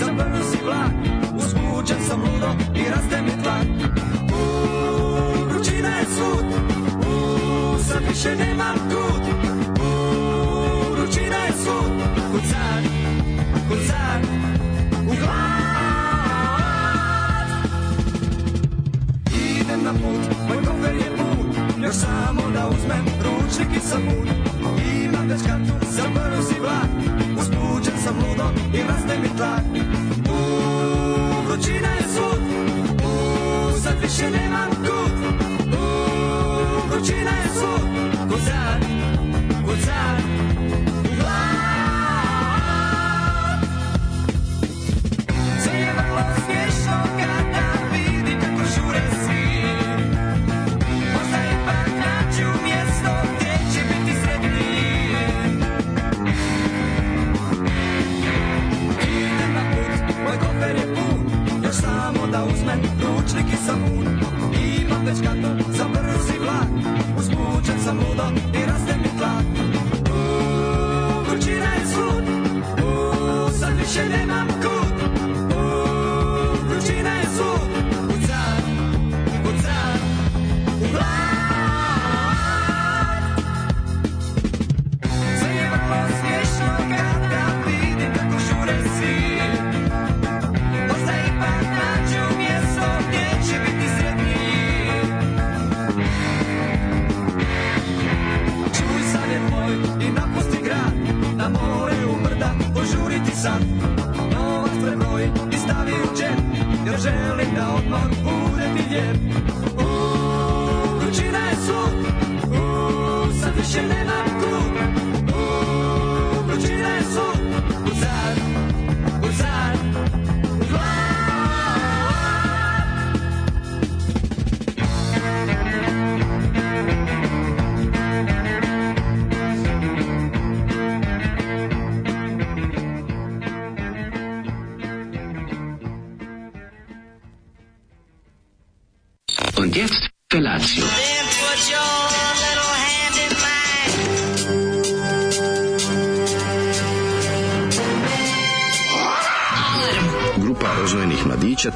Sam brzi vlak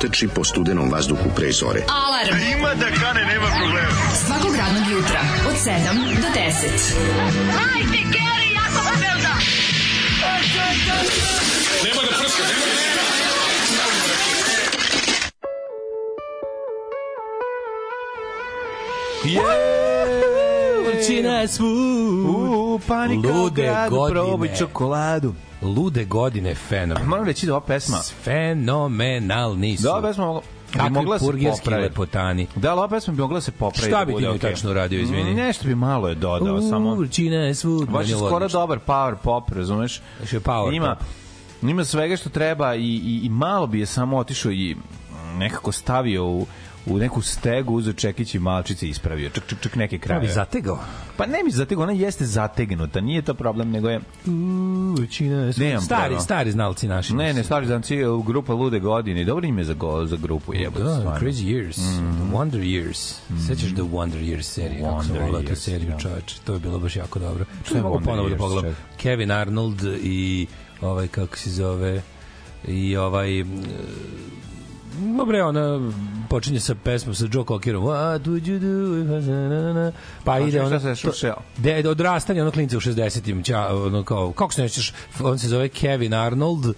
sunca da po studenom vazduhu pre zore. Alarm! A ima da kane, nema problema. Svakog radnog jutra, od 7 do 10. Hajde, Geri, jako se velda! Nema da prska, nema da prska! Yeah! Vrčina je svud. U, panika Lude u gradu, godine. probaj čokoladu. Lude godine fenomen. Moram reći da ova pesma... Fenomenalni su. Da, ova pesma Kakvi bi mogla da se popravi. lepotani. Da, ali ova pesma bi mogla da se popravi. Šta da bi ti okay. tačno radio, mm, izvini? Nešto bi malo je dodao, U, samo... Určina je svud. Baš je skoro dobar power pop, razumeš? Baš power Ima, pop. Ima svega što treba i, i, i malo bi je samo otišao i nekako stavio u u neku stegu uzeo čekić i malčice ispravio. Čak, čak, čak neke kraje. Ja bi zategao. Pa ne bi zategao, ona jeste zategnuta, nije to problem, nego je... U, većina... Nemam stari, prema. stari znalci naši. Ne, ne, stari znalci, grupa Lude godine. Dobro ime za, go, za grupu, jebo. Da, Crazy Years, mm. The Wonder Years. Mm. Sećaš The Wonder Years serije? Wonder kako sam volao tu seriju, da. čoveč. To je bilo baš jako dobro. Što je mogu ponovo da pogledam? Kevin Arnold i ovaj, kako se zove, i ovaj... Uh, Dobre, ona počinje sa pesmom sa Joe Cockerom. What would you do if I... Na, na, na. Pa znači, ide ona... se šušeo? odrastanje, ono klinca u 60-im. Ono kao, kako se nećeš, on se zove Kevin Arnold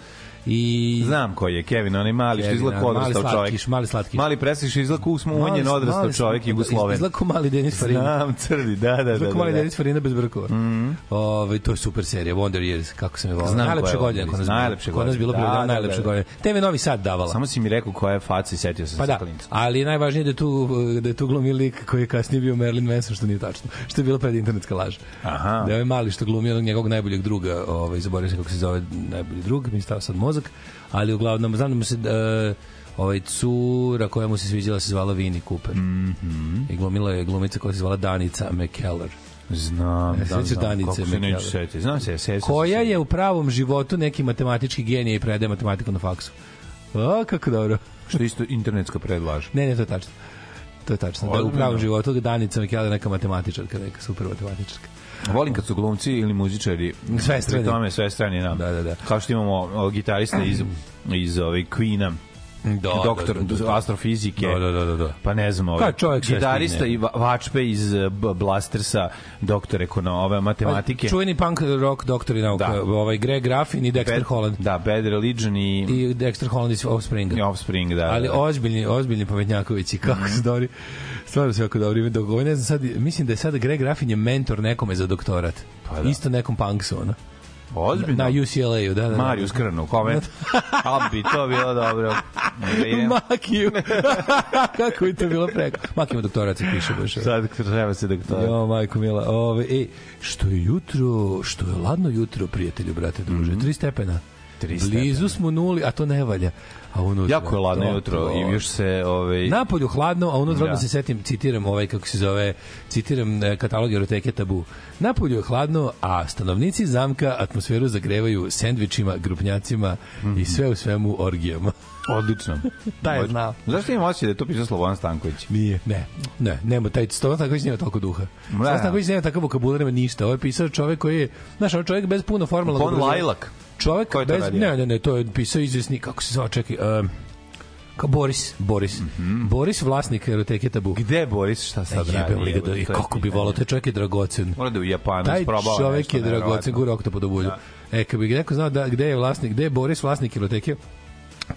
I... Znam ko je Kevin, onaj mali Kevin, što izlako da, odrastao mali slatkiš, čovjek. Mali slatkiš. Mali presiš izlako usmo umanjen odrastao čovjek da, Jugosloven. Izgleda kao mali Denis Farina. Znam, crdi, da, da, da. Izgleda da, da, mali da. Denis Farina bez brkova. Mm. Ove, ovaj, to je super serija, Wonder Years, kako se mi Znam Najlepše godine. Kod nas, najlepše godine. nas bilo da, da, najlepše da, da. godine. TV Novi Sad davala. Samo si mi rekao koja je faca i setio sam pa se da, klinca. Ali najvažnije da tu, da je tu glumi lik koji je kasnije bio Merlin Manson, što nije tačno. Što je bilo pred internetska laž. Aha. Da je ovaj mali što glumi njegovog najboljeg druga, ovaj, zaboravio se kako se zove najbolji drug, mi stao sad moz mozak, ali uglavnom, znam da mu se... Uh, ovaj cura koja mu se sviđala se zvala Vini Cooper. Mm -hmm. I glumila je glumica koja se zvala Danica McKellar. Znam, e, da, znam, Danice kako se neću setiti. Znam se, se, se Koja je u pravom životu neki matematički genije i predaje matematiku na faksu. O, kako dobro. Što isto internetska predlaže. ne, ne, to je tačno. To je tačno. Da, u pravom životu Danica McKellar neka matematičarka, neka super matematičarka. Volim kad su glumci ili muzičari sve strane. tome sve strane, da. da, da, da. Kao što imamo gitarista iz iz ove ovaj, Queena Da, da, doktor da, da, da, astrofizike. Da, da, da, da. da. Pa ne znam, ovaj. čovjek gitarista i vačpe iz eh, Blastersa, doktor ekonomije, matematike. Pa, čuveni punk rock doktor i nauka, da. ovaj Greg Graffin i Dexter Bad, Holland. Da, Bad Religion i i Dexter Holland iz Offspring. I Offspring, da. Ali da, da. ozbiljni, ozbiljni pametnjakovići kako mm. se dobri. Stvarno se jako dobro ime dok ovaj, ne znam sad, mislim da je sad Greg Graffin je mentor nekome za doktorat. Pa da. Isto nekom punksu, ono. Ozbiljno? Na UCLA-u, da, da, da. Marius Krnu, kome? Ali bi to bilo dobro. Makiju. Kako bi to bilo preko? Makiju doktorac piše. Baš. Sad treba se doktorac. Jo, majko mila. Ove, e, što je jutro, što je ladno jutro, prijatelju, brate, druže. Mm -hmm. Tri stepena. 300. Blizu smo nuli, a to ne valja. A unutra, jako je hladno to, jutro to, i još se ovaj Napolju hladno, a unutra da, da. se setim, citiram ovaj kako se zove, citiram e, katalog eroteke Tabu. Napolju je hladno, a stanovnici zamka atmosferu zagrevaju sendvičima, grupnjacima mm -hmm. i mhm. sve u svemu orgijama. Odlično. da je znao. Zašto ima osjećaj da je to pisao Slobodan Stanković? Nije. Ne, ne, nema, taj Slobodan Stanković nema toliko duha. Slobodan Stanković nema takav vokabular, nema ništa. Ovo je pisao čovek koji je, znaš, ovo ovaj čovek bez puno formalnog... Pon Lajlak. Čovek Ko je to bez... radio? Ne, ne, ne, to je pisao izvesni, kako se zove čekaj, um, Kao Boris, Boris. Mm -hmm. Boris vlasnik eroteke Tabu. Gde je Boris, šta sad e, radi? Jebem ga da- i kako bi volao taj čovjek je dragocen. Mora da u Japanu taj isprobao. Taj čovek je dragocen, gura oktopod u bulju. Da. E, kad bih neko znao da gde je vlasnik, gde je Boris vlasnik eroteke,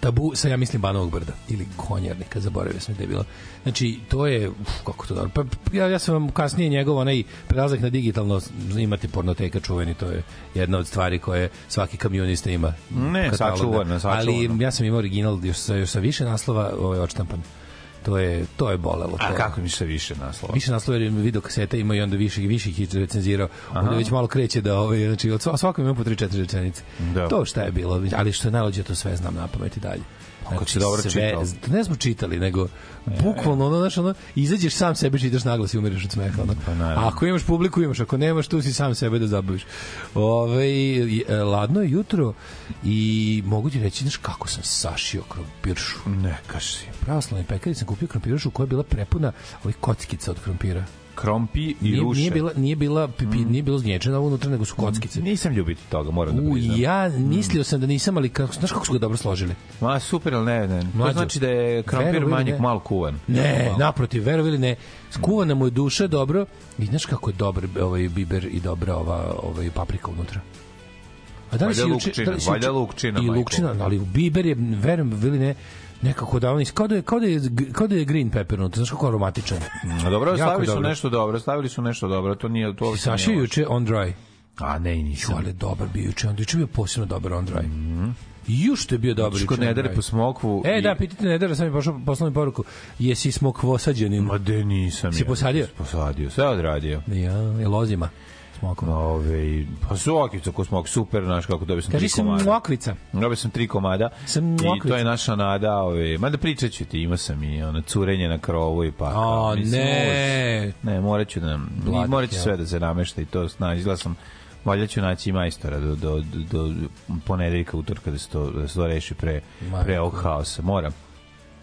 Tabu sa, ja mislim, Banovog brda ili Konjarnika, zaboravio sam gde je bilo. Znači, to je, uf, kako to dobro. Pa, ja, ja sam vam kasnije njegov onaj prelazak na digitalno, imati pornoteka čuveni, to je jedna od stvari koje svaki kamionista ima. Ne, katalog, da. sačuvano, sačuvano. Ali ja sam imao original još sa, još sa više naslova, ovaj, odštampan to je to je bolelo. To. A kako mi se više naslova? Više naslova jer video kasete ima i onda više i više ih recenzirao. Onda već malo kreće da ovaj znači od svakog ima po 3 4 rečenice. Da. To šta je bilo, ali što je najlođe to sve znam na pamet i dalje. Kako znači, se dobro čitao. Da ne smo čitali, nego e. bukvalno ono, znaš, ono, izađeš sam sebe čitaš naglas i umiriš od smeha. Ono. Pa, naravno. Ako imaš publiku, imaš. Ako nemaš, tu si sam sebe da zabaviš. Ove, e, ladno je jutro i mogu ti reći, znaš, kako sam sašio krompiršu. Ne, kaži. Pravoslavni pekari sam kupio krompiršu koja je bila prepuna ovih kockica od krompira krompi i nije, ruše. Nije bila, nije bila, pipi, mm. nije bilo zgnječena unutra, nego su kockice. Mm, nisam ljubiti toga, moram da priznam. ja mm. mislio sam da nisam, ali kako, znaš kako su ga dobro složili? Ma super, al ne, ne. to znači da je krompir manje malo kuvan. Ne, malo. naprotiv, verovili ne. Skuvana mu je duša dobro. I znaš kako je dobar ovaj biber i dobra ova, ovaj paprika unutra. A da li si juče... lukčina, da li si lukčina, I lukčina, ali biber je, verujem, ili ne, nekako da on kao da je, kao da je, kao da je green pepper pepperno, znaš kako aromatičan. A dobro, jako stavili su nešto dobro, stavili su nešto dobro, to nije to. Saša juče on dry. A ne, nisam. Jo, ali dobar bio juče, on juče bio posebno dobar on dry. Mm -hmm. Juš te bio dobar. Znači, kod Nedere po smokvu. E, i... da, pitajte Nedere, sam mi pošao poslao poruku. Jesi smokvo smokvosađenim? Ma de nisam. Si ja, posadio? Posadio, sve odradio. Ja, je lozima smokom. Ove, pa su okivica ko smok, super, znaš kako dobio sam Kaži tri komada. Kaži sam mokvica. Dobio sam tri komada. Sam mokvica. I to je naša nada, ove, mada pričat ću ti, ima sam i ono, curenje na krovu i pa... A, Mislim, ne. Ne, morat ću, da, morat ću sve da se namešta i to, znaš, izgleda sam valjda ću naći majstora do, do, do, do ponedeljka, utorka da se to, da se to reši pre, Majko. pre ovog haosa. Moram.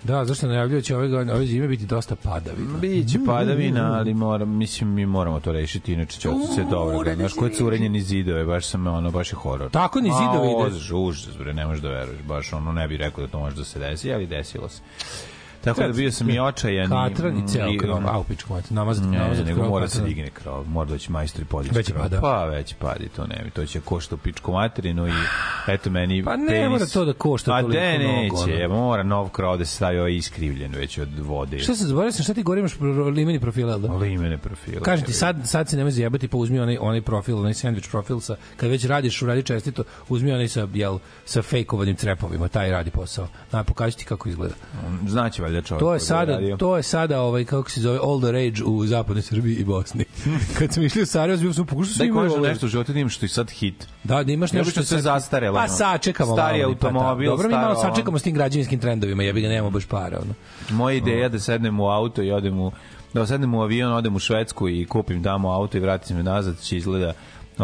Da, zašto najavljujući da ove godine, ove zime biti dosta padavina. Biće padavina, ali moram, mislim, mi moramo to rešiti, inače će se dobro. Da, znaš, koje curenje ni zidove, baš sam, ono, baš je horor. Tako ni zidove ide. Užas, bre, ne možeš da veruješ, baš, ono, ne bih rekao da to može da se desi, ali desilo se. Tako da bio sam i očajan. Katran i mm, ceo krov, a u pičku mati, namazat, ne, nego krov, mora se digne krov, mora doći da majstor i podići već Pada. Pa već padi, to ne to će košta u pičku materinu i eto meni Pa ne mora to da košta pa toliko mnogo. A de, neće, ono. mora nov krov da se stavi ovaj iskrivljen već od vode. Šta se zaboravio sam, šta ti govorim, imaš limeni profila, da? Limene profila. Kažem ti, sad, sad se nemoj zajebati, pa uzmi onaj, onaj profil, onaj sandvič profil sa, kad već radiš, uradi čestito, uzmi onaj sa, jel, sa fejkovanim trepovima, taj radi posao. Na, pokaži ti kako izgleda. Znači, valjda čovjek. To je sada, radio. to je sada ovaj kako se zove all the rage u zapadnoj Srbiji i Bosni. Kad smo išli u Sarajevo, bio sam pokušao sve imao ovaj... nešto u životu da imaš što i sad hit. Da, da imaš nešto što se sad zastarelo. Pa sačekamo. Stari malo, pa da. automobil, pa, Dobro, mi malo sačekamo s tim građevinskim trendovima, jebi ga nemamo baš para, ono. Moja ideja da sednem u auto i odem u da sednem u avion, odem u Švedsku i kupim tamo auto i vratim se nazad, će izgleda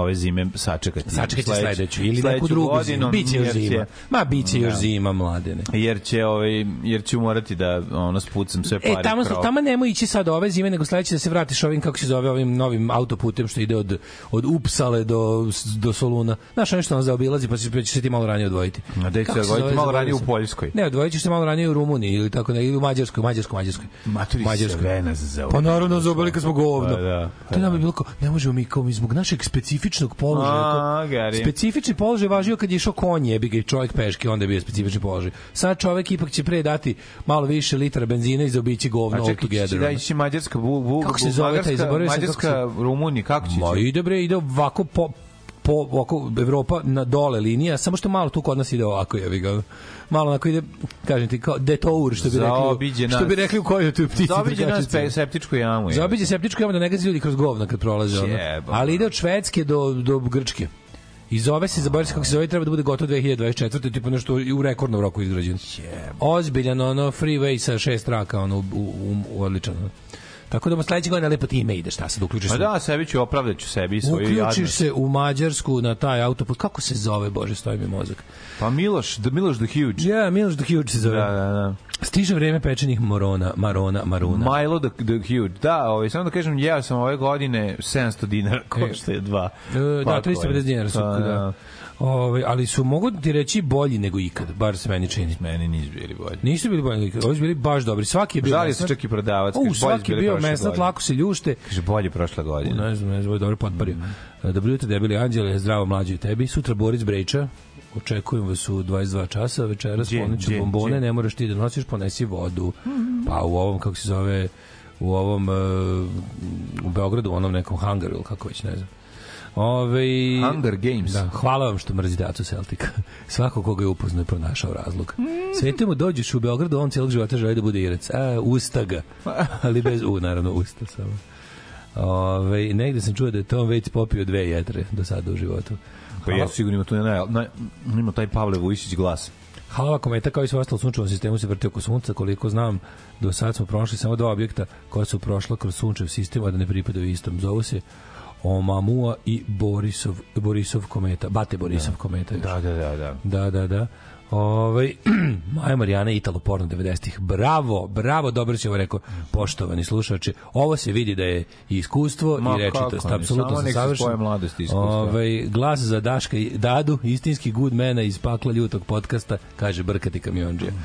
ove zime sačekati. Sačekati sledeću, sledeću ili sledeću neku drugu godinu, zimu. Biće još zima. Ma biće još da. zima, mladene. Jer će ovaj jer ću morati da ono spucam sve e, pare. E tamo krov. tamo nemoj ići sad ove zime, nego sledeće da se vratiš ovim kako se zove ovim novim autoputem što ide od od Upsale do do Soluna. Znaš nešto nas zaobilazi, pa, pa ćeš se ti malo ranije odvojiti. A da se odvojiti malo ranije u Poljskoj. Ne, odvojićeš se malo ranije u Rumuniji ili tako ne, ili u Mađarskoj, Mađarskoj, Mađarskoj. Maturi Mađarskoj. Sve nas zaobili. Pa naravno zaobili kad smo govno. Pa, da, pa, da. To nam bilo kao, ne možemo mi kao mi zbog našeg specifičnog specifičnog položaja. Ko, specifični položaj važio kad je išao konj, jebi ga i čovjek peške, onda je bio specifični položaj. Sad čovjek ipak će pre dati malo više litra benzina i zaobići govno all together. Da ići mađarska, bu, bu, kako se zove taj, zaboravio sam Mađarska, se... Rumunija, kako će? Ma ide bre, ide ovako po, po oko Evropa na dole linija, samo što malo tu kod nas ide ovako, jevi ga. Malo onako ide, kažem ti, kao detour, što bi rekli, nas, što bi rekli u kojoj tu ptici. Zaobiđe nas pe, septičku jamu. Je. Zaobiđe septičku jamu da ne gazi ljudi kroz govna kad prolaze. Jeba, Ali ide od Švedske do, do Grčke. I zove se, zaboravim se kako se zove, treba da bude gotovo 2024. Tipa nešto u rekordnom roku izgrađen. Ozbiljan, ono, freeway sa šest traka, ono, u, u, u odličan. Ono. Tako da sledeće godine lepo ti ime ideš, šta sad uključiš pa se. Pa da, sebi ću opravdat ću sebi svoju Uključiš se u Mađarsku na taj autoput. Kako se zove, bože, stoji mi mozak. Pa Miloš, the, Miloš the Huge. Ja, yeah, Miloš the Huge se zove. Da, da, da. Stiže vreme pečenih morona, marona, maruna. Milo the, the Huge. Da, ovaj, samo da kažem, ja sam ove godine 700 dinara, e. košta je dva. E, da, 350 dinara su. Da. Pa, da. da Ove, ovaj, ali su, mogu ti reći, bolji nego ikad, bar se meni čini. Meni nisu bili bolji. Nisu bili bolji nego ovi su bili baš dobri. Svaki je bio Žali mesnat. čak i prodavac. U, svaki je bio mesnat, lako se ljušte. Kaže, bolji prošle godine. U, ne znam, ne znam, dobro potpario. Mm -hmm. Dobro da jutro, debeli Anđele, zdravo mlađi tebi. Sutra Boris Brejča, očekujem vas u 22 časa večeras, poneću bombone, ne moraš ti da nosiš, ponesi vodu. Mm Pa u ovom, kako se zove, u ovom, uh, u Beogradu, u onom nekom hangaru, ili kako već, ne znam Ove, Hunger Games. Da, hvala vam što mrzite Acu Celtic. Svako koga je upoznao i pronašao razlog. Mm. Svete mu dođeš u Beogradu, on celog života želi da bude irac. A, e, usta ga. Ali bez u, naravno, usta samo. Ove, negde sam čuo da je Tom već popio dve jetre do sada u životu. Pa ja sigurno ima, tu naj, ne, ima taj Pavle Vujšić glas. Halava kometa kao i sve ostalo sunčevo sistemu se vrti oko sunca, koliko znam, do sada smo prošli samo dva objekta koja su prošla kroz sunčev sistem, a da ne pripadaju istom. Zovu se Omamua i Borisov, Borisov kometa, Bate Borisov da. kometa. Još. Da, da, da, da. Da, da, da. Ovaj Maja Marijana Italo porno 90-ih. Bravo, bravo, dobro si ovo rekao, poštovani slušači. Ovo se vidi da je iskustvo Ma, i rečitost, apsolutno savršeno. mladosti savršen. Ovaj glas za Daška i Dadu, istinski good mena iz pakla ljutog podkasta, kaže Brkati kamiondžija. Mm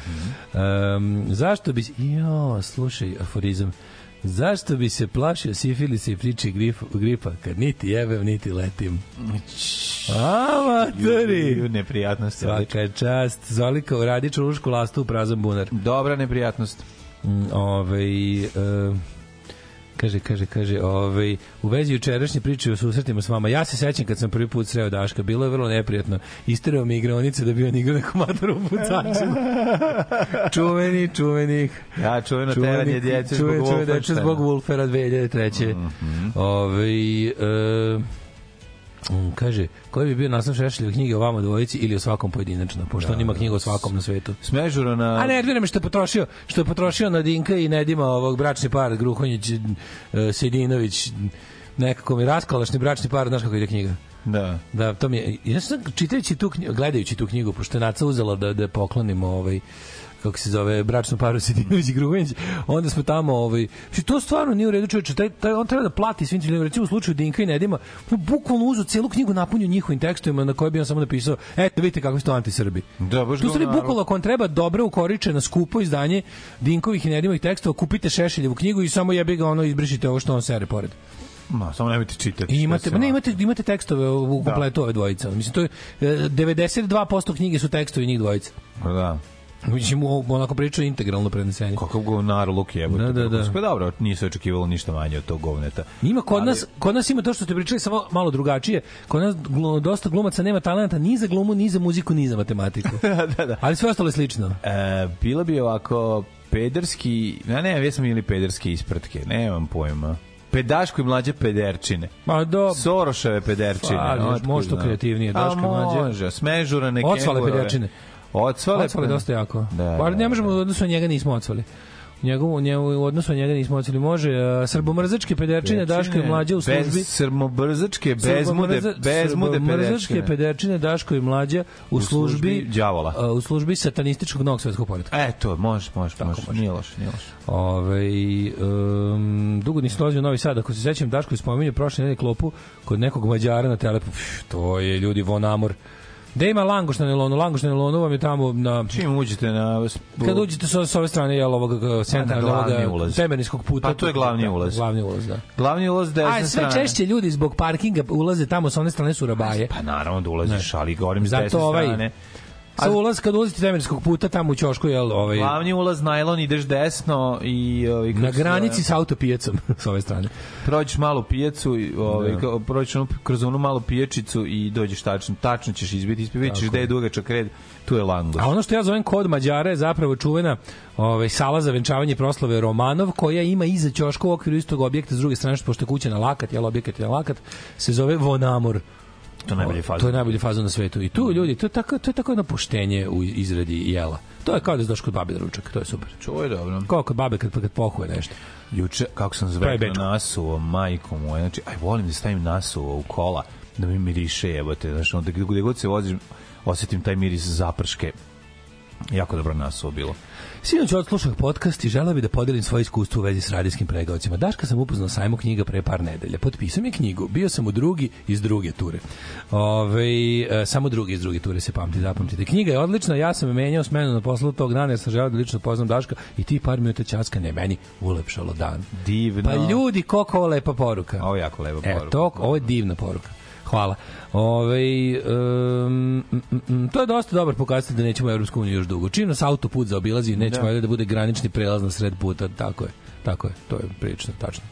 -hmm. um, zašto bi jo, slušaj aforizam. Zašto bi se plašio sifilisa i priče grif, gripa kad niti jebem, niti letim? Amatori! Neprijatnost. Svaka je čast. Zolika uradi čulušku lastu u prazan bunar. Dobra neprijatnost. Mm, Ove, ovaj, e, Kaže, kaže, kaže, ovaj, u vezi jučerašnje priče o susretima s vama, ja se sećam kad sam prvi put sreo Daška, bilo je vrlo neprijatno. Isterao mi igraonice da bi on igrao na komatoru putaču. čuveni, čuvenih. Ja, čuveno čuveni, teranje djece čuven, zbog Wolfenstena. Čuveno zbog Wolfera 2003. Mm -hmm. Ove, e, Mm, kaže, koji bi bio naslov Šešeljeve knjige o vama dvojici ili o svakom pojedinačno, pošto da, on ima da. knjigu o svakom na svetu. Smežura na... A ne, nervira što je potrošio, što je potrošio na Dinka i Nedima ovog bračni par, Gruhonjić, uh, Sedinović, nekako mi raskalašni bračni par, znaš kako ide knjiga. Da. Da, to mi je, ja sam čitajući tu knjigu, gledajući tu knjigu, pošto je Naca uzela da, da poklonimo ovaj, uh, kako se zove, bračno paru Sedinović i Grugunić, onda smo tamo, ovaj, što znači, to stvarno nije u redu čoveče, taj, taj, on treba da plati svim tim, recimo u slučaju Dinka i Nedima, bukvalno uzu celu knjigu napunio njihovim tekstovima na koje bi on samo napisao, eto da vidite kako su to antisrbi. Da, baš tu su bukvalno ako vam treba dobro ukoriče na skupo izdanje Dinkovih i Nedimovih tekstova, kupite Šešeljevu knjigu i samo jebi ga ono izbrišite ovo što on sere pored. Ma, samo nemojte čitati. imate, ne, imate, imate tekstove u da. kompletu da. ove dvojice. Mislim, to je 92% e, knjige su tekstovi njih dvojica. Pa da. Mislim, onako priča integralno prenesenje. Kakav govnar luk je. Da, da, da. Pa dobro, nisu očekivalo ništa manje od tog govneta. Ima kod Ali... nas, kod nas ima to što ste pričali samo malo drugačije. Kod nas glu, dosta glumaca nema talenta ni za glumu, ni za muziku, ni za matematiku. da, da, da. Ali sve ostalo je slično. E, bila bi ovako pederski, ja ne, ja sam ili pederski ispratke, nemam pojma. Pedaško i mlađe pederčine. Ma do... Soroševe pederčine. no, možda kreativnije, Daško i mlađe. A može, smežura neke. Ocvale pederčine. Odsvale, odsvale je dosta jako. Da, Bar da, ne možemo da, da. u njega nismo odsvali. U njegovu, njegovu, u odnosu na njega nismo odsvali. Može, uh, srbomrzačke pederčine, Pečine, Daško i mlađe u službi. Bez, srbomrzačke, bezmude, bezmude pederčine. pederčine, Daško i mlađa u, u službi, Uh, u službi satanističkog novog svetskog poredka. E, može, može, može. može. Nije loše, nije loše. Ove, um, dugo nisam dolazio u Novi Sad, ako se sećam, Daško je spominio prošle nedelje klopu kod nekog Mađara na telepu. Pff, to je, ljudi, von amor Gde ima Langoš na Nelonu? Langoš na Nelonu vam je tamo na... Čim uđete na... Kad uđete sa, sa ove strane, jel, ovog e, centralnog da, ovoga, temeniskog puta. Pa to je glavni ulaz. Glavni ulaz, da. Glavni ulaz desne strane. A sve strane. češće ljudi zbog parkinga ulaze tamo, sa one strane su rabaje. Pa naravno da ulaziš, ali govorim s desne ovaj, strane. Sa ulaz kad ulazite Temerskog puta tamo u ćošku je ovaj glavni ulaz najlon ideš desno i ovaj na granici sa autopijacom sa ove strane. Prođeš malu pijacu i ovaj da. prođeš kroz onu malu pijačicu i dođeš tačno tačno ćeš izbiti ispivićeš gde je dugačak red tu je langoš. A ono što ja zovem kod Mađara je zapravo čuvena ovaj, sala za venčavanje proslave Romanov, koja ima iza ćoška u okviru istog objekta, s druge strane, pošto je kuća na lakat, jel objekat je na lakat, se zove Vonamor to je najbolji fazon. To je najbolji fazon na svetu. I tu mm. ljudi, to je tako, to je tako jedno poštenje u izradi jela. To je kao da znaš kod babe da ručak, to je super. To je dobro. Kao kod babe kad, kad pohuje nešto. Juče, kako sam zvekao nasuvo, majko moja, znači, aj volim da stavim nasuvo u kola, da mi miriše, jebote, znači, onda gde god se vozim, osetim taj miris zaprške Jako dobro nas bilo. Sinoć odslušah podcast i želeo bih da podelim svoje iskustvo u vezi s radijskim pregaocima. Daška sam upoznao sajmu knjiga pre par nedelja. Potpisao mi knjigu, bio sam u drugi iz druge ture. Ove, e, samo drugi iz druge ture se pamti, zapamtite. Knjiga je odlična, ja sam menjao smenu na poslu tog dana jer sam želeo da lično poznam Daška i ti par minuta časka ne meni ulepšalo dan. Divno. Pa ljudi, koliko ovo lepa poruka. Ovo je jako lepa e, poruka. E, to, ovo je divna poruka. Hvala. Ove, um, to je dosta dobar pokazatelj da nećemo u Evropsku uniju još dugo. Čim nas autoput zaobilazi, nećemo da. da bude granični prelaz na sred puta. Tako je. Tako je. To je prilično tačno.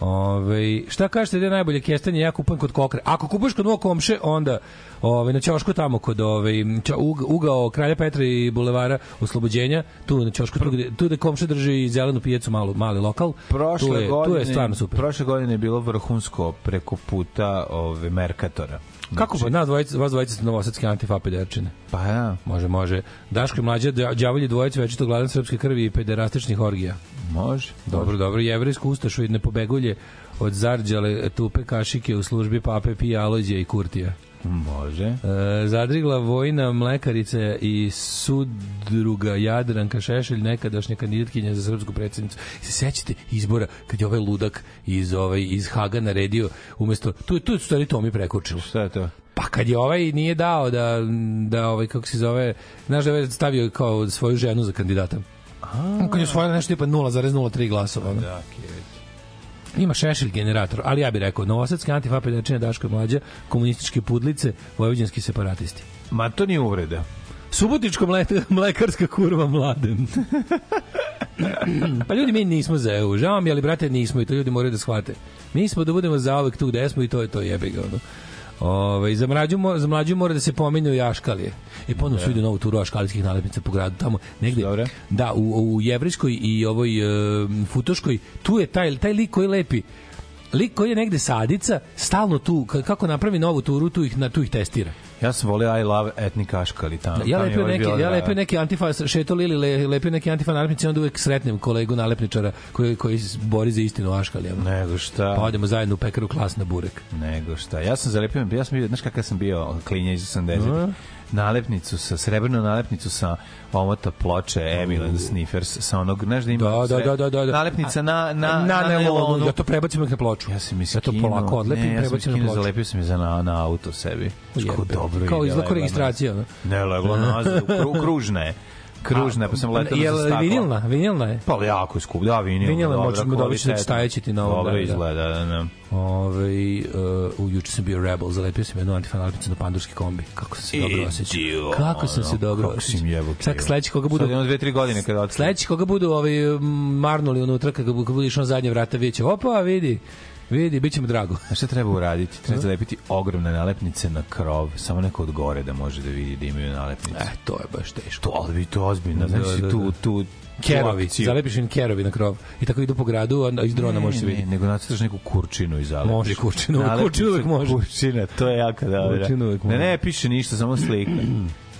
Ove, ovaj, šta kažete da je najbolje kestanje? Ja kupujem kod kokre. Ako kupuješ kod mog komše, onda ove, ovaj, na Ćošku tamo kod ove, ovaj, ča, ugao Kralja Petra i Bulevara Oslobođenja, tu na Ćošku, tu gde, tu gde komše drži zelenu pijecu, malu, mali lokal. Prošle tu je, godine, tu je stvarno super. Prošle godine je bilo vrhunsko preko puta ove, Merkatora. Znači- Kako pa na dvojica, vas dvojica ste novosadske antifa pederčine? Pa ja. Može, može. Daško i mlađa, đavolji dvojica večito gladan srpske krvi i pederastičnih orgija. Može. Dobro, može. dobro. Jevrejsko ustašo i nepobegulje od zarđale tupe kašike u službi pape Pijalođe i Kurtija. Može. E, Zadrigla vojna mlekarice i sudruga Jadranka Šešelj, nekadašnja kandidatkinja za srpsku predsednicu. Se sećate izbora kad je ovaj ludak iz, ovaj, iz Haga naredio umesto... Tu, tu je stvari to mi prekočilo. Šta je to? Pa kad je ovaj nije dao da, da ovaj, kako se zove, znaš da je ovaj stavio kao svoju ženu za kandidata. A, kad je osvojila nešto tipa 0,03 glasova. Da, kjevic. Ima šešelj generator, ali ja bih rekao, novosadske antifapedačine Daško Mlađa, komunističke pudlice, vojvođanski separatisti. Ma to nije uvreda. Subotičko mleka, mlekarska kurva mladen. pa ljudi, mi nismo za EU. Žao mi, ali brate, nismo i to ljudi moraju da shvate. Mi smo da budemo zaovek tu gde smo i to je to jebega. Ono. Ove, ovaj, za, mlađu, za mlađu mora da se pominju jaškalije. I e, ponovno su da. idu novu turu aškalijskih nalepnica po gradu tamo negde. Dobre. Da, u, u Jevriškoj i ovoj e, futoškoj tu je taj taj lik koji lepi lik koji je negde sadica stalno tu kako napravi novu turu tu ih na tu ih testira Ja sam volio I love etni kaškali tamo. Ja lepio neki, ja da... lepio neki antifa, šeto Lili, le, lepio neki antifa nalepnici, onda uvek sretnem kolegu nalepničara koji, koji bori za istinu aškali. Ja. Nego šta. Pa odemo zajedno u pekaru klas na burek. Nego šta. Ja sam zalepio, ja sam bio, znaš kakav sam bio klinja iz 80-ih nalepnicu sa srebrnu nalepnicu sa omota ploče Emilan Sniffers sa onog znaš da ima da, da, sve, da, da, da, da. nalepnica na na na, na nelonu. ja to prebacim na ploču ja se mislim ja to polako odlepim ne, ja prebacim na ploču zalepio sam je za na, na auto sebi Jebe. dobro kao izlako registracija ne, ne leglo nazad kružna je kružna, pa sam letao za staklo. Vinilna, vinilna je. Pa jako je skup, da, vinilna. Vinilna možemo dobiti da stajeći ti na ovom. Dobro da, da. izgleda, da, da. Ove, ovaj, uh, juče sam bio Rebel, zalepio sam jednu antifanalpicu na pandurski kombi. Kako sam se I dobro osjećao. Kako sam se dobro kako osjećao. Kako sam Sad sledeći koga budu... Sad imam dve, tri godine kada odsle. Sledeći koga budu ovaj, marnuli unutra, kada budu išao zadnje vrata, vidjet će, opa, vidi Vidi, bit će drago. A šta treba uraditi? Treba zalepiti ogromne nalepnice na krov, samo neko od gore da može da vidi da imaju nalepnice. E, to je baš teško. To, ali bi to ozbiljno. Znači, da, da, da. tu, da. tu, kerovi, zalepiš im kerovi na krov. I tako idu po gradu, a iz drona može se vidjeti. Ne, da nego nacrtaš neku kurčinu i zalepiš. Može kurčinu, kurčinu uvek može. Kurčina, to je jako dobro. Kurčinu uvek može. Ne, ne, piše ništa, samo slika.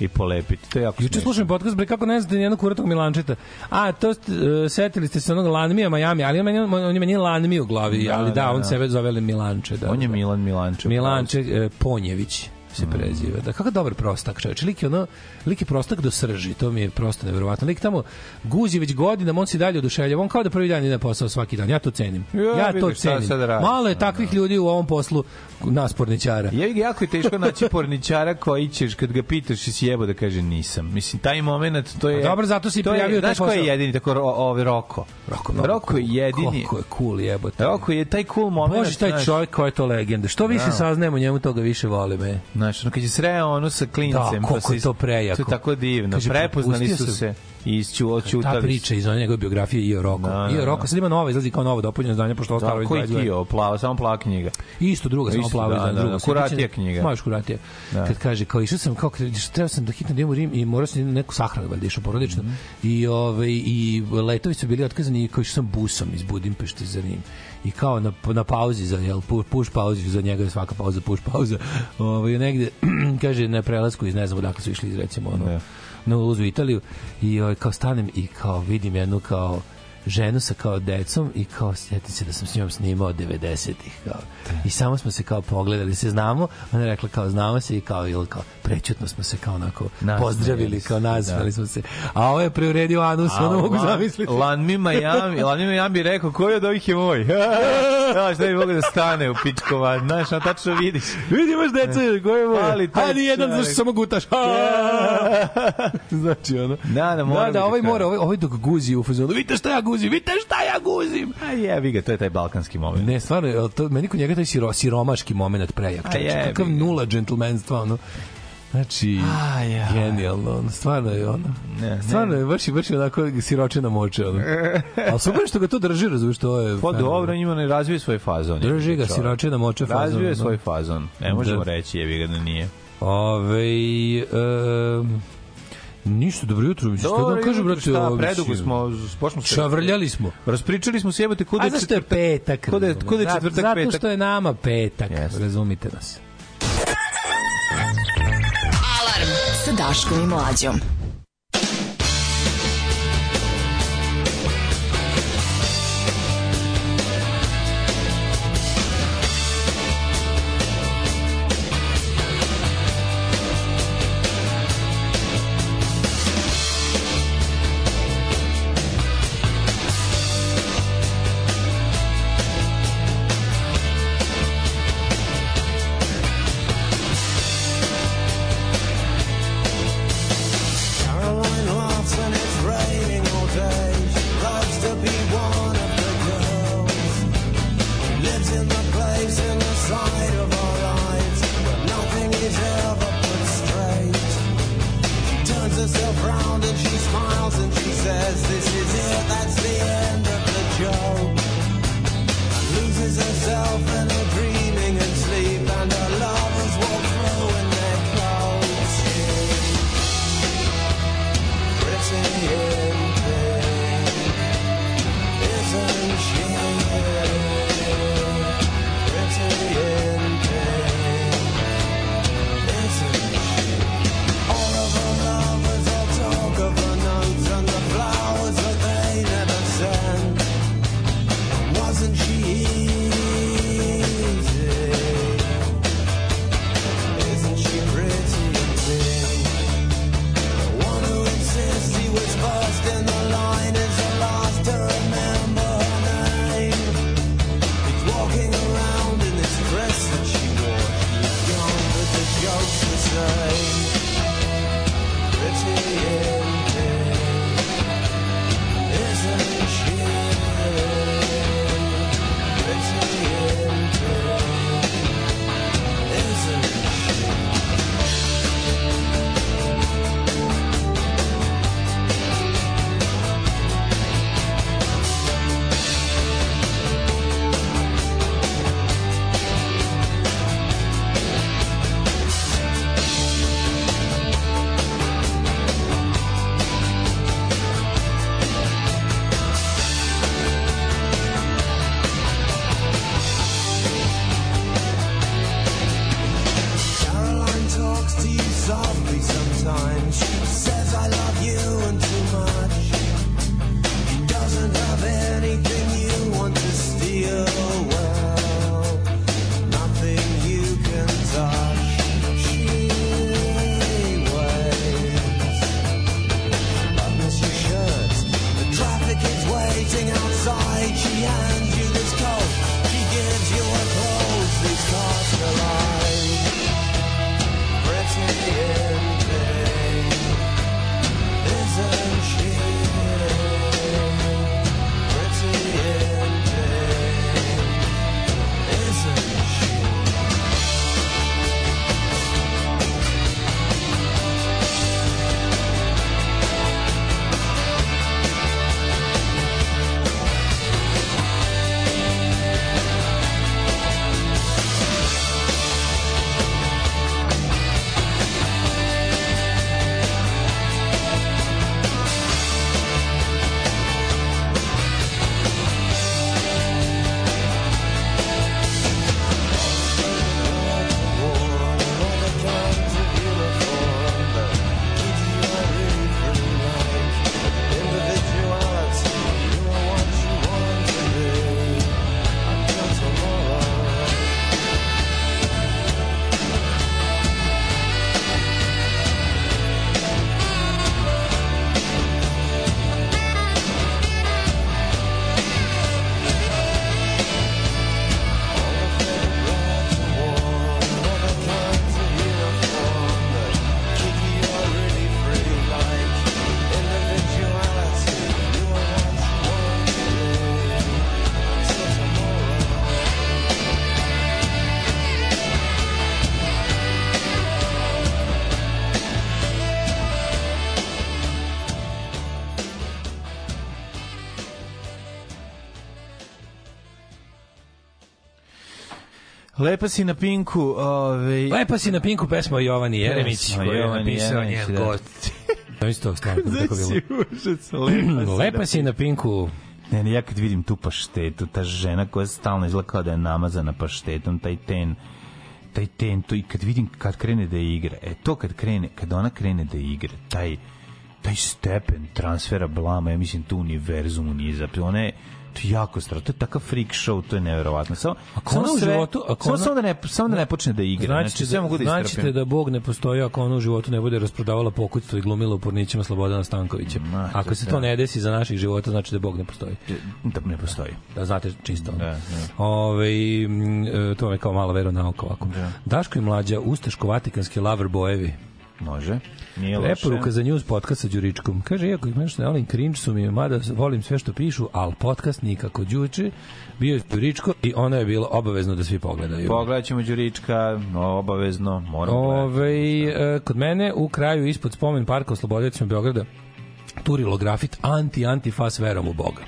i polepiti. To je jako Juče slušam podcast, bre, kako ne znate nijednog kuratog Milančeta. A, to ste, uh, setili ste se onog Lanmija Majami, ali on, meni, on je meni Lanmi u glavi, da, ali da, da, on da. sebe zove Milanče. Da, on je da. Milan Milanče. Milanče, eh, Ponjević se mm. preziva. Da, kakav dobar prostak, čovječ. Lik je ono, lik je prostak do srži, to mi je prosto neverovatno. Lik tamo guzi već godinama, on se dalje oduševljava, on kao da prvi dan ide na posao svaki dan. Ja to cenim. Ja, ja to cenim. Malo je takvih da. ljudi u ovom poslu nas porničara. Je jako je teško naći porničara koji ćeš kad ga pitaš i si jebo da kaže nisam. Mislim taj momenat to je. A dobro, zato si prijavio taj posao. ko je jedini tako ovaj Roko. Roko, Roko je jedini. Kako je cool jebote. Roko je taj cool momenat. Može taj čovjek koji je to legenda. Što više saznajemo njemu toga više volimo. E. Znaš, ono, kad je sreo ono sa klincem, da, pa se, to prejako. To je tako divno. Kaže, Prepoznali su se, se i isću, očutali. Ta priča iz one njegove biografije Io Roko. Da, da, Io Roko, da. sad ima nova, izlazi kao novo dopunjeno zdanje, pošto ostalo da, izlazi. Koji Io, plava, samo plava knjiga. Isto druga, samo plava da, izdanje, da, Da, kuratija knjiga. Maš kuratija. Da. Kad kaže, kao išao sam, kao, trebao sam da hitno da idem Rim i morao sam na neku sahranu, valjda išao porodično. Mhm. I, ove, ovaj, i letovi su bili otkazani i kao išao sam busom iz Budimpešte za Rim i kao na, na pauzi za jel puš pauzi za njega je svaka pauza puš pauza ovaj negde kaže na prelasku iz ne znam odakle su išli iz recimo ono, ne. Da. na ulazu u Italiju i ovaj, kao stanem i kao vidim jednu kao ženu sa kao decom i kao sjetim se da sam s njom snimao 90-ih kao. I samo smo se kao pogledali, se znamo, ona je rekla kao znamo se i kao ili kao prečutno smo se kao onako Nas, pozdravili, kao nazvali da. smo se. A ovo je preuredio Anus, ono mogu zamisliti. Lan mi Miami, Lan mi Miami bi rekao koji od ovih je moj. Znaš, ne da bi mogu da stane u pičkova, znaš, na tačno vidiš. Vidi baš deca, koji je moj. Ali, Ali jedan, znaš, samo gutaš. znači, ono. Da, da, mora da, da, da ovaj mora, ovaj, ovaj dok guzi u fazonu, vidite šta ja guzim, vidite šta ja guzim. A jevi ga, to je taj balkanski moment. Ne, stvarno, to, meni kod njega taj siro, siromaški moment prejak. Čovječ, kakav ga. nula džentlmenstva, ono. Znači, aj, ja. genijalno, ono, stvarno je ono. Ne, stvarno je, vrši, vrši onako siročina moče. Ono. Ali super što ga to drži, razumiješ, to je... Pa dobro, njima ne razvije svoj fazon. Drži ga siročina moče fazon. Razvije ono. svoj fazon, ne možemo da. reći, jevi ga da nije. Ove, um, Ništa, dobro jutro. Mislim, dobro, što da vam kažem, brate, šta, ovaj, predugo smo, počnemo se... Šavrljali smo. Raspričali smo se, jebote, kude... Da A zašto je petak? Kude, da kude da četvrtak, zato, petak? Zato što je nama petak, yes. razumite nas. Alarm sa Daškom i Mlađom. Lepa si na Pinku, ovaj Lepa si na Pinku pesma o Jovani Jeremić, koju je napisao njen da. gost. To je isto stvarno tako znači, bilo. Lepa, lepa si na Pinku. Ne, ne, ja kad vidim tu paštetu, ta žena koja stalno izgleda kao da je namazana paštetom, taj ten, taj ten, to i kad vidim kad krene da igra, e to kad krene, kad ona krene da igra, taj, taj stepen transfera blama, ja mislim, tu univerzumu nije zapravo, ona je To je jako strašno. To je takav freak show, to je neverovatno. Samo ako samo ona u sve, životu, ako samo, ona, samo da ne samo da ne počne da igra. Znači, znači sve mogu da istrpim. Znači da Bog ne postoji ako ona u životu ne bude rasprodavala pokućstvo i glumila u pornićima Slobodana Stankovića. Ma, ako se to da. ne desi za naših života, znači da Bog ne postoji. Da ne postoji. Da, znate čisto. Da, da. Ove, e, to je kao mala vera nauka ovako. Da. Daško i mlađa ustaško vatikanski lover bojevi. Može. Nije loše. Preporuka za news podcast sa Đuričkom. Kaže, iako ih mešta ne volim, cringe su mi, mada volim sve što pišu, ali podcast nikako Đuče. Bio je Đuričko i ono je bilo obavezno da svi pogledaju. Pogledat ćemo Đurička, no, obavezno, moramo Ove, uh, e, kod mene u kraju ispod spomen parka Oslobodjacima Beograda turilo grafit anti-antifas verom u Boga.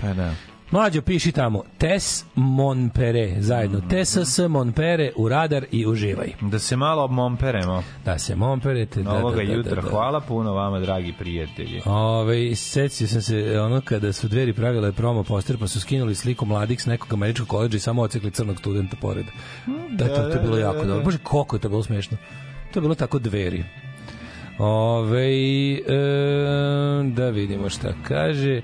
Pa da. Mlađo, piši tamo Tes Monpere, zajedno. Mm -hmm. Tesas Monpere u radar i uživaj. Da se malo obmomperemo. Da se monperete. Da, Ovoga da, da, jutra. Da, da. Hvala puno vama, dragi prijatelji. Ove, secio sam se, ono, kada su dveri pravile promo poster, pa su skinuli sliku mladih s nekog američkog koleđa i samo ocekli crnog studenta pored. Da, da, to, da, to je bilo da, da, jako dobro. Bože, koliko je to bilo smešno. To je bilo tako dveri. Ove, e, da vidimo šta kaže.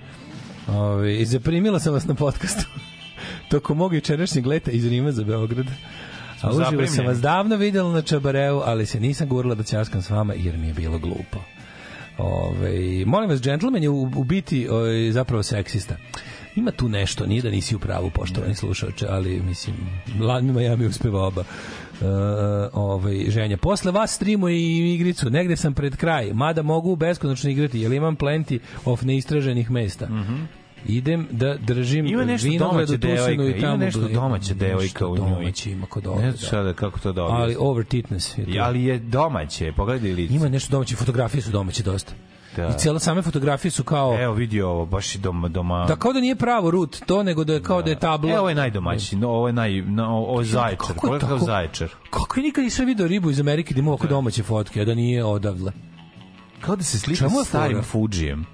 Ove, zaprimila sam vas na podcastu. Tokom mog jučerašnjeg leta iz Rima za Beograd. A uživo sam vas davno videla na Čabareu, ali se nisam gurala da ćaskam s vama jer mi je bilo glupo. Ove, molim vas, džentlmen je u, u biti ove, zapravo seksista. Ima tu nešto, nije da nisi u pravu, poštovani slušaoče, ali mislim, Ladmi Miami uspeva oba. Uh, ovaj, ženja. Posle vas streamu i igricu, negde sam pred kraj, mada mogu beskonačno igrati, jer imam plenty of neistraženih mesta. Mm -hmm idem da držim ima nešto vinograd u Tusinu i tamo... Ima nešto domaće devojka u njoj. Domaće ima kod ovoga. Ne znam da. sada kako to dobro. Ali over titness je to. Ali je domaće, pogledaj lice. Ima nešto domaće, fotografije su domaće dosta da. i cela same fotografije su kao Evo vidio ovo, baš i doma doma. Da kao da nije pravo rut to, nego da je kao da, da je tablo. Evo je najdomaći, no ovo je naj no, ovo je zaječar. Kako je tako, zaječar? Kako je nikad nisam video ribu iz Amerike da ima ovako da. domaće fotke, a da nije odavle. Kao da se slika starim Fujijem.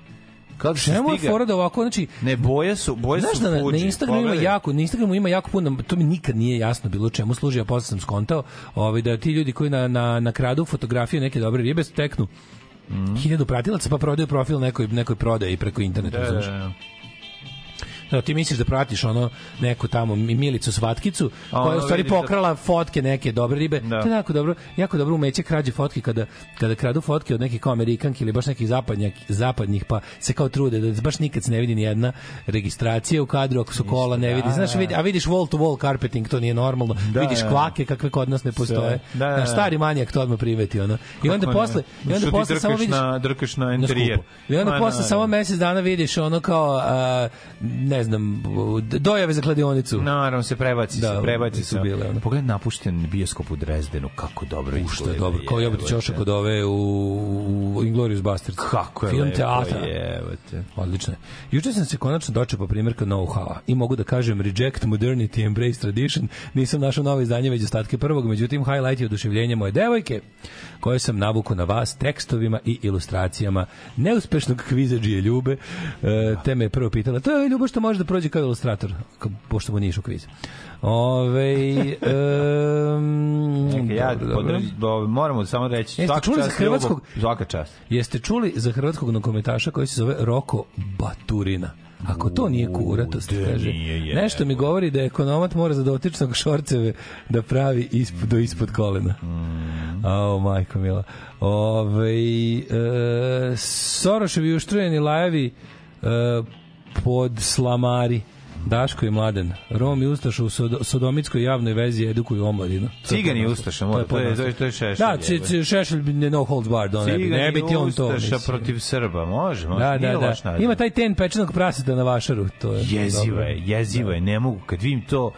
Kako se Čemu je fora da ovako, znači... Ne, boje su, boje znaš su da na, na Instagramu ima jako, na Instagramu ima jako puno, to mi nikad nije jasno bilo čemu služi, a posle sam skontao, ovaj, da ti ljudi koji na, na, na kradu fotografiju neke dobre ribe steknu mm. hiljadu pratilaca, pa prodaju profil nekoj, nekoj prodaji preko interneta, da, znaš. Da, da. Da, ti misliš da pratiš ono neku tamo Milicu Svatkicu, koja je u stvari da- pokrala da... fotke neke dobre ribe. Da. To je jako dobro, jako dobro umeće krađe fotke kada, kada kradu fotke od nekih kao Amerikanki ili baš nekih zapadnjak, zapadnih pa se kao trude da baš nikad se ne vidi ni jedna registracija u kadru, ako su kola ne da, vidi. Znaš, da, vidi, a vidiš wall to wall carpeting, to nije normalno. Da, vidiš kvake kakve kod nas ne postoje. Da, da, da. stari manjak to odmah primeti ono. I onda posle, i onda posle samo vidiš na drkaš na interijer. I onda posle samo mesec dana vidiš ono kao ne ne znam, dojave za kladionicu. Naravno, se prebaci da, se, prebaci su bile. Ono. Pogledaj napušten bioskop u Drezdenu, kako dobro izgleda. Ušto je dobro, kao obiti čošak od ove u, u Inglourious Basterds. Kako je Film lepo, teatra. jebate. Odlično. Juče sam se konačno dočepao primjerka know-how-a i mogu da kažem reject modernity, embrace tradition. Nisam našao novo izdanje već ostatke prvog, međutim highlight je oduševljenje moje devojke koje sam navuku na vas tekstovima i ilustracijama neuspešnog kvizađije Ljube. E, te me je prvo pitala, to je Ljubo što može da prođe kao ilustrator, pošto mu nije išao kviz. Ove, um, ja dobro, moramo samo reći jeste čuli za hrvatskog svaka čast. Jeste čuli za hrvatskog nogometaša koji se zove Roko Baturina? Ako to nije kuratost, kaže. nešto mi govori da ekonomat mora za dotičnog šorceve da pravi ispod, do ispod kolena. Mm. O, majko mila. Ove, e, Soroševi uštrojeni lajavi e, pod slamari. Daško i Mladen. Rom i Ustaša u sodomitskoj javnoj vezi edukuju omladinu. Cigani i Ustaša, mora, to je, to je, to je Šešelj. Da, c, c, Šešelj no holds barred, ne bi, ne bi ti on to. Cigani Ustaša protiv Srba, može, može, da, da, da. Ima taj ten pečenog praseta na vašaru. To je, jezivo je, jezivo je, ne mogu, kad vidim to,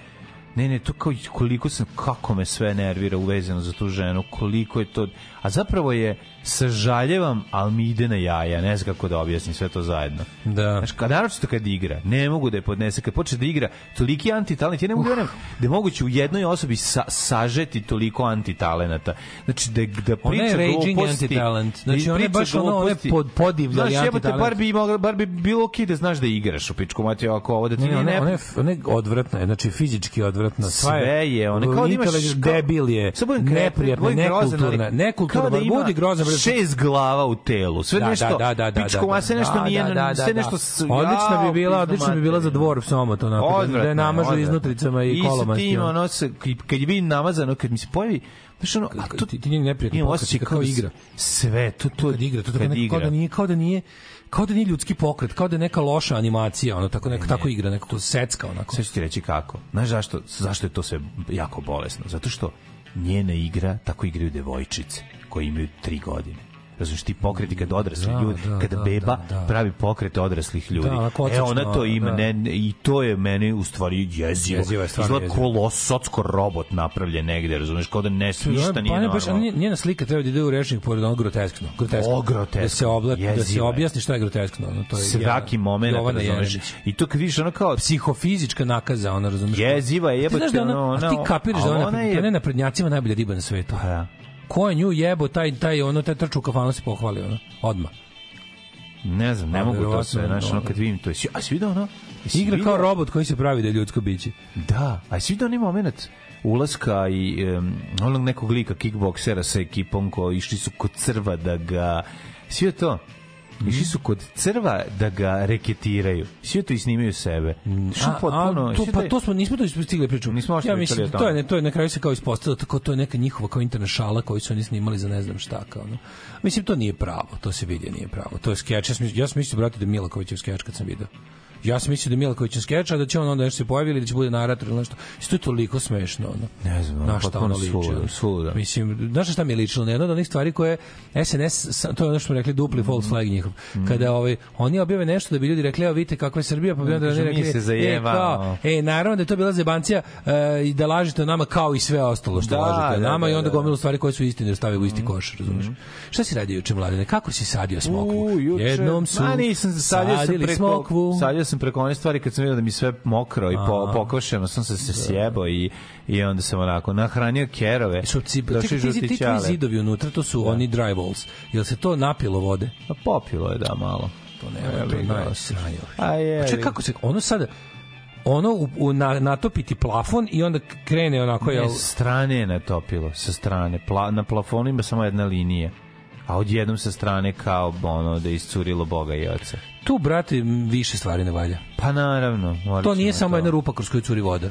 ne, ne, to kao koliko sam, kako me sve nervira uvezano za tu ženu, koliko je to, a zapravo je, sažaljevam, ali mi ide na jaja, ne znam kako da objasnim sve to zajedno. Da. Znaš, kad naročito kad igra, ne mogu da je podnese, kad počne da igra, toliki antitalent, ja ne mogu uh. da verujem da je moguće u jednoj osobi sa, sažeti toliko antitalenata. Znači, da, da priča gluposti... Ona je raging antitalent. Da znači, ona je baš ono, ona je pod, podivljali znaš, antitalent. Znaš, bar bi, mogla, bar bi bilo ki da znaš da igraš u pičku mati ovako ovo da ti ne... ne, ona, je, ona je odvratna, znači fizički odvratna. Sve je, ona kao da imaš... Debil je, neprijatna, nekulturna, nekulturna, da budi grozan, da šest glava u telu. Sve da, da, nešto. Da, da, da, pičko da, mase da. nešto da, nije, da, da, sve nešto. Da, da. Odlična bi bila, odlična bi bila za dvor psom to na. Da je namažu iznutricama i kolomastima. I sa tim ono se kad je bi namazano, kad mi se pojavi Znaš, ono, a to ti, ti nije neprijatno osjećaj kao igra. Sve, to, to, kad igra, to, to Kao da nije, kao da nije, kao da nije ljudski pokret, kao da je neka loša animacija, ono, tako, neka, ne, tako igra, neka to secka, onako. Sve ću ti reći kako. Znaš zašto, zašto je to sve jako bolesno? Zato što njena igra, tako igraju devojčice koje imaju tri godine. Razumeš ti pokreti kad mm, odrasli da, ljudi, da, kada da, beba da, da. pravi pokrete odraslih ljudi. Da, kocečno, e ona to ima da. ne, i to je meni u stvari jezivo. jezivo je Izgleda kolosotsko robot napravljen negde, razumeš, kao da ne ništa da, nije pa, normalno. Baš, njena slika treba da ide u rečnik pored onog groteskno, groteskno. O, groteskno. Da se obla, da se objasni šta je groteskno, ono to je. Svaki momenat, razumeš. I to kad vidiš ona kao psihofizička nakaza, ona razumeš. Jeziva je pa jebote, da da ona, ona, ti kapiraš da ona, ona je, ne na prednjacima najbolja riba na svetu. Pa, da ko je nju jebo, taj, taj, ono, taj trču u kafanu se pohvali, ono, odmah. Ne znam, ne mogu to sve, znači ono, kad vidim to. A si vidio ono? Igra kao robot koji se pravi da je ljudsko biće. Da, a si vidio onaj moment ulaska i um, onog nekog lika kickboksera sa ekipom koji išli su kod crva da ga... sve to? Mm. Išli su kod crva da ga reketiraju. Sve to i snimaju sebe. Mm. Što potpuno... To, pa to smo, nismo to stigli priču. Nismo ja mislim, to je, to je na kraju se kao ispostavilo, tako to je neka njihova kao interna šala koju su oni snimali za ne znam šta. Kao, no. Mislim, to nije pravo, to se vidi nije pravo. To je skeč, ja sam, ja sam mislio, brate, da Milakovićev skeč kad sam video. Ja sam mislio da Milković je skeč, a da će on onda nešto se pojaviti da će bude narator ili nešto. Isto je toliko smešno. Ono. Ne znam, na šta ono liči. Suluda. Mislim, znaš šta mi je ličilo? Jedna od onih stvari koje SNS, to je ono što smo rekli, dupli mm. false flag njihov. Mm. Kada ovaj, oni objave nešto da bi ljudi rekli, evo vidite kakva je Srbija, pa bi onda oni rekli, se zajeva, e, kao, e, naravno da je to bila zebancija e, i e, da lažete o nama kao i sve ostalo što da, lažete o da, nama da, da, i onda gomilu stvari koje su istine da stave u isti mm. koš, razumeš? Mm. Šta si radio juče, mladine? Kako si sadio smokvu? U, juče, Jednom su, Ma, nisam, sadio sam preko, smokvu. Sadio sam sam preko one stvari kad sam vidio da mi sve mokro i po, pokošeno, sam se, se da, da. sjebao i, i onda sam onako nahranio kerove. Su, e, ci, čekaj, ti, ti, ti zidovi unutra, to su da. oni drywalls. Jel se to napilo vode? A pa popilo je, da, malo. To ne, to je najsranjo. A je. Pa čekaj, kako se, ono sad, ono u, u, na, natopiti plafon i onda krene onako... Jel... strane je natopilo, sa strane. Pla, na plafonima samo jedna linija a odjednom sa strane kao ono da iscurilo Boga i oca. Tu, brate, više stvari ne valja. Pa naravno. To nije samo to. jedna rupa kroz koju curi voda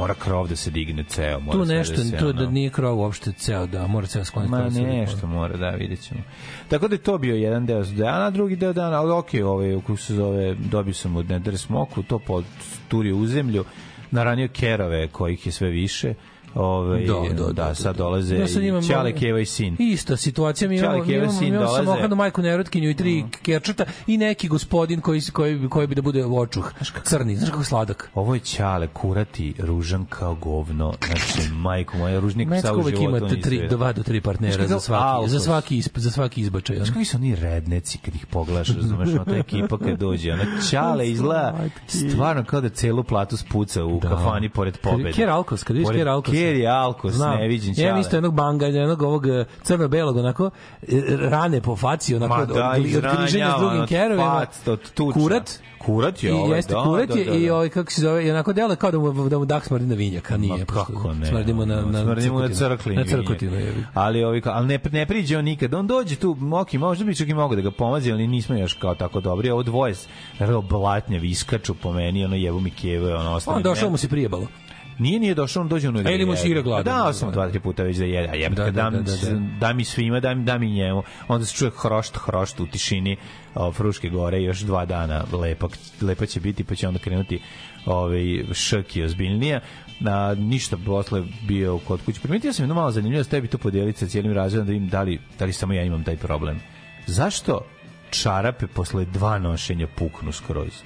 mora krov da se digne ceo. Mora tu da nešto, da se, to da nije krov uopšte ceo, da mora ceo skloniti. Ma nešto mora, da, vidjet ćemo. Tako da je to bio jedan deo dana, drugi deo dana, ali okej, okay, ovaj, kako se zove, dobio sam od Nedr Smoku, to pod turi u zemlju, naranio kerove kojih je sve više, Ove, do, da da, da, da, da, sad dolaze ja sad imam, Čale, Keva i sin. Isto situacija, mi imamo, Čale, Keva, imamo, sin imamo dolaze. samohranu majku nerotkinju i tri mm. kerčuta i neki gospodin koji, koji, koji bi da bude vočuh, crni, znaš kako sladak. Ovo je Čale, kurati, ružan kao govno, znači, majko moja, ružnik sa u životu. Mecko ima tri, dva do tri partnera za svaki, za svaki, za svaki izbačaj. Znači kako su oni redneci kad ih poglaš, razumeš, ona ta ekipa kad dođe, ona Čale izla stvarno kao da celu platu spuca u kafani pored pobede. Kjer Alkos, kad vidiš Kjer Alkos. Ker je alkos, neviđen čale. Ja isto jednog banga, jednog ovog e, crno-belog, onako, e, rane po faci, onako, Ma, od, da, od, od križenja s drugim kerovima. Kurat, Kurat je ovaj, jeste, da, kurat je da, da, da. i ovaj kako se zove, i onako delo kao da mu da mu dak smrdi na vinjak, a nije. Ma, kako ne? Smrdimo na na smrdimo na crklinu. Na crkotinu je. Ali ovaj al ne ne priđe on nikad. On dođe tu, moki, možda bi čak i mogao da ga pomazi, ali nismo još kao tako dobri. Ovo dvoje, roblatnje, iskaču po meni, ono jebu mi keve, ono pa, ostalo. On došao mu se prijebalo. Nije, nije došao, on dođe ono da Ili mu se igra gladan. Da, dao sam dva, tri puta već da jede, a jebate, da, da, da, da, da. mi svima, da, da mi njemu. Onda se čuje hrošt, hrošt u tišini o, Fruške gore, još dva dana lepo, lepo će biti, pa će onda krenuti ovaj, šrk i ozbiljnija. Na, ništa posle bio kod kuće. Primetio sam jedno malo zanimljivo, da s tebi to podijeliti sa cijelim razredom, da im da li, da li samo ja imam taj problem. Zašto čarape posle dva nošenja puknu skroz?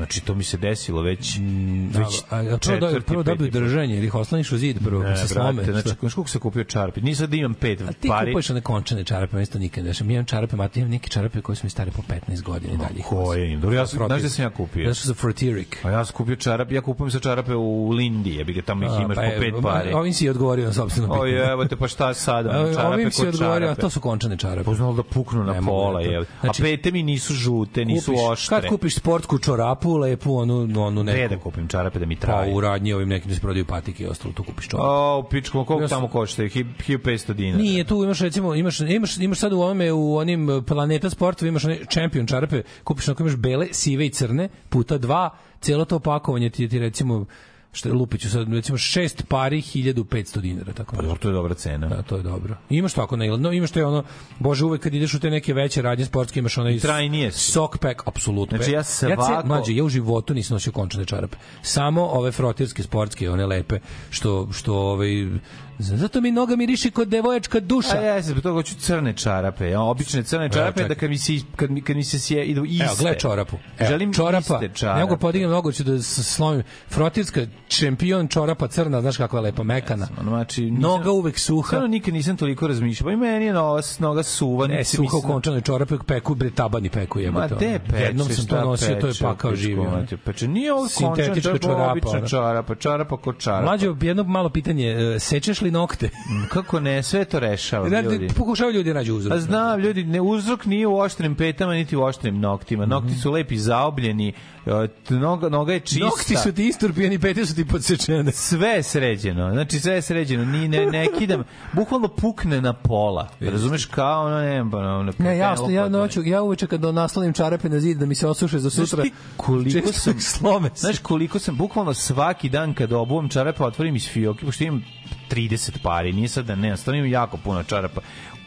Znači, to mi se desilo već... Mm, već a, a prvo, do, prvo dobiju držanje, ili oslaniš u zid prvo, ne, se slome. Brate, znači, znaš koliko se kupio čarpe? Nisam da imam pet pari. A ti pari. kupuješ one končane čarpe, mesto nikad ne. Ja imam čarape, mati, imam neke čarape koje su mi stare po 15 godina i no, dalje. Koje? Dobro, ja sam, znaš da sam ja kupio? Znaš za Frotirik. A ja sam kupio čarape, ja kupujem sa čarape u Lindi, jebi ga tamo ih imaš a, pa, po pet pari. Ovim si odgovorio na sobstveno pitanje. Oj, evo te, pa šta sad, čarape ovim si odgovorio, a to su končane čarape. Poznalo pa da puknu na da pola, je. A znači, pete mi nisu žute, nisu oštre. Kad kupiš sportku čorapu, lepu, lepu, onu, onu neku... Gde da kupim čarape da mi pa traje? Pa u radnji ovim nekim da se prodaju patike i ostalo, tu kupiš čarape. A, u koliko tamo košta? 1500 dinara. Nije, tu imaš recimo, imaš, imaš, imaš sad u ovome, u onim eh, planeta Sportu, imaš one champion čarape, kupiš ako imaš bele, sive i crne, puta dva, celo to pakovanje ti, ti recimo što je Lupiću sad recimo šest pari 1500 dinara tako. Pa dobro, to je dobra cena. Da, to je dobro. I imaš tako na no, imaš što je ono bože uvek kad ideš u te neke veće radnje sportske imaš onaj trajnije sok pack apsolutno. Znači ja svako ja, mlađe, ja u životu nisam nosio končane čarape. Samo ove frotirske sportske, one lepe što što ovaj Zato mi noga miriši kod devojačka duša. A ja se zbog hoću crne čarape, ja, obične crne čarape, da kad mi se, kad mi, kad mi se sje, idu i Evo, gle čorapu. Evo, Želim čorapa. iste čarape. Nego podignem nogu, ću da slomim. Frotirska čempion čorapa crna, znaš kakva je lepa, mekana. Yes, znači, nisam, noga uvek suha. Stvarno nikad nisam toliko razmišljao. Pa I meni je noga, noga suva. Ne, suha mislim... u končanoj čorape, peku, bre, tabani peku je. Ma, te peče, Jednom sam to nosio, peče, to je pakao živio. Peče, nije ovo končan, to je obična čarapa, čarapa ko čarapa. Mlađo, jedno malo pitanje, e, sećaš li izgubili nokte. Mm, kako ne, sve to rešava ljudi. Pokušavaju ljudi da nađu uzrok. A znam, ljudi, ne, uzrok nije u oštrim petama, niti u oštrim noktima. Nokti mhm. su lepi zaobljeni, Noga, noga je čista. Nokti su ti isturbijeni, pete su ti podsečene. Sve je sređeno. Znači, sve je sređeno. Ni, ne, ne kidam. Bukvalno pukne na pola. Razumeš kao ono, ne, pa, ono, ne, ne, jasno, ja pa, noću, pa. ja uveče kad naslonim čarape na zid da mi se osuše za sutra. Znaš koliko sam, slome se. Znaš koliko sam, bukvalno svaki dan kad obuvam čarape, otvorim iz fioke, pošto imam 30 pari, nije sad da ne, stvarno imam jako puno čarapa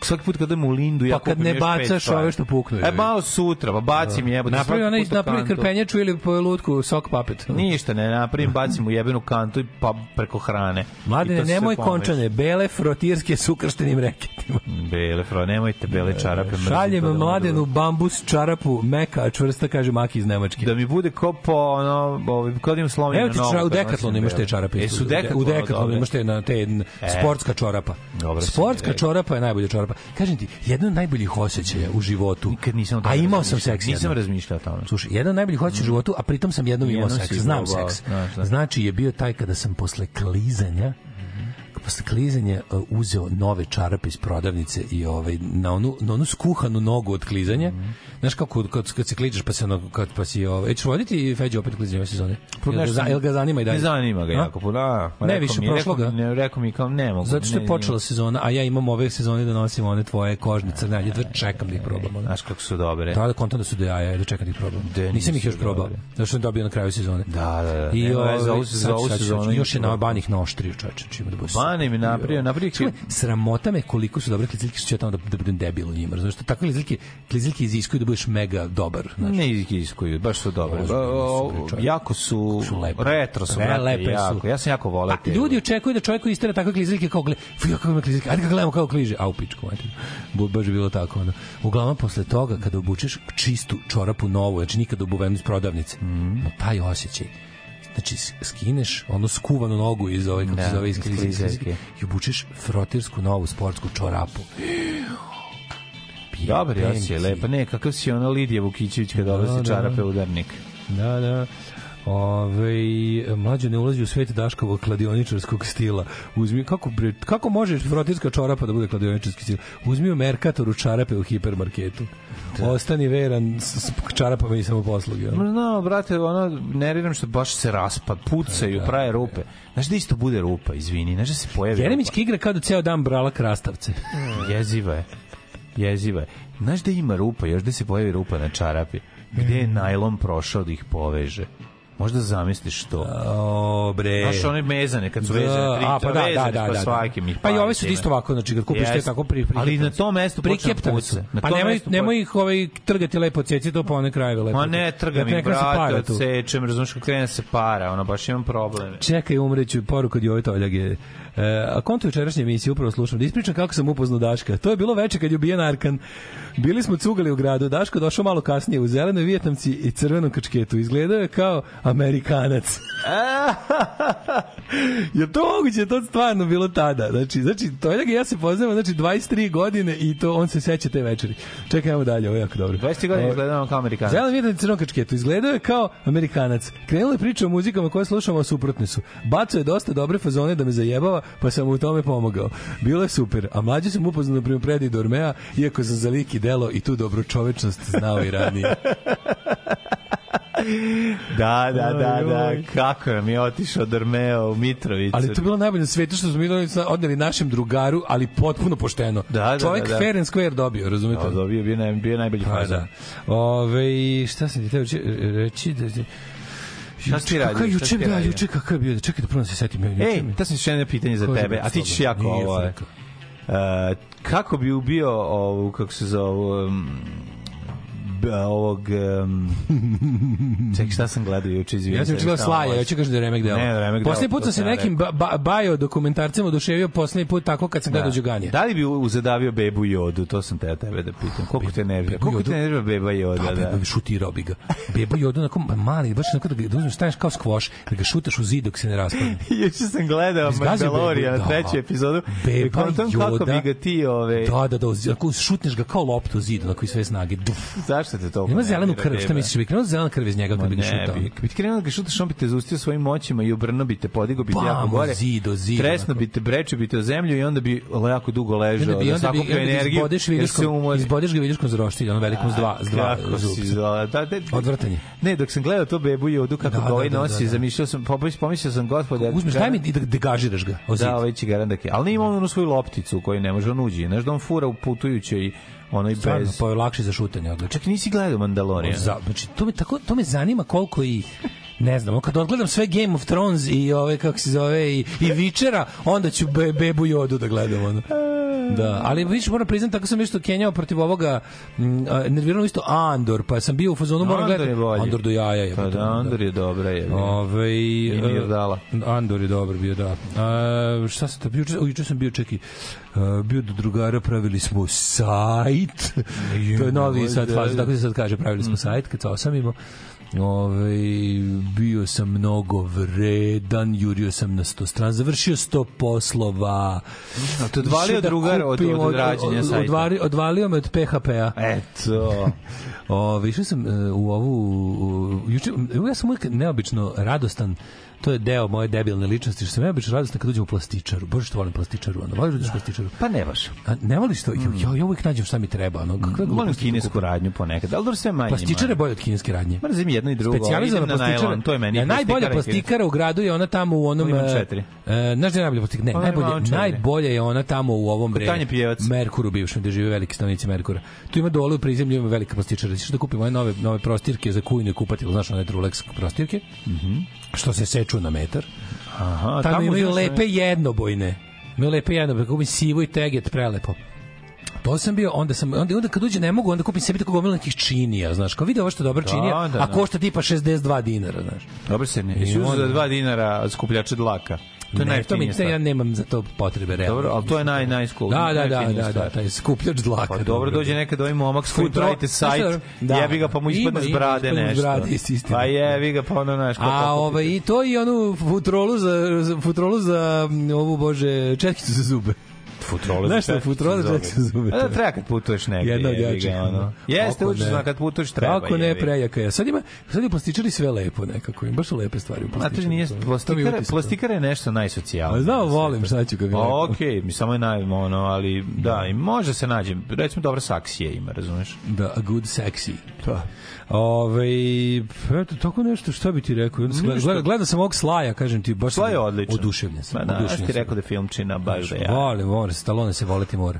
svaki put kad idem u Lindu, ja pa kad ne bacaš ove što puknu. E, malo sutra, pa bacim no. Da. jebote. Napravi onaj, napravi krpenjaču ili po lutku sok papet. Ništa ne, napravim, bacim u jebenu kantu i pa preko hrane. Mladine, nemoj končane, bele frotirske s ukrštenim reketima. Bele fro, nemojte bele čarape. Šaljem mladenu da bambus čarapu, meka, čvrsta, kaže Maki iz Nemačke. Da mi bude ko po, ono, kad im slomljeno Evo ti čara, u pa dekatlonu da imaš te čarape. E, su dekatlonu? U dekatlonu imaš te, na, te e. sportska čorapa. Dobro, Sportska čorapa je najbolja čorapa ljubav. Kažem ti, jedan od najboljih osjećaja u životu. Nikad nisam A imao sam seks. Nisam razmišljao o tome. Slušaj, jedan od najboljih osjećaja u životu, a pritom sam jednom imao seks. Znam seks. Da, da. Znači je bio taj kada sam posle klizanja posle klizanja e, uzeo nove čarape iz prodavnice i ovaj na onu na onu skuhanu nogu od klizanja. Mm -hmm. Znaš kako kad, kad se kližeš pa se ono kad pa si ovaj e, ćeš voditi Feđe opet klizanje ove sezone. Pa jel ga, jel zanima i dalje? Ne zanima ga jako puno. Pa da, pa ne više mi, prošlo ga. Ne rekao mi kao ne mogu. Zato što je počela sezona, a ja imam ove sezone da nosim one tvoje kožne crnelje, da čekam da ih probam. Znaš kako su dobre. Da, da kontam da su do jaja, da čekam da ih probam. Da, Nisam ih još probao, zato što sam dobio na kraju sezone. Da, da, da. I ovaj, za ovu sezonu još je na banih na oštriju, čoveče, čime da bude stane mi napravio, napravio Čuj, sramota me koliko su dobre kliziljke, što ja tamo da, da budem debil u njima, znaš, što takve kliziljke, kliziljke iziskuju da budeš mega dobar, znaš. Ne iziskuju, baš su dobre. Ozbiljno, jako su, su lepe. retro su, Re, lepe jako. su. Ja sam jako voleo pa, te. Ljudi očekuju da čovjek istera takve kliziljke kao gle, fuj, kako ima kliziljke, ajde ga gledamo kako kliže, a u pičku, ajde. Baš bilo tako, ono. Uglavnom, posle toga, kada obučeš čistu čorapu novu, znači nikad obuvenu iz prodavnice, mm. no, taj osjećaj znači skineš ono skuvanu nogu iz ove kako da, se zove iz klizerke i obučeš frotirsku novu sportsku čorapu Dobar, ja si lepa. Ne, kakav si ona Lidija Vukićević kada da, dolazi da, da. čarape udarnik. Da, da. Ove, mlađe ne ulazi u svet Daškovog kladioničarskog stila. Uzmi, kako, bre, kako možeš frotirska čorapa da bude kladioničarski stil? Uzmi u Mercatoru čarape u hipermarketu. Da. Ostani veran s, s čarapama i samoposluge. Ono. No, brate, ono, nerviram što baš se raspad, pucaju, da, da prave da, rupe. Znaš da isto bude rupa, izvini, znaš da se pojavi Jeremićki igra kao da ceo dan brala krastavce. Jeziva je. Jeziva je. Znaš da ima rupa, još da se pojavi rupa na čarapi. Gde je najlon prošao da ih poveže? Možda zamisliš to. O, bre. Znaš, one mezane, kad su da. vezane, tri, a, pa da, vezane, da, pa da, da, da. Pa i ove su isto ovako, znači, kad kupiš te tako pri, pri Ali na tom mestu počne da puce. Pa nemoj, nemoj ih ovaj, trgati lepo ceci to pa one krajeve lepo. Ma ne, trga mi, brate, odsečem, razumiješ kako krene se para, ono, baš imam probleme. Čekaj, umreću, poruka od Jovita Oljage. E, a kontu jučerašnje emisije upravo slušam da ispričam kako sam upoznao Daška. To je bilo veče kad je ubijen Arkan. Bili smo cugali u gradu. Daško došao malo kasnije u zelenoj vjetnamci i crvenom kačketu. Izgledao je kao Amerikanac. je to moguće? To stvarno bilo tada. Znači, znači to je da ja se poznajem, znači 23 godine i to on se seća te večeri. Čekajmo dalje, ovo je jako dobro. 23 godine izgledao kao Amerikanac. Zelena vjetnamci crvenom kačketu. Izgledao je kao Amerikanac. Krenula je priča o muzikama koje slušamo, a suprotne su. Baco je dosta dobre fazone da me zajebava, pa sam u tome pomogao. Bilo je super, a mlađe sam upoznao na primjer Dormea, iako sam za lik i delo i tu čovečnost znao i ranije. da, da, da, da, kako nam je otišao Dormeo u Mitrovicu. Ali to je bilo najbolje na svetu što smo mi odneli našem drugaru, ali potpuno pošteno. Da, da, Čovjek da, da. fair and square dobio, razumete? Da, dobio, bio, naj, bio najbolji pa fazon. Da. Ove, šta sam ti teo reći? Da, da, Šta ti radi? Kako juče bio, juče kakav bio? Čekaj da prvo da se setim. Ej, ta sam još jedno pitanje za tebe, a ti ćeš jako ovo. Ovaj, uh, e, kako bi ubio ovu, kako se zove, um, ovog... Um, ček, šta sam gledao juče, izvijem. Ja sam juče gledao Slaja, juče kažu da je remek delo. Ne, remek Poslednji put da sam se nekim ba, ba, bajo dokumentarcem oduševio poslednji put tako kad sam da. gledao Đuganje. Da li bi uzadavio bebu Jodu, to sam te tebe da pitam. Koliko te nervira? Koliko te nervira beba Joda? Da, da? beba, šutirao bi ga. Beba Joda, onako mali, baš onako da ga da uzmeš, kao skvoš, da ga šutaš u zid dok se ne raspadne. juče sam gledao Mandalorian, da, treću epizodu. Beba Joda. Kako bi ga ti ove... Da, da, da, šutneš ga kao loptu u zid, onako i sve snage. Duf. Zašto sad to. Ima zelenu krv, šta misliš, bi krenuo zelena krv iz njega kad bi ga šutao. Bi ti krenuo da ga šutaš, on bi te zaustio svojim moćima i obrnuo bi te, podigao bi te jako gore. Zido, zido. Tresno bi te, breče bi te o zemlju i onda bi jako dugo ležao, da sakupio energiju. Izbodeš vidiškom, izbodeš ga vidiškom za roštilj, ono velikom s dva, s dva zubca. Da, da, da. Odvrtanje. Ne, dok sam gledao to bebu i odu kako ga ovaj nosi, zamišljao sam, pomislio sam gospode. Uzmeš, daj mi da degažiraš ga. Da, ovaj će garandak. Ali nije imao onu svoju lopticu koju ne može on uđi. Znaš da on fura u putujućoj ono i bez... pa je lakše za šutanje odlično. Čak nisi gledao Mandalorian. Za, znači, to me, tako, to me zanima koliko i ne znam, kad odgledam sve Game of Thrones i ove, kako se zove, i, i Vičera, onda ću be, Bebu Jodu da gledam. Ono. Da, ali više moram priznam, tako sam nešto kenjao protiv ovoga, m, nervirano isto Andor, pa sam bio u fazonu, moram gledati. Andor je Andor do jaja je. Pa da, da, Andor je dobra je. Ove, I Mirdala. E, Andor je dobar bio, da. A, e, šta sam to bio? Juče sam bio, čeki, e, bio do drugara, pravili smo sajt. to je novi sad faz, da- tako se sad kaže, pravili smo mm. sajt, kad se osamimo. Ove, ovaj, bio sam mnogo vredan, jurio sam na sto stran, završio sto poslova. A to odvalio da drugar od, od, od rađenja sajta. Odvalio, odvalio me od PHP-a. Eto. Ove, ovaj, išao sam e, u ovu... U, juče, ja sam uvijek neobično radostan to je deo moje debilne ličnosti, što sam ja obično radostan kad uđem u plastičaru. Bože što volim plastičaru, ono, voliš da, da. plastičaru? Pa ne baš. A ne voliš to? Mm. Ja, ja uvijek nađem šta mi treba. Ono, kako mm. Volim da kinesku kupu? radnju ponekad, ali dobro sve manje. Plastičar je bolje od kineske radnje. Mrzim jedno i drugo. Specijalizovana plastičara. Najlon, to je meni. Ja, najbolja plastikara u gradu je ona tamo u onom... E, četiri. E, znaš gde je najbolja plastikara? Ne, najbolje, najbolje je ona tamo u ovom bre. Tanje Pijevac. Merkuru bivšem, gde žive veliki stanovnici Merkura. Tu ima dole u prizemlju ima velika plastičara. Što da kupimo nove nove prostirke za kujnu i kupatilo, znaš, one Drulex prostirke. Mhm. što se seče skaču na metar. Aha, tamo, tamo imaju da- lepe jednobojne. Imaju lepe jednobojne, kako bi sivo i teget prelepo to sam bio, onda sam onda onda kad uđe ne mogu, onda kupim sebi tako gomilu nekih činija, znaš, kao vidi ovo što dobra da, činija, da, da, da. a košta tipa 62 dinara, znaš. Dobro se ne. I Jesu za 2 dinara skupljače dlaka. To je ne, to mi, te, ja nemam za to potrebe realno. Dobro, al to je naj najskup. Da, da, da, da, da, taj skupljač dlaka. Pa dobro dođe neka da ovaj imamo omak skup pravite sajt. Da, jebi ga pa mu ispadne s brade nešto. Brade, pa jebi ga pa ono kako. A ovaj i to i onu futrolu za futrolu za mm, ovu bože četkicu za zube futrole. Znaš šta, futrole Jackson zove. A pa da treba kad putuješ negde. Jedna od jačih. Jeste, učiš ne. kad putuješ treba. Ako pa ne, prejaka je. Sad, ima, sad je plastičari sve lepo nekako. Ima baš lepe stvari u plastičari. Znate, nije, plastikara, plastikara je nešto najsocijalno. Znao, volim, šta ću ga bi pa rekao. Okej, mi samo je najmo, ono, ali da, i može se nađe. Recimo, dobra saksije ima, razumeš? Da, a good sexy. Da. Ove, ovaj, eto, tako nešto, šta bi ti rekao? Gleda, gleda, gleda sam ovog Slaja, kažem ti, baš Slaj je odličan. Oduševljen sam. Ma, da, oduševljen ti rekao da je filmčina, baš da ja. Volim, vole, Stallone se voliti mora.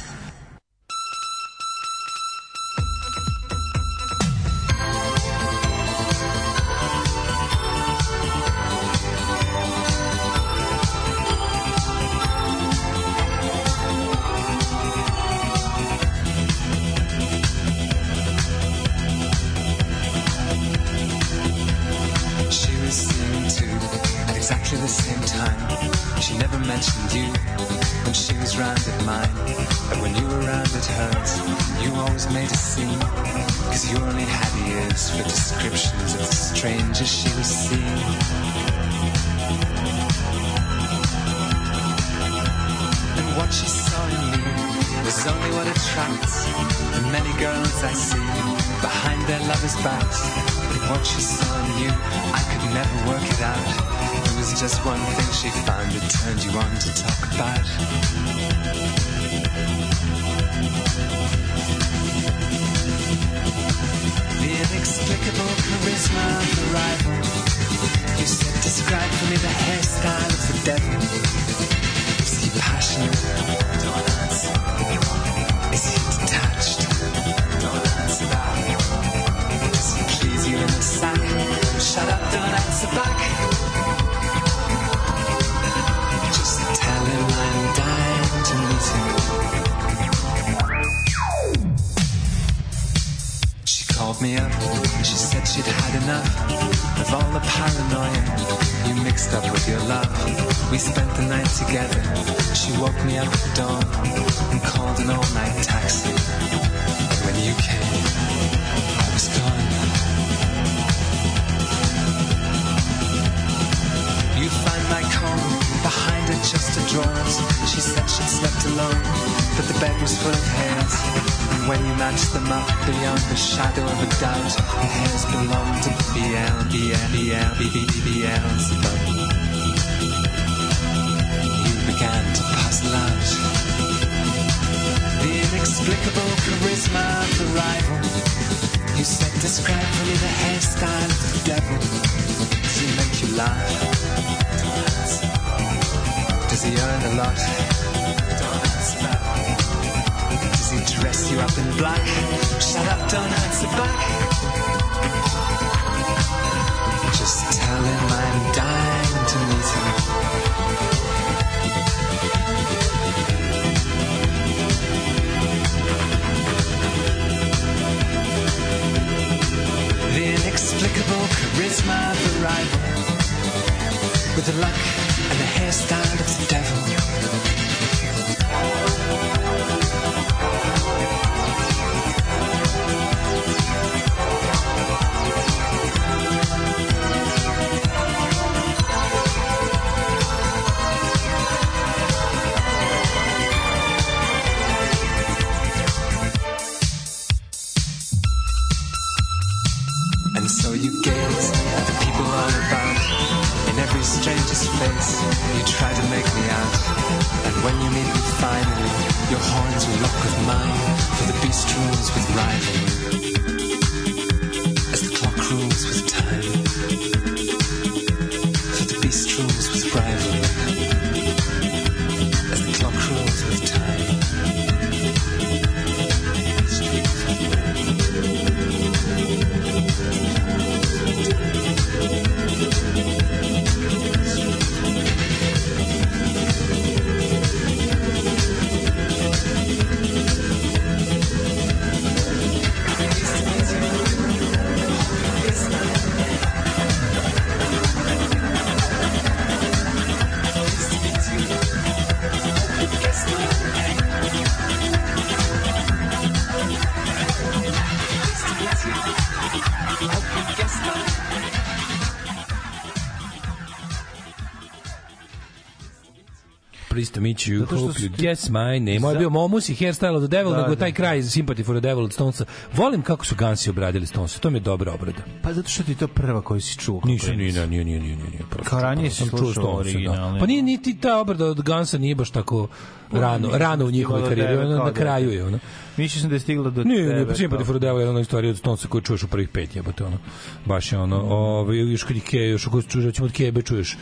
meet you, Zato hope su... you my name. Za... Ovo je bio Momus i Hairstyle of the Devil, da, nego da, taj da. kraj Sympathy for the Devil od Stonesa. Volim kako su Gansi obradili Stonesa, to mi je dobra obrada. Pa zato što ti to prva koju si čuo. Nisam, nije, nije, nije, nije, nije. Prosto, Kao ranije si slušao da. originalne. Da. Pa nije, ti ta obrada od Gansa nije baš tako rano, rano u njihovoj karijeri, ona na kraju je. Ona. Mislio sam da je stigla do nije, tebe. Nije, pa nije, Sympathy for the Devil je ona istorija od Stonesa koju čuješ u prvih pet jebote, ono. Baš je ono, mm. ovaj, još kad je Keje, još ako čuješ, ćemo od Kebe čuješ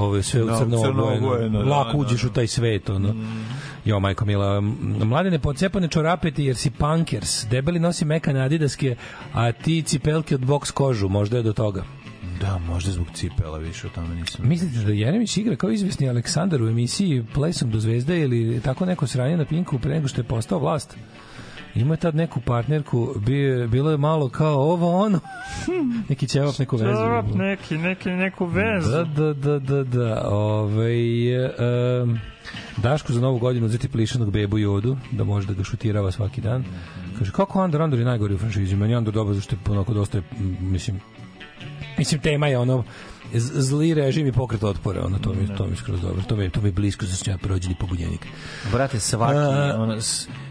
ovo sve u crno obojeno. Da, Lako da, uđeš u da. taj svet, ono. Mm. Jo, majko mila, mladene pocepane čorapeti jer si punkers. Debeli nosi mekane adidaske, a ti cipelke od boks kožu, možda je do toga. Da, možda zbog cipela više o tome nisam. Mislite da Jeremić igra kao izvesni Aleksandar u emisiji Plesom do zvezde ili tako neko sranje na Pinku pre nego što je postao vlast? Ima tad neku partnerku, bi, bilo je malo kao ovo ono. neki ćevap, neku vezu. Ćevap, neki, neki, neku vezu. Da, da, da, da, da. Ove, ovaj, um, Dašku za novu godinu uzeti plišanog bebu Jodu, da može da ga šutirava svaki dan. Kaže, kako Andor Andor je najgori u franšizi? Meni Andor dobro, zašto je onako dosta, mislim, mislim, tema je ono, zli režim i pokret otpora, ono to mi to mi skroz dobro. To mi to mi blisko za snja prođeni pobunjenik. Brate, svaki A, ono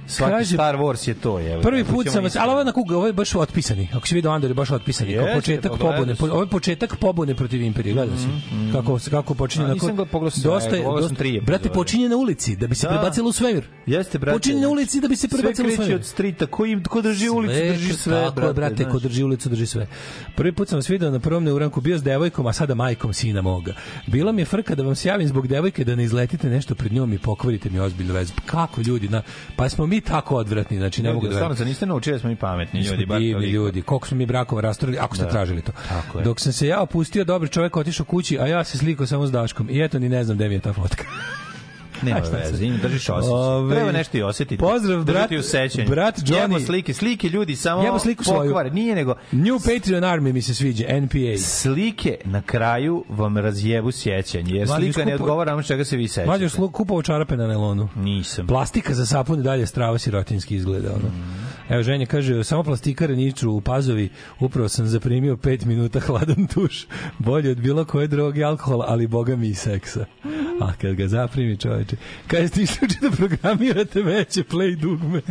Svaki kaže, Star Wars je to, je. Prvi znači, put sam vas, ali ovo na kuga, ovo je baš otpisani. Ako si vidi Andor je baš otpisani, je, kao početak je, pobune, po, ovo je početak pobune protiv Imperije, Gleda si. Mm, mm. Kako kako počinje na Nisam ga pogledao, dosta je, dosta, tri brate počinje na ulici da bi se da. prebacilo u svemir. Jeste, brate. Počinje na ulici da bi se prebacilo u svemir. Sve od strita, ko im ko drži ulicu, drži sve, tako, brate, brate ko drži ulicu, drži sve. Prvi put sam vas video na prvom neuranku bio s devojkom, a sada majkom sina moga. Bila mi je frka da vam se javim zbog devojke da ne izletite nešto pred njom i pokvarite mi ozbiljnu vezu. Kako ljudi, na, pa smo mi mi tako odvratni, znači ne mogu da. Stvarno niste naučili da smo i pametni ljudi, bar divni ljudi. Koliko smo mi brakova rasturili, ako ste da. tražili to. Tako je. Dok sam se ja opustio, dobar čovjek otišao kući, a ja se slikao samo s Daškom. I eto ni ne znam gde mi je ta fotka. Nema veze, im držiš osjećaj. Ove... Treba nešto i osjetiti. Pozdrav, brat, u sećanju. brat Johnny. Jemo slike, slike ljudi samo Jemo sliku pokvare. Nije nego... New Patreon Army mi se sviđa, NPA. Slike na kraju vam razjebu sjećanje, jer Mlađe slika ne odgovara ono čega se vi sećate. Mlađe, kupovao čarape na nelonu. Nisam. Plastika za sapun i dalje strava sirotinski izgleda. Ono. Mm. Evo, ženja kaže, samo plastikare niču u pazovi, upravo sam zaprimio 5 minuta hladan tuš, bolje od bilo koje droge alkohola, ali boga mi i seksa. A kad ga zaprimi čoveče, kaže ti sluči da programirate veće play dugme.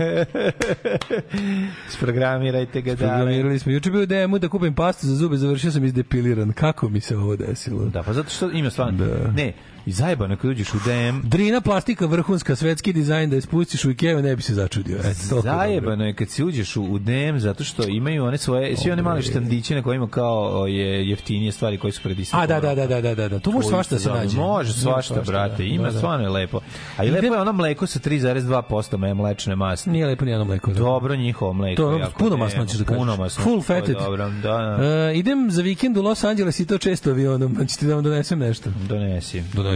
Sprogramirajte ga da. Programirali smo. Juče bio demo da kupim pastu za zube, završio sam izdepiliran. Kako mi se ovo desilo? Da, pa zato što ima stvarno. Da. Ne, I zajebano kad uđeš u DM. Drina plastika vrhunska svetski dizajn da je spustiš u Ikeu ne bi se začudio. E, zajebano je kad si uđeš u, DM zato što imaju one svoje svi oni mali štandiće na kojima kao je jeftinije stvari koje su predisane. A da da da da da da. da. Tu može svašta se nađe. Može svašta, brate. Da, Ima da, da. stvarno je lepo. A i lepo je ono mleko sa 3,2% mlečne masti. Nije lepo ni ono mleko. Da. Dobro njihovo mleko. To je puno masno hoćeš da kažeš. Full fatted. Dobro, da. da. Uh, idem za vikend u Los Angeles i to često avionom, znači ti da vam donesem nešto. Donesi. Donesi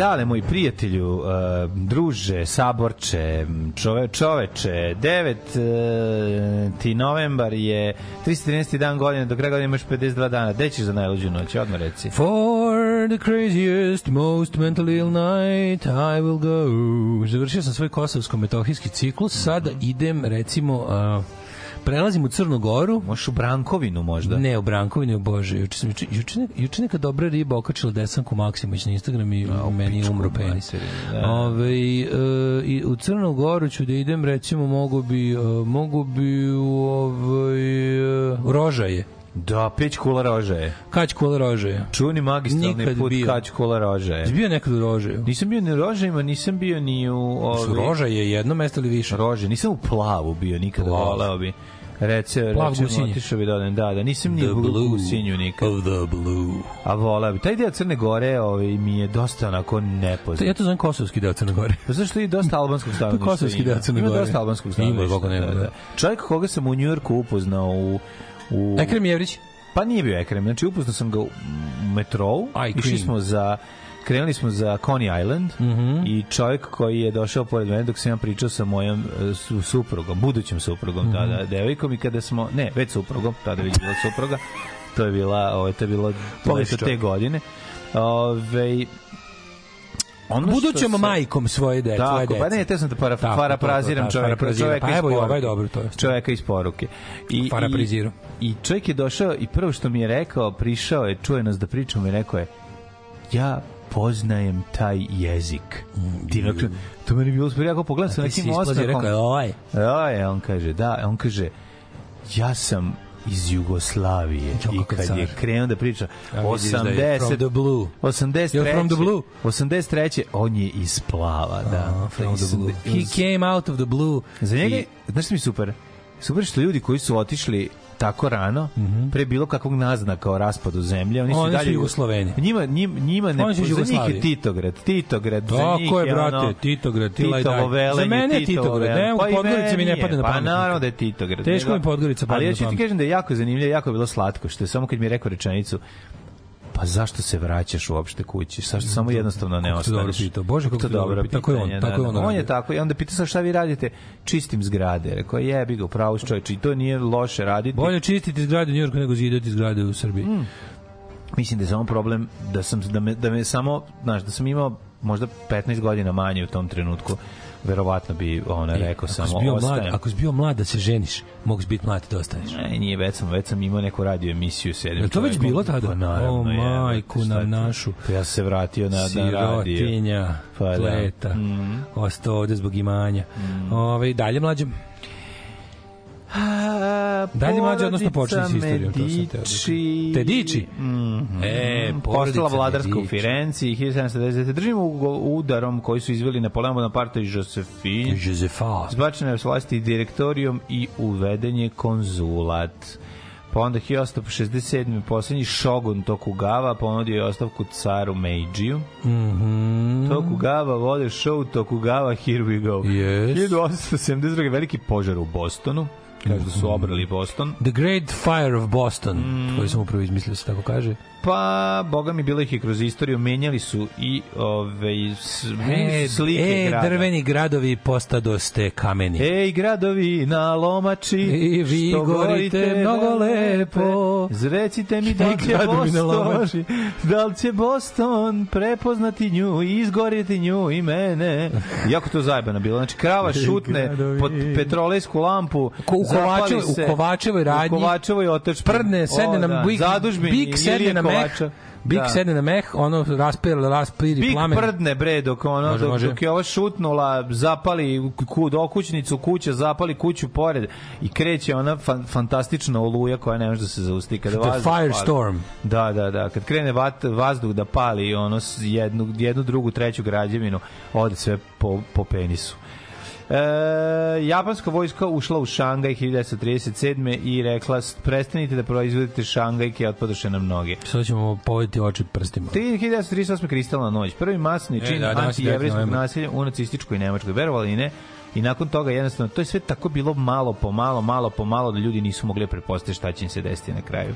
dale moj prijatelju, uh, druže, saborče, čove, čoveče, 9 uh, ti novembar je 313. dan godine, do kraja godine imaš 52 dana. Gde ćeš za najluđu noć? Odmah reci. For the craziest, most mentally ill night I will go. Završio sam svoj kosovsko-metohijski ciklus, sada mhm. idem recimo... Uh, Prelazim u Crnu Goru. Možeš u Brankovinu možda? Ne, u Brankovinu, bože. Juče, sam, juče, juče, juče neka dobra riba okačila Desanku Maksimović na Instagram i A, u meni umro penis. Da. Ove, ovaj, e, i u Crnu Goru ću da idem, recimo, mogu bi, e, mogu bi u ovaj, e, Rožaje. Da, peć kula rože. Kać kula rože. Čuni magistralni Nikad put bio. kać kula rože. Jesi bio nekad u rožeju? Nisam bio ni u rožejima, nisam bio ni u... Ovi... Roža je jedno mesto ili više? Rože, nisam u plavu bio nikada, Plav. voleo bi. Rece, Plav rece, otišao bi dodan, da, da, da, nisam ni u gusinju nikad. Of the blue. A voleo bi. Taj deo Crne Gore ovaj, mi je dosta onako nepoznat. Ja to zovem kosovski deo Crne Gore. Pa zašto je dosta albanskog stanovništva? Pa kosovski deo Crne Gore. Ima dosta albanskog stanovništva. Ima, kako nema. Da, da, da. Čovjek koga sam u Njujorku upoznao u U... Ekrem Jevrić? Pa nije bio Ekrem, znači upoznao sam ga u metrou, išli smo za krenuli smo za Coney Island mm -hmm. i čovjek koji je došao pored mene dok sam ja pričao sa mojom uh, suprugom, budućim suprugom mm -hmm. tada, devojkom i kada smo, ne, već suprugom, tada već bila supruga, to je bila, ovo, ovaj, to je bilo to te godine. Ove, ovaj, ono budućom se... majkom svoje dece. Tako, dece. pa ne, te sam da para, tako, parafraziram tako, čoveka, parafraziram. čoveka pa evo i ovaj dobro, to je. Čoveka iz poruke. I, Parafraziram. I, I čovjek je došao i prvo što mi je rekao, prišao je, čuje nas da pričamo i rekao je, ja poznajem taj jezik. Mm, Direktno, to meni bilo spori, ako pogledam sa nekim osnovom. Rekao, oj. Oj, on kaže, da, on kaže, ja sam iz Jugoslavije i kad car. je krenuo da priča ja, 80 da, da from the blue 83 from the blue 83 on je isplava da from the blue he came out of the blue za njega he... znaš šta mi super super što ljudi koji su otišli tako rano, mm -hmm. pre bilo kakvog naznaka o raspadu zemlje. Oni su oni dalje Jugosloveni. Njima njima njima ne Oni su za njih je Titograd, Titograd za tako njih. Tako je brate, ono, Titograd, Titovo velenje, Za mene je Titograd, ne, pa Podgorica mi ne pada na pamet. Pa naravno da je Titograd. Teško mi Podgorica padne. Ali ja ću ti kažem da je jako zanimljivo, jako je bilo slatko što je samo kad mi je rekao rečenicu pa zašto se vraćaš uopšte kući? Zašto mm, samo jednostavno ne ostaneš? Dobro pitao. Bože, kako to dobro pitao. Tako je on, da, tako je da. on. On je tako i onda pita sa šta vi radite? Čistim zgrade. Rekao je jebi ga, pravo čoveče, i to nije loše raditi. Bolje čistiti zgrade u Njujorku nego zidati zgrade u Srbiji. Mm. Mislim da je samo problem da sam da me da me samo, znaš, da sam imao možda 15 godina manje u tom trenutku verovatno bi ona e, rekao samo bio mlad, ako si bio mlad da se ženiš, mogu biti mlad da ostaneš. Ne, nije već sam, već sam imao neku radio emisiju sedem. Je to već bilo tada? Pa, naravno, o majku na našu. Pa ja se vratio na, na radio. Sirotinja, pa, da. Mm -hmm. ostao ovde zbog imanja. Mm -hmm. Ove, ovaj, dalje mlađem. Dalje mlađe, odnosno počeli s istorijom. Medici. Te diči. Mm -hmm. E, Postala vladarska u Firenci 1790. Držimo udarom koji su izveli Napoleon Bonaparte i Josefin. Josefa. Zbačena je s vlasti direktorijom i uveden konzulat. Pa onda 1867. poslednji šogun Tokugava ponudio je ostavku caru Meijiju. Mm -hmm. Tokugawa vode show Tokugava, Here We Go. Yes. 1872. veliki požar u Bostonu. Kažu da su obrali Boston. The Great Fire of Boston, mm. koji sam upravo izmislio da se tako kaže pa boga mi bilo ih i kroz istoriju menjali su i ove s, e, slike e, grada. drveni gradovi postadoste kameni ej gradovi na lomači i vi što gorite mnogo lepo zrecite mi e, da li će Boston da li će Boston prepoznati nju i izgoriti nju i mene jako to zajebano bilo znači krava e, šutne gradovi. pod petrolejsku lampu Ko, u, Kovačevo, se, u Kovačevoj radnji u Kovačevoj otač prdne sedne o, na da, bik, zadužbin, bik sedne na meh, Bik da. sedne na meh, ono raspir, raspiri Bik plamen. Bik prdne bre dok ono može, dok, može. dok je ovo šutnula, zapali kud okućnicu, kuća, zapali kuću pored i kreće ona fan, fantastična oluja koja ne može da se zaustavi kada The vazduh firestorm. Pali. Da, da, da, kad krene vat, vazduh da pali ono jednu jednu drugu treću građevinu, ode sve po po penisu. E, japanska vojska ušla u Šangaj 1937. i rekla prestanite da proizvodite Šangajke, otpadoše nam mnoge. Sada ćemo povediti oči prstima. 1938. kristalna noć. Prvi masni e, čin e, da, da antijevrijskog nasilja u nacističkoj Nemačkoj. Verovali i ne, i nakon toga jednostavno to je sve tako bilo malo po malo, malo po malo da ljudi nisu mogli da prepostaviti šta će im se desiti na kraju.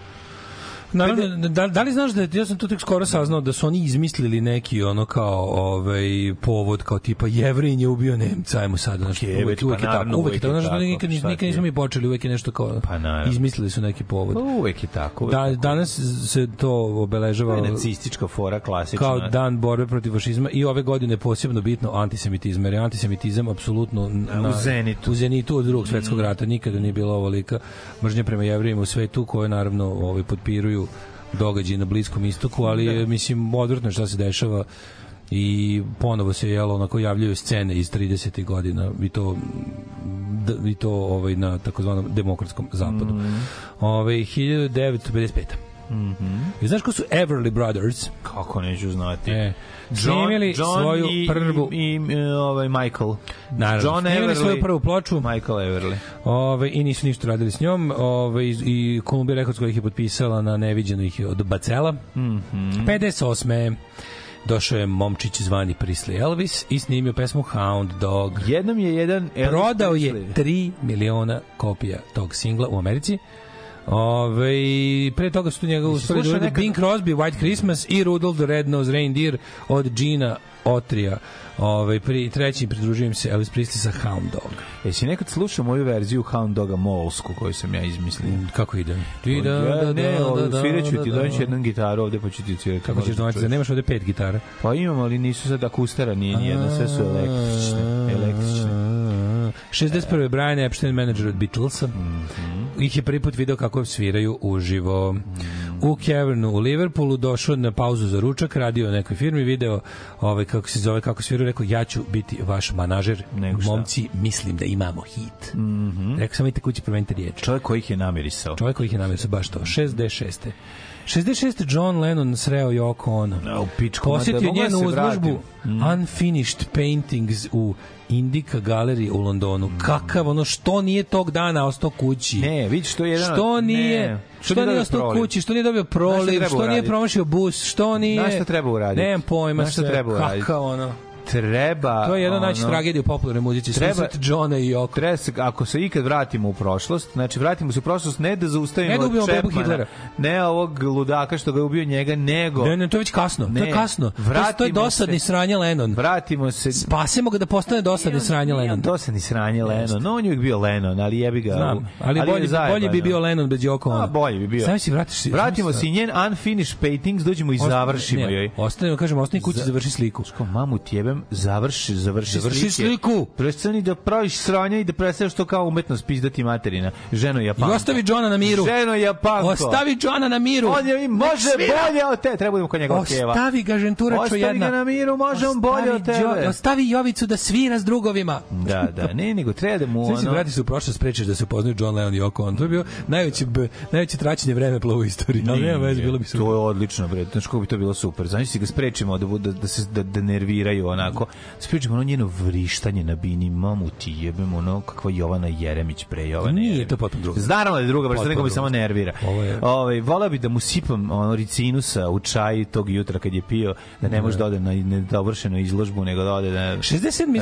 Naravno, da, da li znaš da ja sam tu tek skoro saznao da su oni izmislili neki ono kao ovaj povod kao tipa Jevrin je ubio Nemca, ajmo sad znači okay, uvek, uvek, pa, je tako, uvek je tako, znači nikad nikad nismo mi počeli, uvek je nešto kao pa, naravno. izmislili su neki povod. Pa, uvek je tako. Uvek da, tako. danas se to obeležava to nacistička fora klasična. Kao dan borbe protiv fašizma i ove godine posebno bitno antisemitizam, jer antisemitizam apsolutno na, u zenitu. U zenitu od drugog svetskog mm. rata nikada nije bilo ovolika mržnja prema jevrejima u svetu koje naravno ovaj potpiruju događaj na Bliskom istoku, ali da. je, mislim, odvrtno šta se dešava i ponovo se jelo onako javljaju scene iz 30. godina i to i to ovaj na takozvanom demokratskom zapadu. Mm. Ovaj 1955. Mhm. Mm I znaš ko su Everly Brothers? Kako neću znati. E, snimili John, svoju i, prvu i, i e, ovaj Michael. Naravno, John snimili Everly, svoju prvu ploču Michael Everly. Ove i nisu ništa radili s njom, ove i, i Columbia Records koja ih je potpisala na neviđeno ih od Bacela. Mhm. Mm 58 došao je momčić zvani Prisli Elvis i snimio pesmu Hound Dog. Jednom je jedan Elvis Prodao Prisley. je 3 miliona kopija tog singla u Americi. Ove, pre toga su tu njega uspeli da urede nekad... Bing Crosby, White Christmas i Rudolph the Red-Nosed Reindeer od Gina Otrija. Ove, pri, trećim pridružujem se Elvis Presley sa Hound Dog. Jesi nekad slušao moju verziju Hound Doga Molsku koju sam ja izmislio? Mm, kako ide? Ti pa da, da, da, ne, da, da sviraću da, ti, da, dođeš jednu gitaru ovde pa ću ti svirati. Kako ćeš domaći, da nemaš ovde pet gitara? Pa imam, ali nisu sad akustera, nije nijedna, sve su električne. električne. 61. Brian Epstein, menadžer od Beatlesa. Mm -hmm ih je prvi put video kako sviraju uživo. Mm. U Cavernu u Liverpoolu došao na pauzu za ručak, radio u nekoj firmi, video ovaj, kako se zove, kako sviraju, rekao ja ću biti vaš manažer. Momci, mislim da imamo hit. Mm -hmm. Rekao sam i tako će promeniti riječ. Čovjek koji ih je namirisao. Čovjek koji ih je namirisao, baš to. 6D6. 66. John Lennon sreo Yoko Ono. No, pičko, Posjetio da, da njenu da uzložbu mm. Unfinished Paintings u Indica Gallery u Londonu. Mm. Kakav ono, što nije tog dana ostao kući? Ne, vidi što je jedan... Što nije... Ne. Što, što nije ostao kući, što nije dobio proliv, što uraditi? nije promašio bus, što nije... Znaš šta treba uraditi? Nemam pojma šta, šta treba uraditi. Kakav ono treba... To je jedna ono, najčešća tragedija u popularnoj muzici. Treba, Susret Johna i Joko. Treba ako se ikad vratimo u prošlost, znači vratimo se u prošlost ne da zaustavimo ne da ubijemo Bebu Hitlera. Ne ovog ludaka što ga je ubio njega, nego... Ne, ne, to je već kasno. Ne, to je kasno. Vratimo to, je, to je dosadni se, sranje Lennon. Vratimo se... Spasimo ga da postane dosadni sranje Lennon. Dosadni sranje Lennon. No, on je uvijek bio Lennon, ali jebi ga... Znam, ali, ali bolje, bolje bi bio Lennon bez Joko. A, bolje bi bio. Sam si vratiš... Vratimo se i njen unfinished paintings, dođemo i završimo joj. Ostanemo, kažemo, ostani kući, završi sliku. Mamu tjebe problem, završi, završi, završi slike. sliku. Prestani da praviš sranja i da predstavljaš to kao umetnost pizdati materina. Ženo Japanko. I ostavi Johna na miru. Ženo Japanko. Ostavi Johna na miru. On je može bolje od te. Treba kod njega otkeva. Ostavi ga žentura Ostavi jedna. ga na miru, može on bolje od tebe. ostavi Jovicu da svira s drugovima. Da, da, ne, nego treba da mu ono... Znači, vrati se u prošlost, sprečeš da se poznaju John Leon i Yoko Ono. To je bio najveće, najveće traćenje vreme plovu istoriji. Ali nema vez, bilo bi se... To je odlično, bre. Znači, kako bi to bilo super. Znači, si ga sprečimo da, da, da, se, da, da nerviraju ona onako, spričam ono njeno vrištanje na bini, mamu ti jebem, ono, kakva Jovana Jeremić pre Jovana. Nije, to potom druga. Zdarno je druga vrsta, nego mi samo nervira. Ovo je... Ove, ovaj, bi da mu sipam ono, ricinusa u čaj tog jutra kad je pio, da ne da. može da ode na nedovršenu izložbu, nego da ode da 67 mi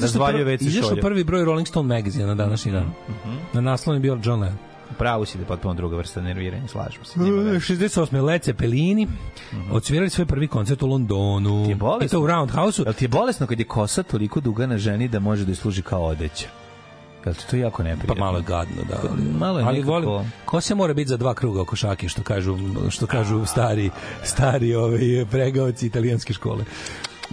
izašao prvi broj Rolling Stone magazina na današnji dan. Mm -hmm. Na naslovu je bio John Lennon pravu si da je potpuno druga vrsta nerviranja, slažem se. 68. Lece Pelini, mhm. odsvirali svoj prvi koncert u Londonu. Ti je bolesno? I to u Roundhouse-u. Jel ti je bolesno kad je kosa toliko duga na ženi da može da služi kao odeća? Jel ti to jako neprijatno? Pa malo je gadno, da. malo je ali nekako... volim, ko se mora biti za dva kruga oko šake, što kažu, što kažu stari, stari ove ovaj, pregaoci italijanske škole.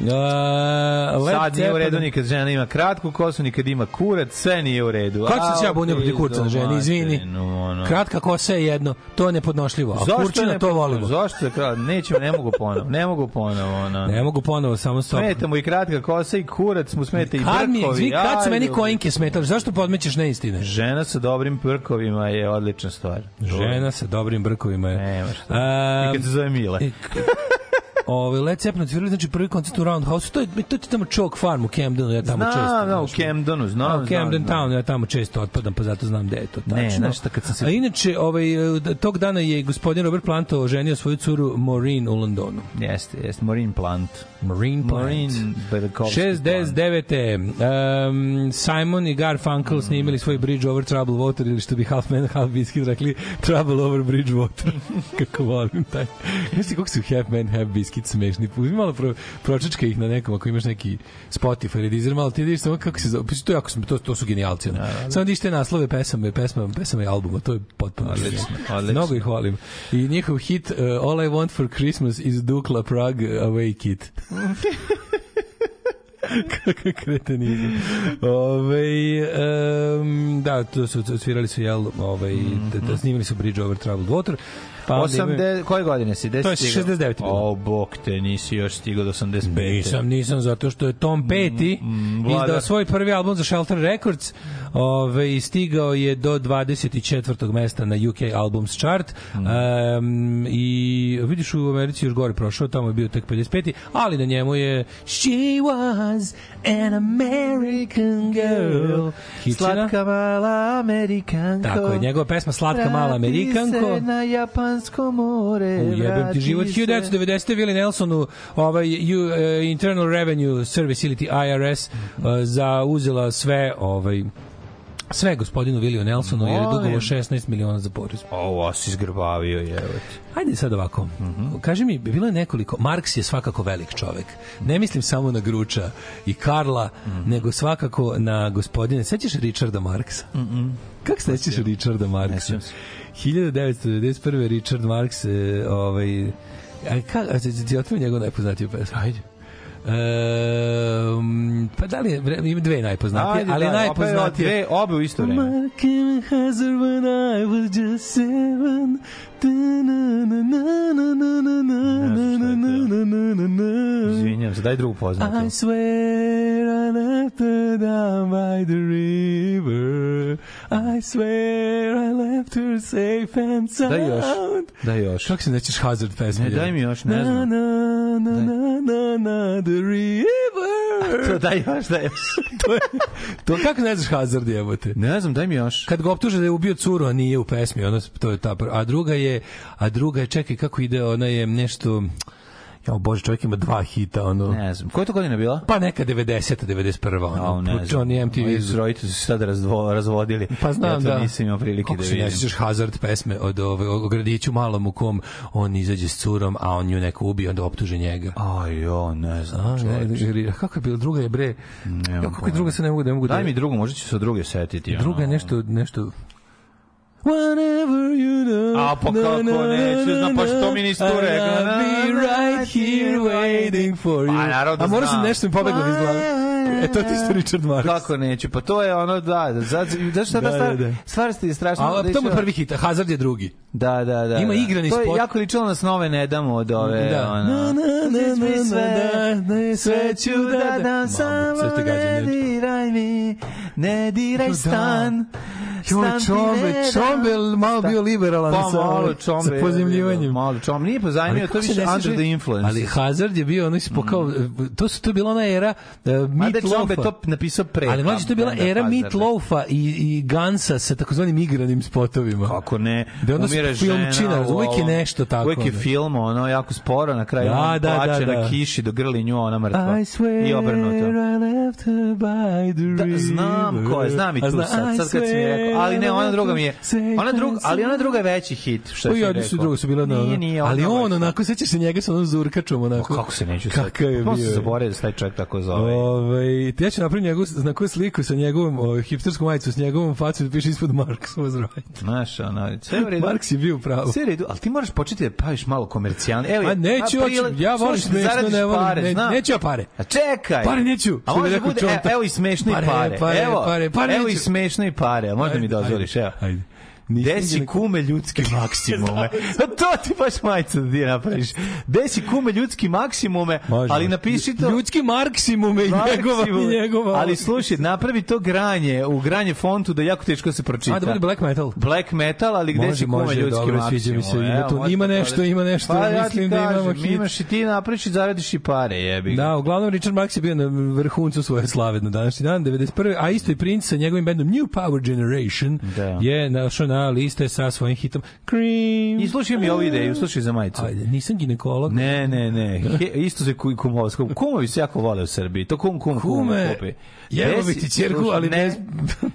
Uh, Sad nije u redu ni kad žena ima kratku kosu, ni kad ima kurac, sve nije u redu. Kako se ja bunio protiv kurca na ženi, izvini. No, Kratka kosa je jedno, to je nepodnošljivo, a zašto kurčina ne, to volimo. Zašto je kratka? Nećemo, ne mogu ponovo, ne mogu ponovo. Ona. Ne mogu ponovo, samo stop. Smeta mu i kratka kosa i kurac mu smeta i kad brkovi. Mi, kad ajde, su meni kojenke smetali, zašto podmećeš neistine? Žena sa dobrim brkovima je odlična stvar. Žena sa dobrim brkovima je. Nema što. Um, I kad se zove Mila. Ovaj Led Zeppelin otvirali znači prvi koncert u Roundhouse, to je to je tamo Chalk Farm u Camdenu, ja tamo znam, često. Da, u znači, Camdenu, znam, znam. Camden znam. Town, ja tamo često otpadam, pa zato znam gde je to tačno. Ne, znaš šta kad sam se A inače, ovaj da, tog dana je gospodin Robert Plant oženio svoju curu Maureen u Londonu. Jeste, jeste Maureen Plant. Maureen Plant. Maureen Berkovski. 69. Um, Simon i Garfunkel mm. snimili svoj Bridge over Trouble Water ili što bi Half Man Half Biscuit rekli Trouble over Bridge Water. kako volim taj. Misli kako su Half Man Half Biscuit neki smešni. Uzmi malo pro, pročačke ih na nekom ako imaš neki Spotify ili Deezer, malo ti vidiš samo kako se zove. Pa to, jako, to, to su genijalci. Ono. Samo vidiš te naslove pesama, pesama, pesama i albuma. To je potpuno odlično. Mnogo ih volim. I njihov hit uh, All I Want for Christmas is Dukla Prague Away Kit. Kakav kretenizam. Ove, um, da, to su, svirali su, jel, ove, mm -hmm. da, da, snimili su Bridge Over Troubled Water. Pa 80, koje godine si? Gde to je 69. O, bok te, nisi još stigao do 85. Nisam, nisam, zato što je Tom Petty mm, mm, izdao svoj prvi album za Shelter Records ove, i stigao je do 24. mesta na UK Albums Chart mm. um, i vidiš u Americi još gore prošao, tamo je bio tek 55. Ali na njemu je She was an American girl Hitchina. Slatka mala Amerikanko Tako je, njegova pesma Slatka mala Amerikanko Vrati se na Japan Jadransko more, Ujebem ti život. 1990. Willie Nelsonu ovaj, you, uh, eh, Internal Revenue Service ili ti IRS uh, eh, zauzela sve ovaj, sve gospodinu Viliju Nelsonu jer je dugovo 16 miliona za porez. Ovo si izgrbavio, jevot. Hajde sad ovako. Mm -hmm. Kaži mi, bilo je nekoliko, Marks je svakako velik čovek. Ne mislim samo na Gruča i Karla, mm -hmm. nego svakako na gospodine. Sećaš Richarda Marksa? Mm -hmm. Kako sećaš pa Richarda Marksa? Ne 1991. Richard Marks, e, ovaj, a kako, a ti otvorio njegov najpoznatiju pesmu? Ajde. Um, pa da li ima dve najpoznatije, Ajde, ali da, najpoznatije dve obe u isto vreme. Markin Hazard when I was just seven. Izvinjam se, daj drugu poznatu. I swear I left her down by the river. I swear I left her safe and sound. Daj još, daj još. Kako se nećeš Hazard pesme? Ne, daj mi još, ne znam. Na, na, na, na, na, na, the river. A to daj još, daj još. to, je, to kako ne znaš Hazard jebote? Ne znam, daj mi još. Kad ga optuže da je ubio curu, a nije u pesmi, ono, to je ta, a druga je, a druga je, čekaj, kako ide, ona je nešto... Uh, Ja, bože, čovjek ima dva hita, ono. Ne znam. Koja to godina bila? Pa neka 90 a 91 ono. Oh, ne pa, znam. Johnny MTV. Moji roditelji su se sad razvo, razvodili. Pa znam, ja to da. nisam imao prilike Kako da vidim. Kako se ne Hazard pesme od ove, o gradiću malom u kom on izađe s curom, a on ju neko ubi, onda optuže njega. Aj, jo, ne znam. A, kako je bilo druga je bre? Ja, kako je druga se ne mogu da ne mogu da. Daj mi drugu, možda ću se druge setiti. Druga je nešto nešto Whenever you know. A pa kako neću, znam, pa što mi nisi tu rekla. I'll be right here waiting for you. Pa naravno da znam. A mora sam nešto mi pobeglo iz E, to ti ste Richard Marx. Kako neću, pa to je ono, da, da, da, da, da, da, da, da. stvar ste strašno... Ali to mu prvi hit, Hazard je drugi. Da, da, da. Ima da. igrani spot. To je jako ličilo nas nove ne damo od ove, da. ono... Na, na, na, na, sve, na, sve ću da dam, samo ne diraj mi, ne diraj stan. Joj, čombe, čombe, malo bio liberalan pa, sa, malo čombe, sa pozemljivanjem. Malo čombe, nije pozajmio, to više under the influence. Ali Hazard je bio, ono ispokao, mm. to su to bila ona era uh, e, mid, Meat Lombe to napisao pre. Ali mlađe to je bila era Meat Loafa i, i Gansa sa takozvanim igranim spotovima. Kako ne? Da onda Umire film čina, uvijek je nešto tako. Uvijek je da. film, ono, jako sporo, na kraju da, da, plače da, da. na kiši, do grli nju, ona mrtva. I swear I obrnuto. I left her by the river. Da, znam ko je, znam i tu sad, sad kad si mi rekao. Ali ne, ona druga mi je, ona druga, ali ona druga je veći hit, što si rekao. su druga su bila, nije, nije, ali on, onako, da. sećaš se njega sa onom zurkačom, onako. Pa kako se neću sad? Kakav je pa bio? Kako se zaboravio da se taj čovjek tako zove? Ove, Ove, ovaj, ja ću napraviti njegovu znaku sliku sa njegovom o, hipsterskom majicom s njegovom facom da piše ispod Marks was right. Znaš, ono, sve redu. Marks je bio pravo. Sve redu, ali ti moraš početi da paviš malo komercijalno. Evo, a neću, a, pril... ja volim smešno, ne volim, pare, ne, znam. neću ja pare. A čekaj. Pare neću. A može da bude, čonta. evo i smešne pare. Pare, pare, pare, pare, evo, pare, pare evo i smešne pare, možda ajde, mi dozvoliš, evo. Ajde. Desi kume ljudski maksimume. Da, da, da. to ti baš majica da ti napraviš. Desi kume ljudski maksimume, Možda. ali napiši to... Ljudski maksimume i njegova, njegova. Ali slušaj, napravi to granje, u granje fontu da jako teško se pročita. A da bude black metal. Black metal, ali gde si kume ljudski maksimume. se. Ima, tu, ima nešto, ima nešto. Pa, ja mislim kažem, da imamo Imaš i ti napraviš i zaradiš i pare, jebi. Da, uglavnom Richard Marx je bio na vrhuncu svoje slave na današnji dan, 91. A isto i Prince sa njegovim bendom New Power Generation da. je našao na na liste sa svojim hitom Cream. I slušaj mi ovu ideju, slušaj za majicu. Ajde, nisam ginekolog. Ne, ne, ne. He, isto se kuj kumovsko. Kumovi se jako vole u Srbiji. To kum kum kum. kume Jebo bi ti čerku, ali ne.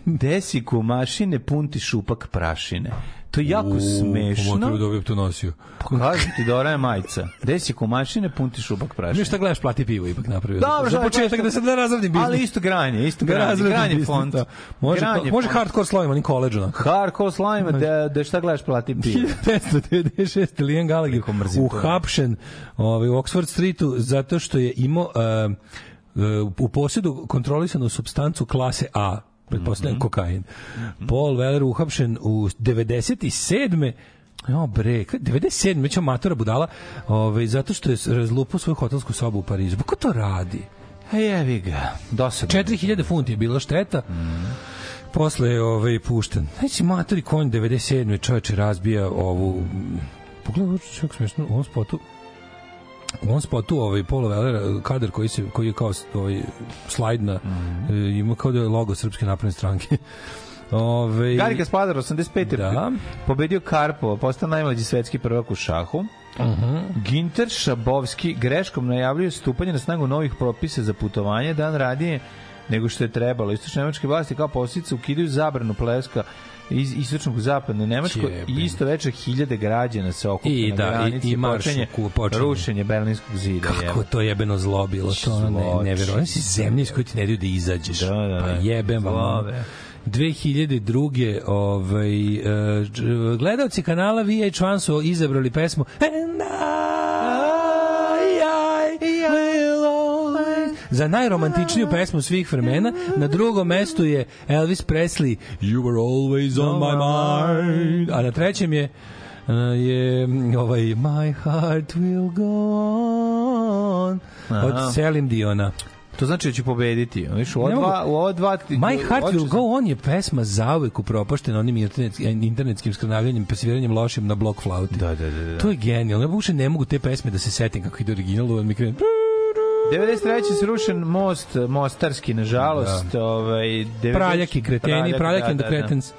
Desi kumašine, punti šupak prašine. To je jako smešno. Pomotiv da ovdje tu nosio. Pa ti, dobra je majica. Gde si komašine, punti šubak prašine. Ništa gledaš, plati pivo ipak napravio. Dobro, za da, da, početak da. da se ne razradi biznis. Ali isto granje, isto granje, granje, font. Može, granje može hardcore slajma, ni koleđu. Hardcore slajma, da, da šta gledaš, plati pivo. 596. Lijan Gallagher uhapšen ovaj, u Oxford Streetu zato što je imao uh, u posjedu kontrolisanu substancu klase A pretpostavljam mm -hmm. kokain. Mm -hmm. Paul Weller uhapšen u 97. Jo bre, 97. već matora budala, ovaj, zato što je razlupao svoju hotelsku sobu u Parizu. Pa ko to radi? Hej, jevi ga, dosadno. 4000 funti je bila šteta. Mm -hmm posle je ovaj pušten. Znači matori konj 97. čoveče razbija ovu pogledaj kako smešno u ovom spotu u ovom spotu ovaj Polo Veller kadar koji se koji je kao ovaj slajd na mm ima kao da je logo srpske napredne stranke Ove, Garika Spadar 85. Da. pobedio Karpova, postao najmlađi svetski prvak u šahu. Uh mhm. -huh. Ginter Šabovski greškom najavljuje stupanje na snagu novih propise za putovanje dan radije nego što je trebalo. Istočne nemačke vlasti kao posljedica ukidaju zabranu pleska iz istočnog zapadne Nemačko i isto veče hiljade građana se okupe I, na da, granici i, i marš počinje, rušenje Berlinskog zida. Kako je. to jebeno zlo bilo, to ne, nevjerovatno. Si zemlja iz koje ti ne daju da izađeš. Da, da, pa da. jebem vam. 2002. Ovaj, uh, gledalci kanala VH1 su izabrali pesmu And I za najromantičniju pesmu svih vremena. Na drugom mestu je Elvis Presley You were always on my mind. A na trećem je e, je mm, ovaj My heart will go on Aha. od Celine Diona. To znači da će pobediti. Viš, u ova dva, u ova dva... My Heart Will Go On je pesma zauvek upropaštena onim internet, internetskim skrnavljanjem, pasiviranjem lošim na blok flauti. Da, da, da, da. To je genijalno. Ja uopšte ne mogu te pesme da se setim kako ide original, on mi krene... 93. se rušen most, mostarski, nažalost. Da. Ovaj, 90... Praljaki kreteni, praljaki da, da, da, kretens.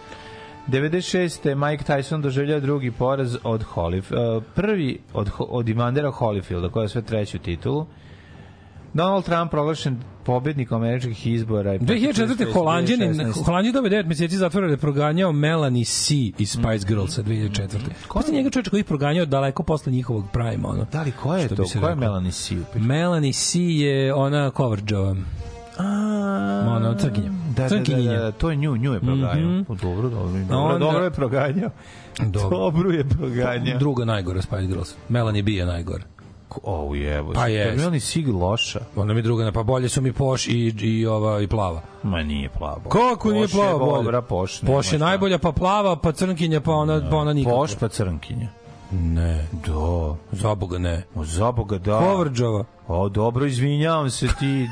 96. Mike Tyson doživljao drugi poraz od Holif, e, prvi od, od Imandera Holyfielda, koja je sve treću titulu. Donald Trump proglašen pobednik američkih izbora. 2004. Holandjanin, Holandjan dobio 9 meseci zatvora da je proganjao Melanie C iz mm. Spice Girls 2004. Mm. Ko je njega čovjek koji proganjao daleko posle njihovog prime, ono. Da li, ko je to? Ko je Melanie C? Melanie C je ona Kovarđova. A, ona crkinja. Da, da, da, da, to je nju, nju je proganjao. Mm -hmm. Dobro, dobro. Dobro, dobro je proganjao. Dobro. dobro je proganjao. Pa, druga najgora Spice Girls. Melanie B je najgora. Au jevo. Pa je. Pa mi sig loša. Onda mi druga, pa bolje su mi poš i i ova i plava. Ma nije plava. Kako nije plava? Bolje. Dobra, poš. poš je najbolja, pa plava, pa crnkinja, pa ona no, pa ona nikako. Poš pa crnkinja. Ne. Da. Zaboga ne. O, zaboga da. Kovrđova. O, dobro, izvinjavam se ti.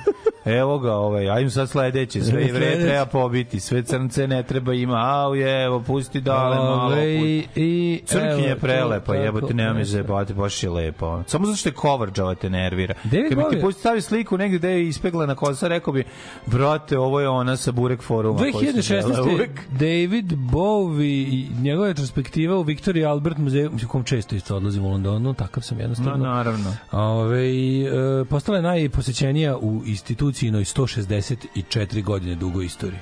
Evo ga, ovaj, ajmo sad sledeće. Sve jevre treba pobiti, sve crnce ne treba ima. Au, je, evo, pusti dale malo. Put. I, i, Crnkinja je prelepa, tako, jebote, nema me zajebati, baš je lepa. Samo zato što je kovrđava ovaj, te nervira. Kad mi ti pusti stavi sliku negde gde je ispegla na kosa, rekao bi, brate, ovo je ona sa Burek foruma. 2016. David Bowie, njegova retrospektiva u Victoria Albert muzeju, u kom često isto odlazim u Londonu, takav sam jednostavno. No, naravno. Ove, e, E, postala je najposećenija u institucijinoj 164 godine dugo istoriji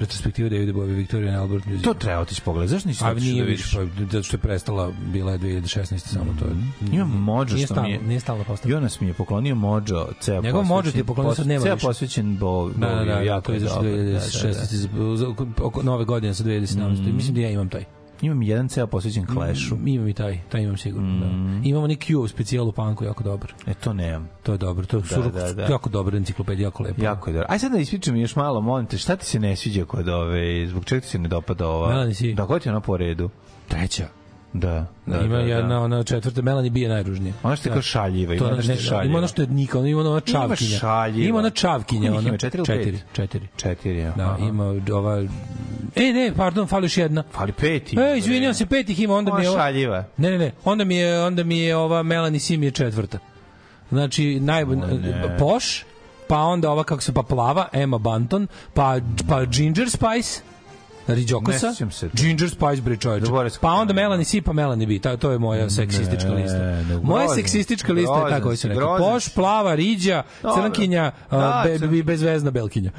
retrospektiva Davida Bowie Victoria and Albert Museum. To treba otići pogledati. Zašto nisi otišao da vidiš? Pa, zato što je prestala, bila je 2016. samo to. Mm. Imam Mođo što mi je... Nije stalno postavljeno. Jonas mi je poklonio Mođo, ceo Njegov Mođo ti je poklonio, sad nema više. Ceo posvećen Bowie. Da da da, da, da, da, jako je izašao 2016. Da, da, da. Oko nove godine sa 2017. Mm. Mislim da ja imam taj. Imam jedan ceo posvećen Clashu. Mm, imam i taj, taj imam sigurno. Da. Mm. Da. Imamo neki Q specijal u punku, jako dobar. E, to nemam. To je dobro, to je da, suruk, da, da. jako dobro, enciklopedija, jako lepo. Jako je dobro. Aj sad da ispričam još malo, molim te, šta ti se ne sviđa kod ove, zbog čega ti se ne dopada ova? Da, si. Da, koja ti je ona po redu? Treća. Da, da. da ima da, jedna da. ona četvrta Melanie B je najružnija. Ona što je da. kao šaljiva, ima ona šaljiva. Ima ona što je Nika, ima ona čavkinja. Ima šaljiva. Ima ona čavkinja, ona. Ima četiri, četiri, četiri. Četiri, ja. Da, ima ova E, ne, pardon, fali još jedna. Fali peti. Ima, e, izvinjavam da se, pet ih ima, onda ona mi je ova... šaljiva. Ne, ne, ne, onda mi je, onda mi je ova Melanie Sim je četvrta. Znači, najbolj... Poš, pa onda ova kako se pa plava, Emma Banton, pa, pa Ginger Spice, Znači, Ginger Spice Bre čoveče. Pa onda Melanie C, pa Melanie B. Ta, to je moja seksistička lista. Ne, ne, moja seksistička lista je tako se rekao. Poš, plava, riđa, crnkinja, da, be, bezvezna belkinja.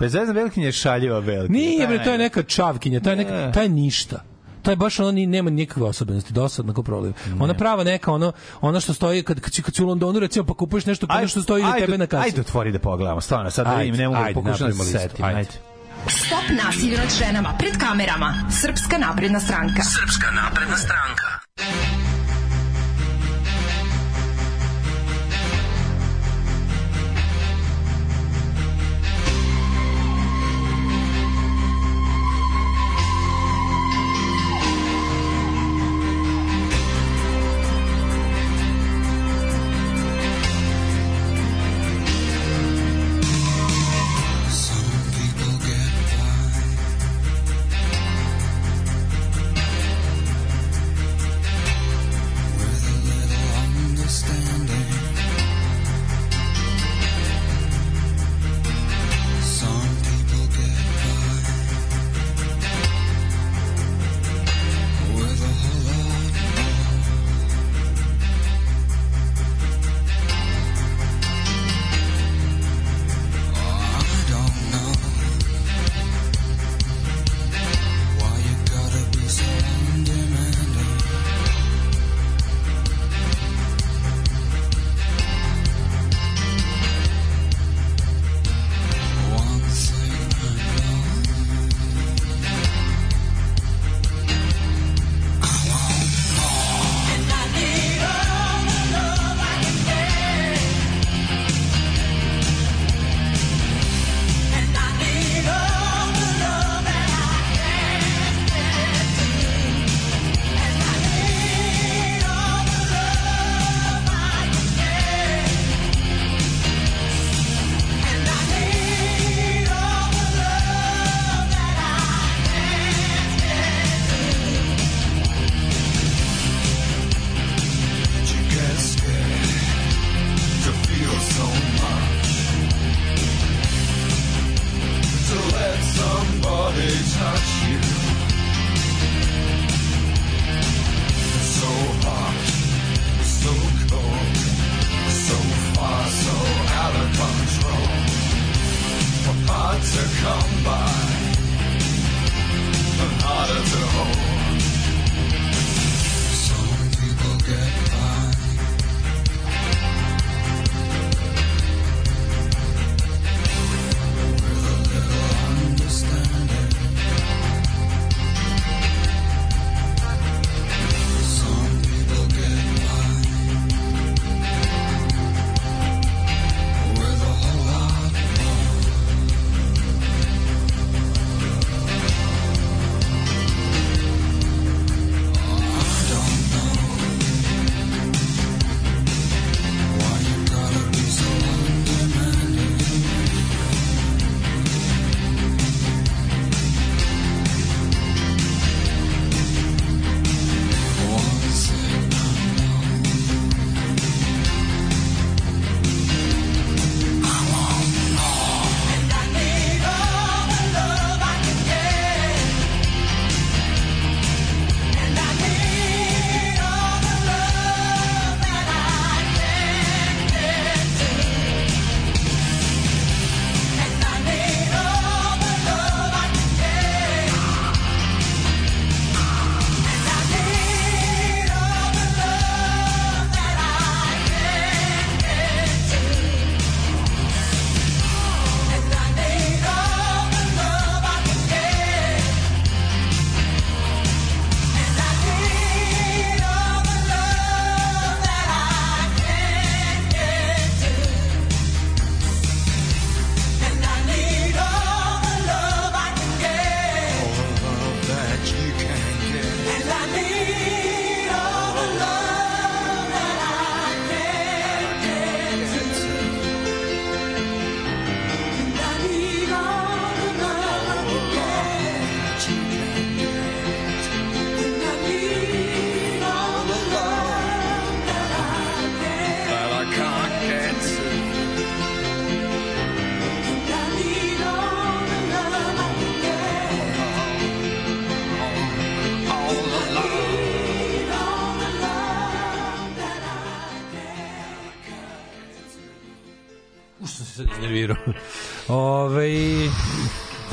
bezvezna belkinja je šaljiva belkinja. Nije, bre, da, to je neka čavkinja, to je, neka, to je ništa to je baš ono ni nema nikakve osobenosti, dosadno kao proliv. Ona prava neka ono ono što stoji kad kad, kad si u Londonu recimo pa kupuješ nešto pa ajde, nešto stoji ajde, tebe na kasi. Ajde otvori da pogledamo. Stvarno sad da ajde, da vidim, ne mogu da pokušati da se setim. Ajde. ajde. Stop nasilju nad ženama pred kamerama. Srpska napredna stranka. Srpska napredna stranka.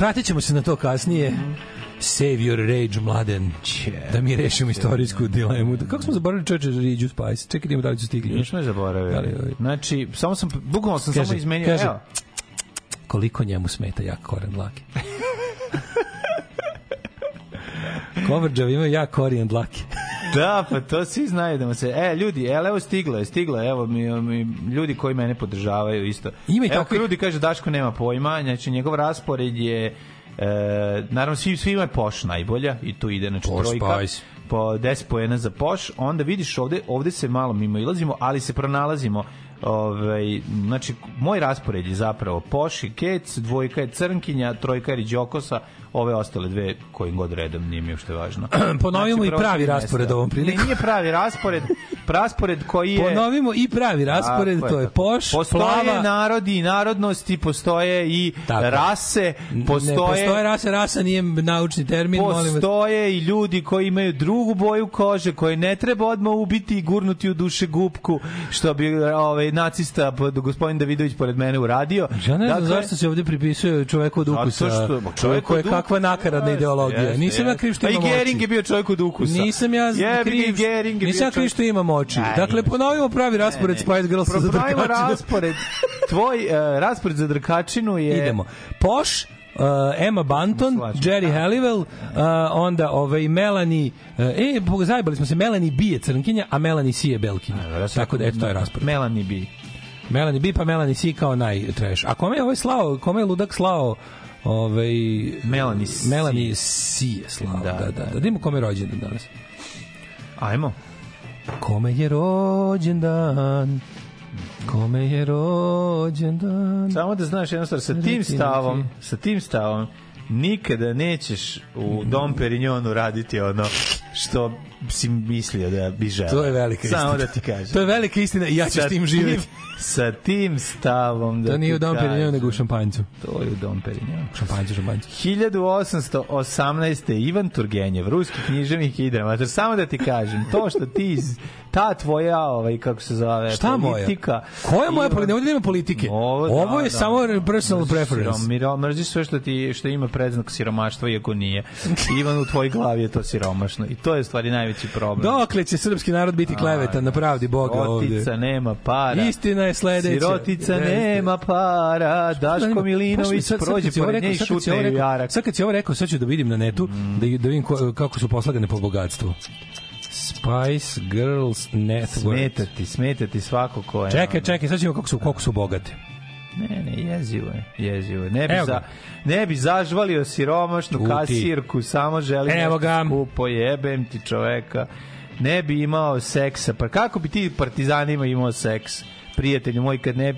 vratit ćemo se na to kasnije. Save your rage, mladen. Yeah. Da mi rešimo istorijsku dilemu. Da, kako smo zaboravili čoveče Riđu Spice? Čekaj, idemo da li su stigli. Još me zaboravili. Ali, da ovaj. Znači, samo sam, bukvalno sam kaže, samo izmenio. Kaže, evo. koliko njemu smeta jak koren dlake. Kovrđav imaju jak korijen dlake da, pa to svi znaju da mu se... E, ljudi, el, evo stiglo je, stiglo je, evo mi, mi, ljudi koji mene podržavaju isto. Ima i evo, takvi... ljudi kaže Daško nema pojma, znači njegov raspored je... E, naravno, svi, svima je Poš najbolja i tu ide, znači, Posh trojka. Pa, po 10 poena za Poš, onda vidiš ovde, ovde se malo mimo ilazimo, ali se pronalazimo Ove, ovaj, znači, moj raspored je zapravo Poš i Kec, dvojka je Crnkinja, trojka je Riđokosa, ove ostale dve kojim god redom nije mi uopšte važno. Ponovimo znači, i pravi raspored ovom prilikom. Ne, nije pravi raspored, raspored koji je... Ponovimo i pravi raspored, A, to je poš, postoje plava... narodi i narodnosti, postoje i tako. rase, postoje... Ne, postoje rase, rasa nije naučni termin, postoje Postoje i ljudi koji imaju drugu boju kože, koje ne treba odmah ubiti i gurnuti u duše gubku, što bi ovaj, nacista, gospodin Davidović pored mene uradio. Ja ne znam dakle, zašto se ovde pripisuje čoveku od ukusa. Zato što, čovek od kakva nakaradna ideologija. Jeste, nisam ja kriv što pa imam oči. Pa i Gering je bio čovjek od ukusa. Nisam ja kriv, Gering je nisam kriv što imam oči. Dakle, ponovimo pravi raspored Spice Girls za drkačinu. Ponovimo raspored. Tvoj uh, raspored za drkačinu je... Idemo. Poš, uh, Emma Banton, Jerry da. Halliwell, uh, onda ovaj Melanie, uh, e, zajebali smo se, Melanie B je crnkinja, a Melanie C je belkinja. A, Tako da, eto, to je raspored. Melanie B. Melanie B, pa Melanie C kao najtreš. A kome je ovaj slao, kome je ludak slao Ovaj Melanie Melanie Sije, slava. Da, da, da. Da, da. da. kome je rođendan danas. Ajmo. Kome je rođendan? Kome je rođendan? Samo da znaš jednu stvar, sa tim stavom, sa tim stavom nikada nećeš u Dom Perignonu raditi ono što si mislio da bi želeo. To je velika Samo istina. Samo da ti kažem. to je velika istina i ja ću sa s tim živjeti. sa tim stavom da To nije u Dom Perignon, nego u šampanjcu. To je u Dom Perignon. Šampanjcu, šampanjcu. 1818. Ivan Turgenjev, ruski književnik i dramatar. Samo da ti kažem, to što ti iz ta tvoja, ovaj, kako se zove, Šta politika. Moja? Koja moja politika? Ovdje nema politike. Ovo, da, je da, samo da, personal preference. Siromiro, mrzi sve što, ti, što ima predznak siromaštva, iako nije. Ivan, u tvoj glavi je to siromašno i to je stvari najveći problem. Dokle će srpski narod biti klevetan na pravdi Boga sirotica ovde? Sirotica nema para. Istina je sledeća. Sirotica Jeste. nema para. Daško Milinović prođe pored nje i šutne u jarak. Sad kad si ovo rekao, sad ću da vidim na netu, mm. da, da vidim ko, kako su poslagane po bogatstvu. Spice Girls Network. Smetati, smetati svako ko je. Čekaj, čekaj, sad ćemo kako su, kako su bogate. Ne, ne, jezivo je, jezivo je. Ne bi, Evo. za, ne bi zažvalio siromašnu Čuti. kasirku, samo želim Evo ga. skupo, jebem ti čoveka. Ne bi imao seksa. Pa kako bi ti partizanima imao seks? prijatelju moj kad ne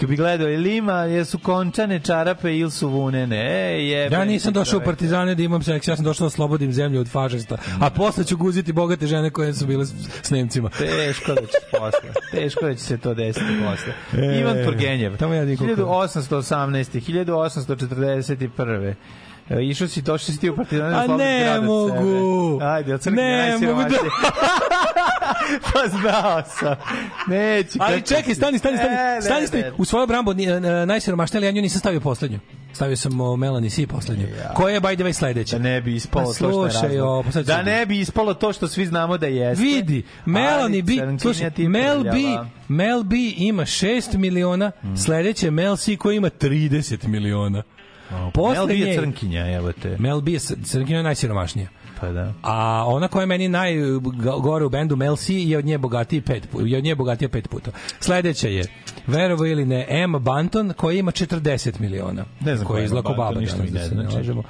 Kad bi gledali Lima, jesu končane čarape ili su vunene. E, jebe, ja nisam došao u Partizane da imam seks, ja sam došao da slobodim zemlju od fašista. A posle ću guziti bogate žene koje su bile s Nemcima. Teško da će posle. Teško da će se to desiti posle. E, Ivan Turgenjev. Tamo ja 1818. 1841. Išao si, došao si ti u Partizan. A da ne mogu. Ajde, od crkne najsiromašnije. Da... pa znao sam. Neću. Ali čekaj, stani, stani, stani. E, stani, stani. U svoju brambu najsiromašnije, ali ja nju nisam stavio poslednju. Stavio sam o Melanie C poslednju. Ja. Koja je by the way sledeća? Da ne bi ispalo pa, to što je o, pa Da ne bi ispalo to što svi znamo da jeste. Vidi, Melanie B, slušaj, Mel B, Mel B ima 6 miliona, mm. sledeće Mel C koji ima 30 miliona. Poslednje, Mel B je crnkinja, evo te. Mel B je crnkinja najsiromašnija. Pa da. A ona koja je meni najgore u bendu Mel C je od nje bogatija pet, je od nje bogatija pet puta. Sledeća je Verovo ili ne, Emma Banton koja ima 40 miliona. Ne znam koja je izlako baba, ništa mi ne znam. Da znači. Ove,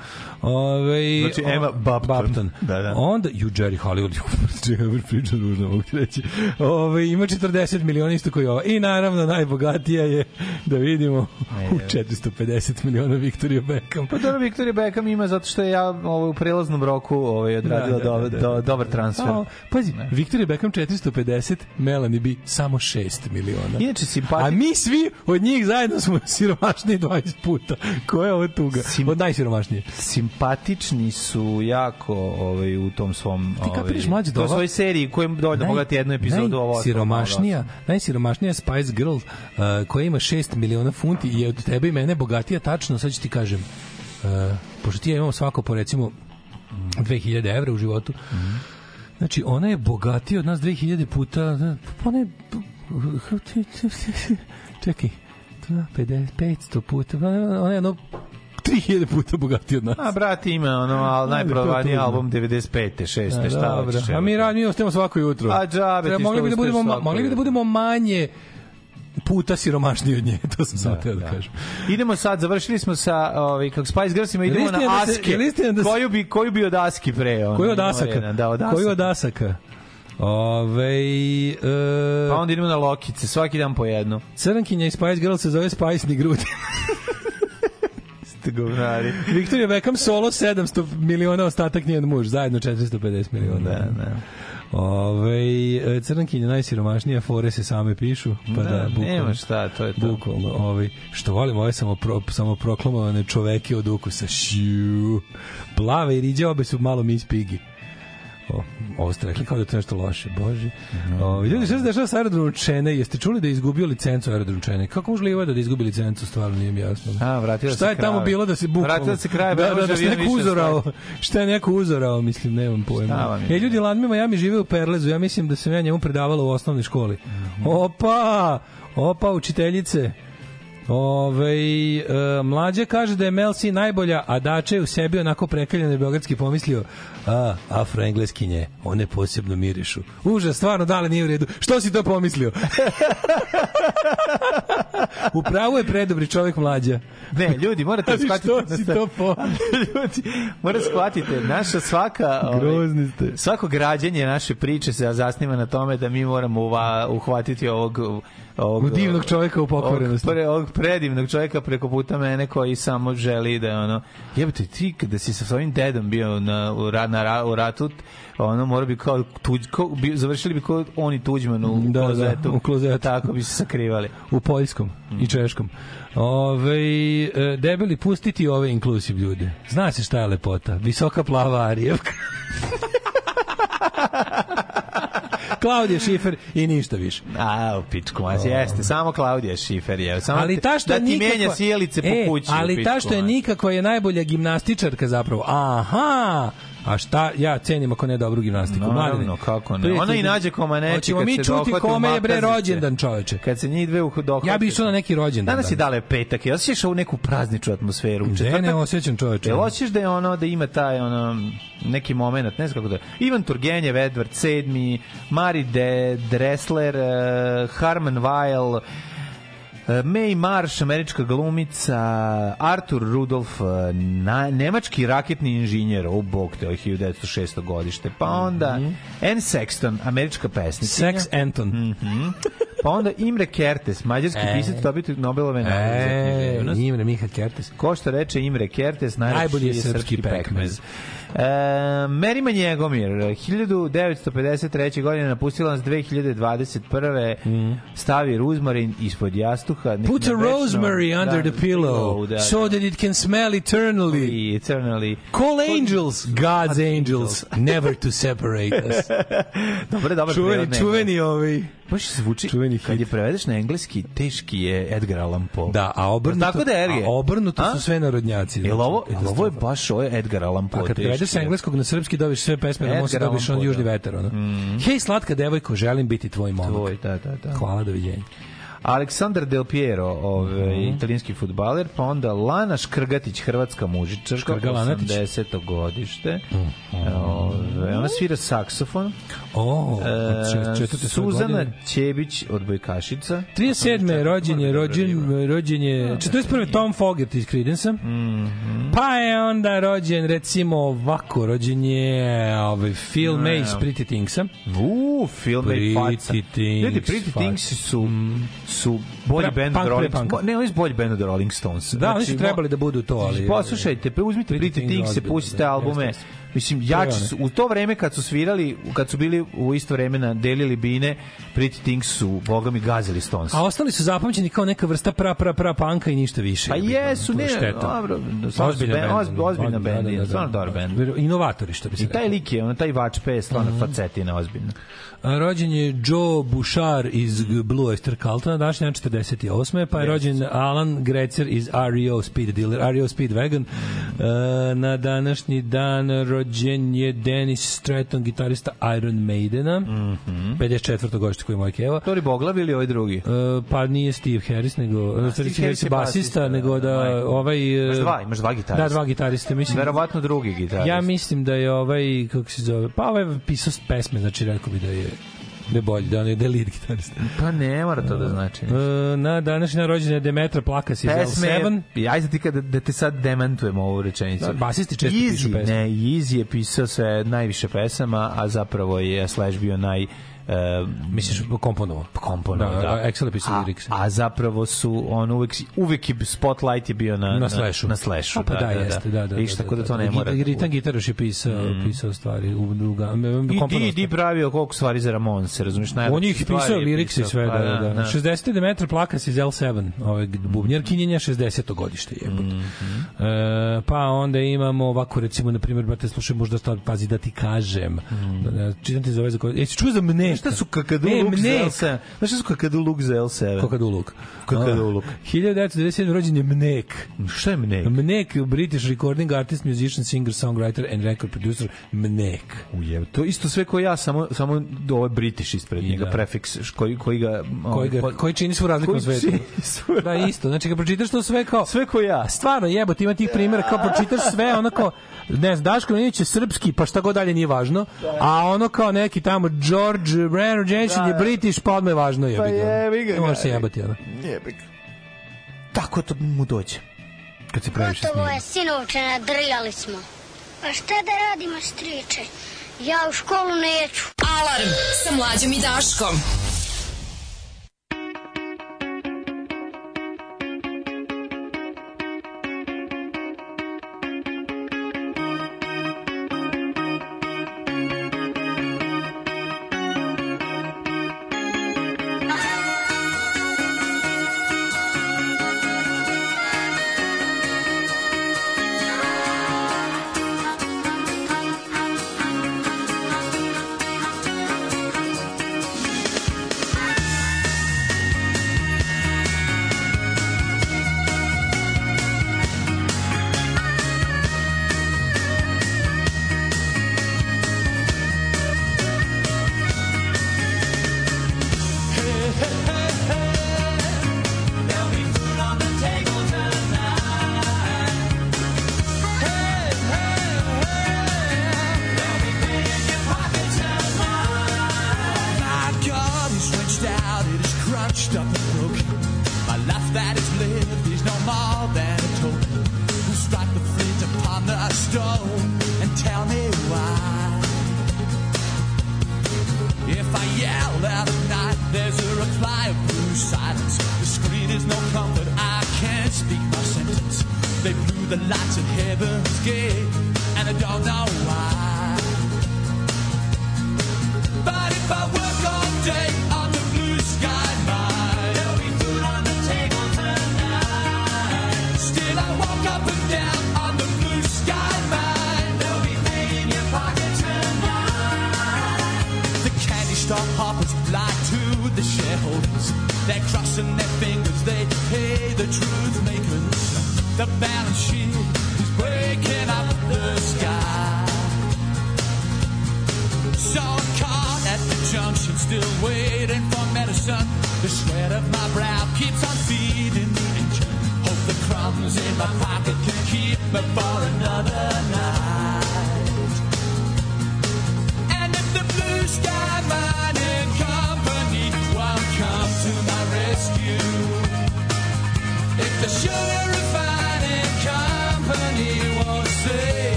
ovaj, znači Emma Babton. Babton. Da, da. Onda, ju Jerry Hollywood, čega znači, priča ružno mogu reći. Ove, ovaj, ima 40 miliona isto koji ova. I naravno najbogatija je, da vidimo, e, u 450 e. miliona Victoria Beckham. Pa dobro, Victoria Beckham ima zato što je ja ovaj, u prelaznom roku ovaj, odradila da, da, da, da, do, do, da, da. dobar transfer. A, pazi, ne. Victoria Beckham 450, Melanie B samo 6 miliona. Inače, simpatično A mi svi od njih zajedno smo siromašni 20 puta. Ko je ovo tuga? Sim, od najsiromašnije. Simpatični su jako ovaj, u tom svom... Ovaj, Ti kapiriš mlađe da svoj seriji kojem dođe pogledati jednu epizodu ovo. Najsiromašnija, da, da. najsiromašnija Spice Girl uh, koja ima 6 miliona funti i je od tebe i mene bogatija tačno, sad ću ti kažem. Uh, pošto ti ja imamo svako po recimo 2000 evra u životu. Mm -hmm. Znači, ona je bogatija od nas 2000 puta, ona je Čekaj, 50, 500 puta, ona je ono 3000 puta bogatiji od nas. A brat ima ono al najprodavaniji album 95. 6. A, šta hoćeš. A mi radimo ostajemo svako jutro. A džabe Treba, mogli bi da budemo mogli bi da budemo manje puta siromašniji od nje, to sam da, samo teo da, da, kažem. Idemo sad, završili smo sa ovaj kako Spice Girlsima, idemo na Aske. Da se, da se, koju bi koju bi od Aski pre on. Da, koju od Asaka? Da, od Asaka. Koju od Asaka? Ove, e, pa onda idemo na lokice, svaki dan po jedno. Crnkinja i Spice Girl se zove Spice Spajsni grudi. ste govnari. Viktorija Beckham solo 700 miliona, ostatak njen muž, zajedno 450 miliona. Da, da. Ove, crnkinje najsiromašnije, fore se same pišu, pa da, da bukvalno, nema šta, to je to. Bukvalno, ovaj, što volim ove samopro, samoproklamovane čoveke od ukusa, šiu, plave i riđe, obe su malo mispigi. O, ovo ste rekli kao da je to nešto loše, bože. Mhm. O, ljudi, što se dešava sa aerodromom Čene? Jeste čuli da je izgubio licencu aerodrom Čene? Kako može Livada da izgubi licencu, stvarno nije mi jasno. A, vratila šta je kravi. tamo bilo da se bukvalo? Vratila se kraj, da, da, da, se neko uzorao. Šta je neko uzorao, mislim, nemam pojma. E, ljudi, ja mi žive u Perlezu, ja mislim da sam ja njemu predavala u osnovnoj školi. Mhm. Opa! Opa, učiteljice! Ove, e, mlađe kaže da je Mel C najbolja, a Dače u sebi onako prekaljen je beogradski pomislio a, afroengleskinje, one posebno mirišu. Užas, stvarno, da dale nije u redu. Što si to pomislio? Upravo je predobri čovjek mlađa. Ne, ljudi, morate shvatiti... Što si to po... ljudi, morate shvatiti, naša svaka... Ovaj, Grozni ste. Svako građenje naše priče se zasniva na tome da mi moramo uva, uhvatiti ovog ovog, divnog čovjeka u pokorenosti. Ovog, pre, ovog predivnog čovjeka preko puta mene koji samo želi da ono jebote ti kada si sa svojim dedom bio na, u, na, na, u ratu ono mora bi kao tuđ, kao, bi, završili bi kao oni tuđman u da, da klozetu. Da, u klozetu. Tako bi se sakrivali. U poljskom mm. i češkom. Ove, e, debeli, pustiti ove inklusiv ljude. Zna se šta je lepota. Visoka plava Arijevka. Klaudija Šifer i ništa više. A, u pičku, mas, jeste, samo Klaudija Šifer je. Samo ali ta što da ti nikakva, menja sjelice po e, kući. E, ali ta što je nikako je najbolja gimnastičarka zapravo. Aha! A šta ja cenim ako ne dobru da gimnastiku? No, Mladine, no, kako ne. Ona i nađe koma neči Hoćemo mi čuti kome je bre rođendan čoveče. Kad se njih dve dohvate. Ja bih išao na neki rođendan. Danas je dale petak. Jel osjećaš u neku prazničnu atmosferu? U četvrtak? Ne, ne osjećam čoveče. Jel osjećaš da je ono, da ima taj ono, neki moment, ne znam kako da je. Ivan Turgenjev, Edward VII, Mari de Dressler, uh, Harman Weil, E, May Marsh, američka glumica, Artur Rudolf, e, na, nemački raketni inženjer, u oh, bog te, 1906. Ovaj godište, pa mhm. onda mm -hmm. Anne Sexton, američka pesnica. Sex Anton. Mm -hmm. Pa onda Imre Kertes, mađarski e. pisac, dobitnik Nobelove e, nagrade. E, Imre Miha Kertes. Ko što reče Imre Kertes, najbolji je srpski, srpski pekmez. pekmez. E, Merima Njegomir, 1953. godine napustila nas 2021. Mm. Stavi rozmarin ispod jastuha. Put a rosemary da, under the pillow da, da, so that it can smell eternally. eternally. Call angels, God's angels, never to separate us. dobre, dobre. Čuveni, čuveni ovi. Ovaj baš zvuči Čuveni kad hit. je prevedeš na engleski teški je Edgar Allan Poe. Da, a obrnuto tako da je. A obrnuto su sve narodnjaci. Znači, jel ovo, ovo je baš ovo je Edgar Allan Poe. A kad prevedeš sa engleskog na srpski dobiš sve pesme da možeš dobiš on južni da. vetar ono. Mm. Hej slatka devojko, želim biti tvoj momak. Tvoj, da, da, da. Hvala, doviđenja. Aleksandar Del Piero, ovaj, mm -hmm. italijanski fudbaler, pa onda Lana Škrgatić, hrvatska mužičarka, 80. godište. Mm -hmm. ona svira saksofon. Oh, e, Suzana Ćebić, odbojkašica. 37. je da rođen je, da rođen, da rođen je, 41. Tom Fogerty iz Creedence-a. Mm -hmm. Pa je onda rođen, recimo, ovako, rođen je ovaj, Phil mm. Mays, Pretty Things-a. Uuu, Phil Mays, faca. Ljudi, Pretty Things su mm su bolji Pre, band od Rolling Stones. Ne, oni su bolji band od Rolling Stones. Da, znači, oni su znači, trebali da budu to, ali... Znači, poslušajte, uzmite Pretty Things, se pustite da, albume, Mislim, jači su, u to vreme kad su svirali, kad su bili u isto vreme na delili bine, Pretty Things su, boga mi, gazili Stones. A ostali su zapamćeni kao neka vrsta pra, pra, pra panka i ništa više. Pa jesu, ne, dobro, ozbiljna band, ozbiljna band, da, da, da, stvarno dobar band. Inovatori, što bi se I taj lik je, on, taj vačpe je stvarno mm. facetina, ozbiljna. Rođen je Joe Bouchard iz Blue Oyster Cultona, dašnje 48. Pa je rođen Alan Grecer iz REO Speed Dealer, REO Speed Wagon. Mhm. E, na današnji dan rođen rođen je Dennis Stratton, gitarista Iron Maidena, mm -hmm. 54. godište koji je moj keva. Tori Boglav ili ovaj drugi? Uh, pa nije Steve Harris, nego, e, A, Steve Harris, Harris je basista, da, nego da, da Majko. ovaj... E, imaš dva, imaš dva gitarista. Da, dva gitariste, mislim. Verovatno drugi gitarista. Ja mislim da je ovaj, kako se zove, pa ovaj pisao pesme, znači rekao bi da je da je bolji, da on da da je, lead gitarista. Pa ne mora to da znači. Uh, na današnji rođendan je Demetra Plakas iz Pesme, L7. Ajde ti kada da te sad demantujem ovu rečenicu. Da, basisti često Easy, pišu pesme. Ne, Easy je pisao sve najviše pesama, a zapravo je Slash bio naj e, misliš komponovao pa komponovao da, da. Excel je pisao lirikse a zapravo su on uvek uvek je spotlight je bio na na slashu na slashu a, pa da, da, da, jeste da da, da, da, tako da, da to da. ne mora ritam gitaroš je pisao mm. pisao stvari u druga komponovao i di pravio koliko stvari za Ramon, se razumeš najbolje on ih pisao lirikse sve pa da da, da. 60 mm plakas iz L7 ovaj bubnjarkinjenja 60 godište jebote mm -hmm. e, pa onda imamo ovako recimo na primer brate slušaj možda šta pazi da ti kažem mm. čitam ti za veze ovaj koje jesi čuo za mne šta su kakaduluk ne, ne. Zelsa? Znaš šta su kakaduluk zelsa? Kakaduluk. Kakaduluk. 1997. rođen je Mnek. Šta je Mnek? Mnek, British recording artist, musician, singer, songwriter and record producer Mnek. Ujev, to isto sve ko ja, samo, samo do ovaj British ispred njega, da. prefiks koji, koji ga... Koji, ga, po, pa- koji čini svu razliku na svetu. Svu... Da, isto. Znači, kad pročitaš to sve kao... Sve ko ja. Stvarno, jebote, ima tih primjera, kao pročitaš sve, onako, ne znam, Daško Milinović je srpski, pa šta god dalje nije važno, da. a ono kao neki tamo George Brandon Jensen da, je da. British, pa odme važno je. Pa jebi ga. Ne možeš se jebati, ono. Jebi ga. Tako to mu dođe. Kad se previše snima. Gotovo je, sinovče, nadrljali smo. A šta da radimo, striče? Ja u školu neću. Alarm sa mlađom i Daškom.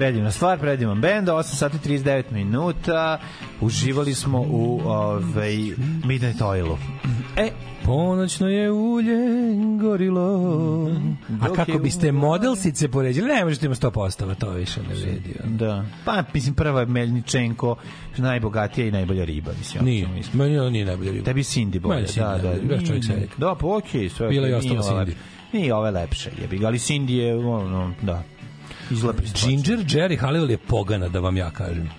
predivna stvar, predivan bend, 8 sati 39 minuta, uživali smo u ovaj, Midnight Oilu. E, Ponoćno je ulje gorilo. A kako biste modelsice poređili, ne možete ima 100%, to više ne vredi. Da. Pa, mislim, prva je Melničenko, najbogatija i najbolja riba. Mislim, nije, mislim. meni ona nije najbolja riba. Tebi Cindy bolje. Meni da, da, da, čovjek se Da, pa okej. Okay, Bila je ostala Cindy. Nije ove lepše, jebi ga, ali Cindy je, ono, da. Izla Ginger Jerry Halil je pogana, da vam ja kažem.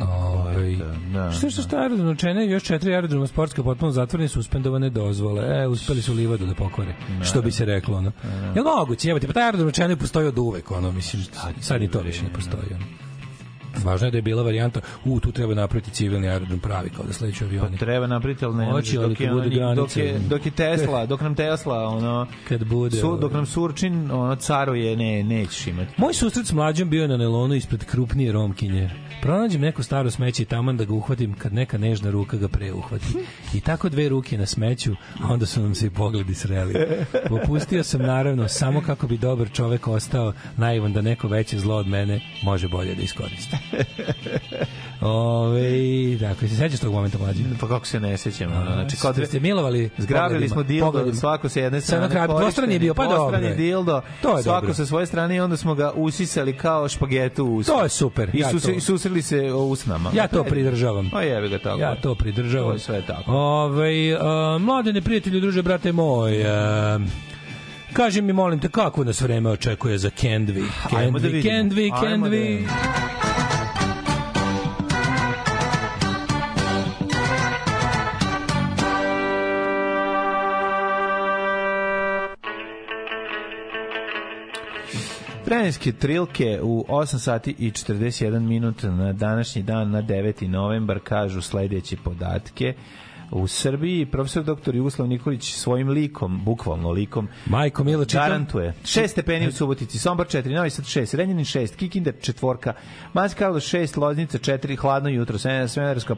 Ovaj. Da, što što da. šta aerodrom čene, još četiri aerodroma sportske potpuno zatvorene, suspendovane dozvole. E, uspeli su livadu da pokvare. Ne, da. što bi se reklo ono. Ne, da. ne. Jel moguće? Evo ti pa taj aerodrom čene postoji od uvek, ono mislim. Sad ni to više ne postoji. Ono. Važno je da je bila varijanta, u, tu treba napraviti civilni aerodrom pravi, kao da sledeću pa avioni. Pa treba napraviti, ali ne, Oči, dok, je, bude granice, dok, je, dok je Tesla, dok nam Tesla, ono, kad bude, su, dok ovaj. nam Surčin, ono, caruje, ne, nećeš imati. Moj susret s mlađom bio je na Nelonu ispred krupnije Romkinje. Pronađem neko staro smeće i taman da ga uhvatim kad neka nežna ruka ga preuhvati. I tako dve ruke na smeću, a onda su nam se i pogledi sreli. Popustio sam naravno samo kako bi dobar čovek ostao naivan da neko veće zlo od mene može bolje da iskoristi. Ove, dakle, se sećaš tog momenta mlađe? Pa kako se ne sećam. Znači, kad ste milovali, zgrabili smo dildo, pogledima. svako se jedne strane. Sa dvostran je bio, pa dobro. Dvostran je dildo, to je svako dobro. sa svoje strane i onda smo ga usisali kao špagetu u usna. To je super. I, ja sus, susreli se usnama. Ja to pridržavam. O pa jebe ga tako. Ja to pridržavam. To je sve tako. Ove, uh, mladene prijatelji, druže, brate moj, uh, Kaži mi, molim te, kako nas vreme očekuje za Kendvi? Da Kendvi, Kendvi, da Kendvi. Kendvi. Planinske trilke u 8 sati i 41 minut na današnji dan na 9. novembar kažu sledeće podatke. U Srbiji profesor doktor Jugoslav Nikolić svojim likom, bukvalno likom, Majko Milo čitam. garantuje 6 stepeni u Subotici, Sombor 4, Novi Sad 6, Renjanin 6, Kikinda 4, Manski 6, Loznica 4, hladno jutro, Sremenarska,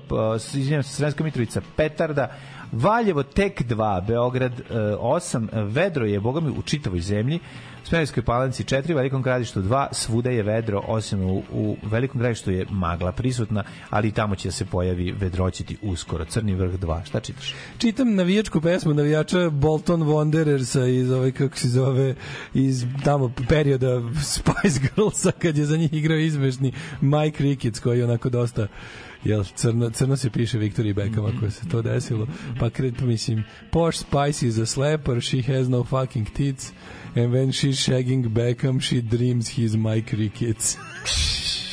izvinjam se, Sremska Mitrovica, Petarda, Valjevo tek 2, Beograd 8, e, vedro je, bogami, mi, u čitavoj zemlji, Smerovskoj palanci 4, Velikom gradištu 2, svuda je vedro, osim u, u Velikom gradištu je magla prisutna, ali tamo će se pojavi vedroćiti uskoro. Crni vrh 2, šta čitaš? Čitam navijačku pesmu navijača Bolton Wanderersa iz ovaj, kako se zove, iz tamo perioda Spice Girlsa, kad je za njih igrao izmešni Mike Ricketts, koji je onako dosta jel crno, crno se piše Victory Beckham ako se to desilo pa kret mislim Porsche Spice is a slapper she has no fucking tits And when she's shagging Beckham, she dreams he's my crickets.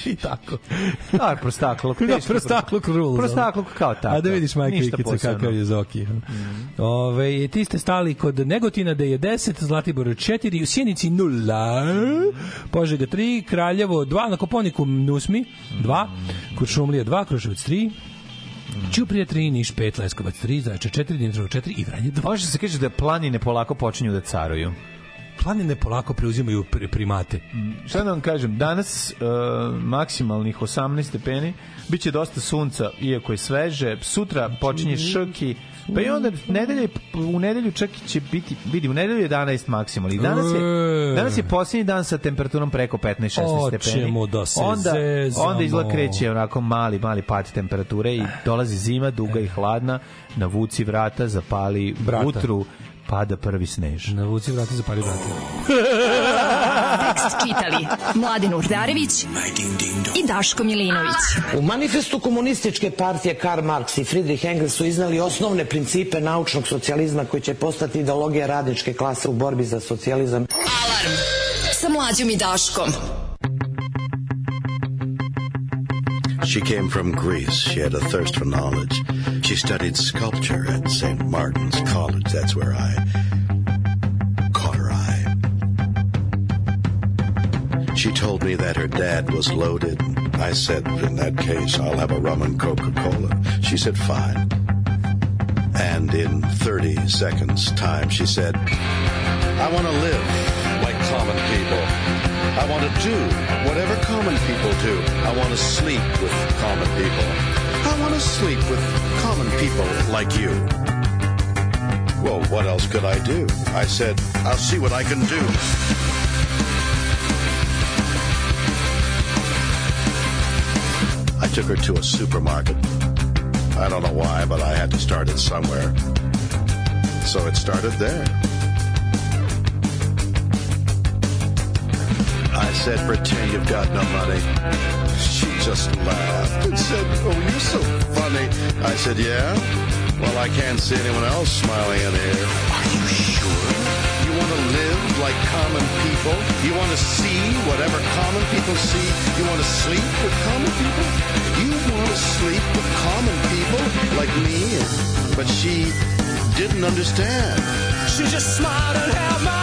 I tako. Dobar da, prostakluk. da, prostakluk rule. Prostakluk kao tako. A da vidiš Mike Ikica kakav je Zoki. Mm. Ove, ti ste stali kod Negotina da je 10, Zlatibor 4, u Sjenici 0, Požega 3, Kraljevo 2, na Koponiku Nusmi 2, mhm. kod Šumlije 2, Kruševac 3, Ćuprija 3, Niš 5, Leskovac 3, Zajče 4, Dimitrov 4 i Vranje 2. Može se kaže da planine polako počinju da caruju planine polako preuzimaju primate. Šta da vam kažem, danas e, maksimalnih 18 stepeni, biće dosta sunca, iako je sveže, sutra znači, počinje šrki, pa i onda nedelje, u nedelju čak će biti, vidi, u nedelju 11 maksimalni. Danas je, e. danas je posljednji dan sa temperaturom preko 15-16 stepeni. da se onda, zezamo. Onda izgled kreće onako mali, mali pad temperature i dolazi zima, duga i hladna, navuci vrata, zapali Brata. utru, pada prvi snež. Na vuci vrati za pari vrati. Tekst čitali Mladin Urdarević i Daško Milinović. U manifestu komunističke partije Karl Marx i Friedrich Engels su iznali osnovne principe naučnog socijalizma koji će postati ideologija radničke klase u borbi za socijalizam. Alarm sa Mlađom i Daškom. She came from Greece. She had a thirst for knowledge. She studied sculpture at St. Martin's College. That's where I caught her eye. She told me that her dad was loaded. I said, In that case, I'll have a rum and Coca Cola. She said, Fine. And in 30 seconds' time, she said, I want to live like common people. I want to do whatever common people do. I want to sleep with common people. I want to sleep with common people like you. Well, what else could I do? I said, I'll see what I can do. I took her to a supermarket. I don't know why, but I had to start it somewhere. So it started there. I said, pretend you've got no money. She just laughed and said, oh, you're so funny. I said, yeah? Well, I can't see anyone else smiling in here. Are you sure? You want to live like common people? You want to see whatever common people see? You want to sleep with common people? You want to sleep with common people like me? But she didn't understand. She just smiled and held my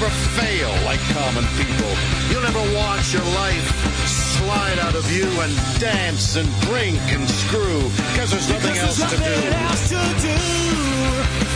never fail like common people. You'll never watch your life slide out of you and dance and drink and screw, cause there's nothing, because else, nothing to else, to do.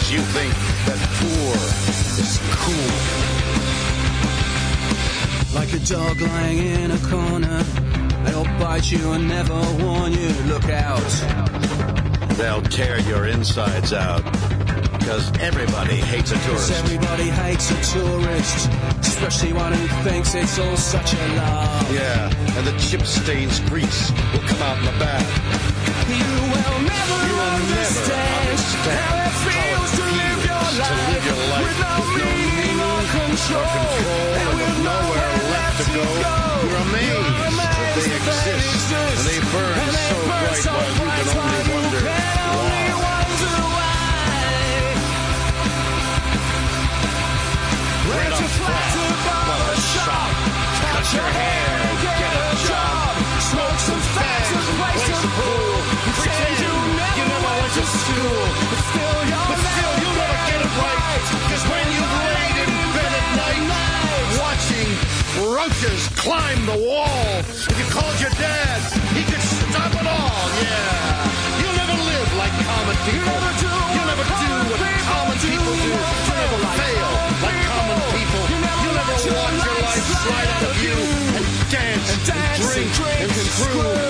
because you think that poor is cool. Like a dog lying in a corner, they'll bite you and never warn you to look out. They'll tear your insides out because everybody hates a tourist. Everybody hates a tourist, especially one who thinks it's all such a lie. Yeah, and the chip stains grease will come out in the back. You never, you will understand, never understand how it feels how it to, live your, life live your life with no with meaning no or control, or control and, with nowhere left to go. go. You're amazed, You're amazed that they that exist, exist, and they burn and they so burn bright so you can only wonder why. Wonder why. Right up a shot, cut your hair. climb the wall. If you called your dad, he could stop it all. Yeah. You'll never live like common people. You'll never do, You'll never do what common people do. You'll never fail like common people. You'll never watch your life slide out of you and dance and, dance, and drink and, drink, and screw.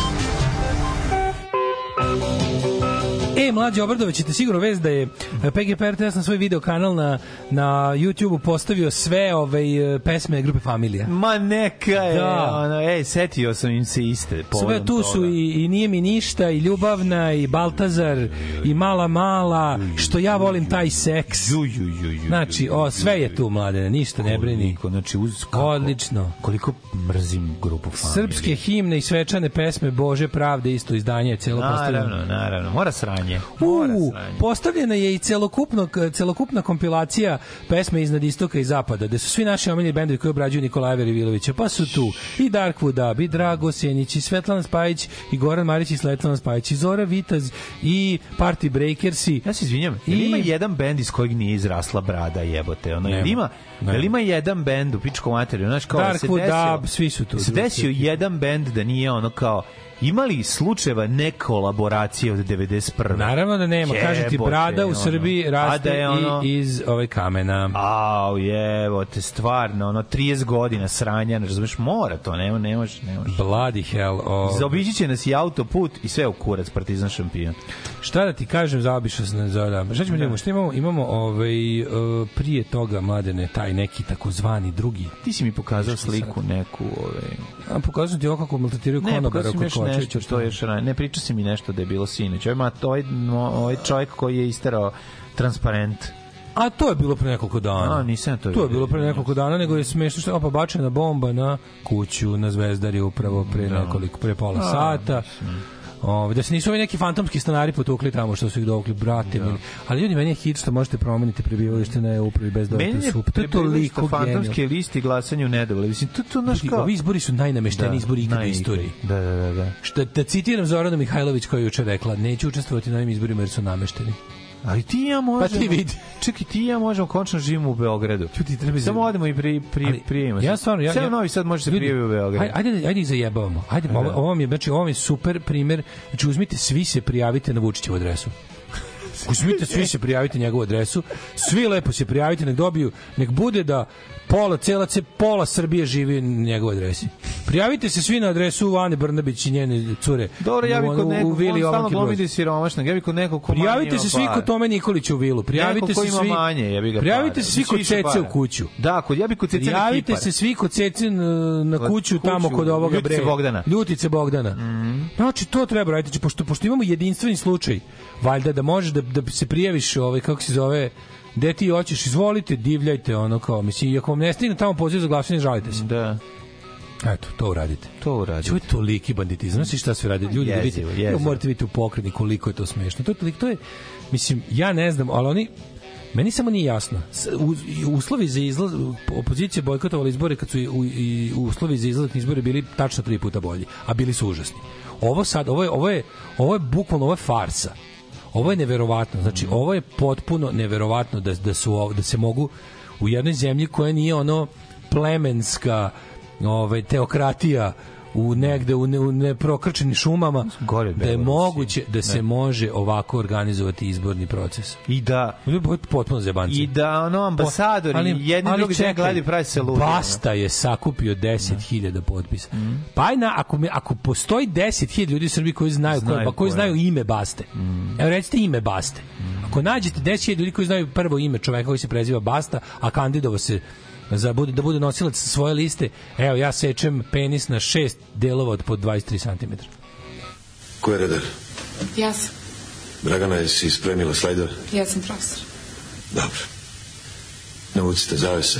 Ej, mlađe Obradović, ćete sigurno vez da je PGP RTS na svoj video kanal na, na YouTube-u postavio sve ove ovaj, pesme grupe Familija. Ma neka je, da. ono, ej, setio sam im se iste. Sve tu su i, i Nije mi ništa, i Ljubavna, i Baltazar, i Mala Mala, što ja volim taj seks. Ju, ju, ju, znači, o, sve je tu, mladene, ništa ne brini. Znači, uz kako, Odlično. Koliko mrzim grupu Familija. Srpske himne i svečane pesme Bože pravde, isto izdanje, celo naravno, postavljeno. Naravno, naravno, mora sranje sranje. uh, Postavljena je i celokupno, celokupna kompilacija pesme iznad istoka i zapada, gde su svi naši omiljeni bendovi koji obrađuju Nikolaja Verivilovića. Pa su tu i Darkwood i Drago Sjenić, i Svetlana Spajić, i Goran Marić, i Svetlana Spajić, i Zora Vitaz, i Party Breakersi. Ja se izvinjam, i... ima jedan bend iz kojeg nije izrasla brada jebote? Ono, ima Da. Jel ima jedan bend u pičkom materiju, znači kao Dark se desio, Dab, svi su tu. Se desio svi. jedan bend da nije ono kao imali slučajeva kolaboracije od 91. Naravno da nema, kaže ti brada u Srbiji da ono, raste da je ono, i iz ove ovaj, kamena. Au, jevo, te stvarno, ono 30 godina sranja, ne razumeš, mora to, nema, nemaš, nemaš. Bloody hell. Oh. Ovaj. Zaobići će nas i autoput i sve u kurac partizan šampion. Šta da ti kažem, zaobišao sam za da. Šta ćemo da. imamo? Šta imamo? Imamo ovaj, eh, prije toga, mladene, taj taj neki takozvani drugi. Ti si mi pokazao sliku sad. neku, ove. A pokazao ti kako maltretiraju konobara kako hoće nešto što je šranje. Ne priča si mi nešto da je bilo sinoć. Ovaj ma ovaj, ovaj čovjek koji je isterao transparent A to je bilo pre nekoliko dana. A, nisam to. To je bilo pre nekoliko dana, nego je smešno što opa bačena bomba na kuću na Zvezdari upravo pre da. nekoliko pre pola A, sata. Mislim O, ovaj, da se nisu ovi neki fantomski stanari potukli tamo što su ih dovukli brate da. Ali ljudi meni je hit što možete promeniti prebivalište na upravi bez dodatne sup. To je toliko fantomske listi glasanju ne davali. Mislim to to naš kao. Ovi izbori su najnamešteni da, izbori ikada istoriji. Da, da, da, da. Što da citiram Zorana Mihajlović koja je juče rekla, neću učestvovati na ovim izborima jer su namešteni. Ali ti ja možemo... Pa ti vidi. Čekaj, ti ja možemo konačno da živimo u Beogradu. Ljudi, treba Samo odemo i pri, pri, ali, prijavimo. Ja stvarno... Ja, Sve ja, Novi Sad može se prijaviti u Beogradu. Ajde, ajde, ajde i zajebavamo. Ajde, da. ovo, vam je, znači, ovo je super primer. Znači, uzmite, svi se prijavite na Vučićevu adresu. Uzmite, svi se prijavite na njegovu adresu. Svi lepo se prijavite, nek dobiju, nek bude da pola, cela, pola Srbije živi na njegovoj adresi. Prijavite se svi na adresu Ane Brnabić i njene cure. Dobro, ja bih kod nekog, u, u on stalno glomidi siromašnog, ja bih kod nekog ko Prijavite se svi kod Tome Nikolića u vilu, prijavite se svi... manje, ja bih ga Prijavite se svi kod Cece u kuću. Da, kod, ja bih kod Cece Prijavite se svi kod Cece e, na kuću, tamo kod ovoga bre. Ljutice Bogdana. Ljutice Bogdana. Mhm. Znači, to treba raditi, pošto, pošto imamo jedinstveni slučaj, valjda da možeš da, da se prijaviš, ovaj, kako se zove, gde ti hoćeš, izvolite, divljajte, ono kao, mislim, i ako vam ne stigne tamo poziv za glasanje, žalite se. Da. Eto, to uradite. To uradite. Čuj, toliki banditizam. Znaš šta se radi ljudi, da jezivo, vidite, jezivo. morate vidjeti u pokretni koliko je to smešno. To je toliko, to je, mislim, ja ne znam, ali oni, Meni samo nije jasno. Uslovi za izlaz opozicija bojkotovala izbore kad su i, i, uslovi za izlazak na izbore bili tačno tri puta bolji, a bili su užasni. Ovo sad, ovo je ovo je ovo je bukvalno ovo je farsa. Ovo je neverovatno. Znači, mhm. ovo je potpuno neverovatno da, da, su, da se mogu u jednoj zemlji koja nije ono plemenska ovaj, teokratija u negde u, ne, u neprokrčenim šumama Gore da je moguće da se ne. može ovako organizovati izborni proces. I da potpuno zebanci. I da ono pa ambasadori ali, jedni drugi čekaj, gledi pravi se ludi. Basta je sakupio 10.000 potpisa. Mm. Pa aj ako mi, ako postoji 10.000 ljudi u Srbiji koji znaju, znaju koji, pa koji znaju ime Baste. Mm. Evo recite ime Baste. Mm. Ako nađete 10.000 ljudi koji znaju prvo ime čoveka koji se preziva Basta, a kandidovo se za bude, da bude nosilac svoje liste, evo, ja sečem penis na šest delova od po 23 cm. Ko je redar? Ja sam. Dragana, jesi spremila slajdove? Ja sam profesor. Dobro. Navucite zavese.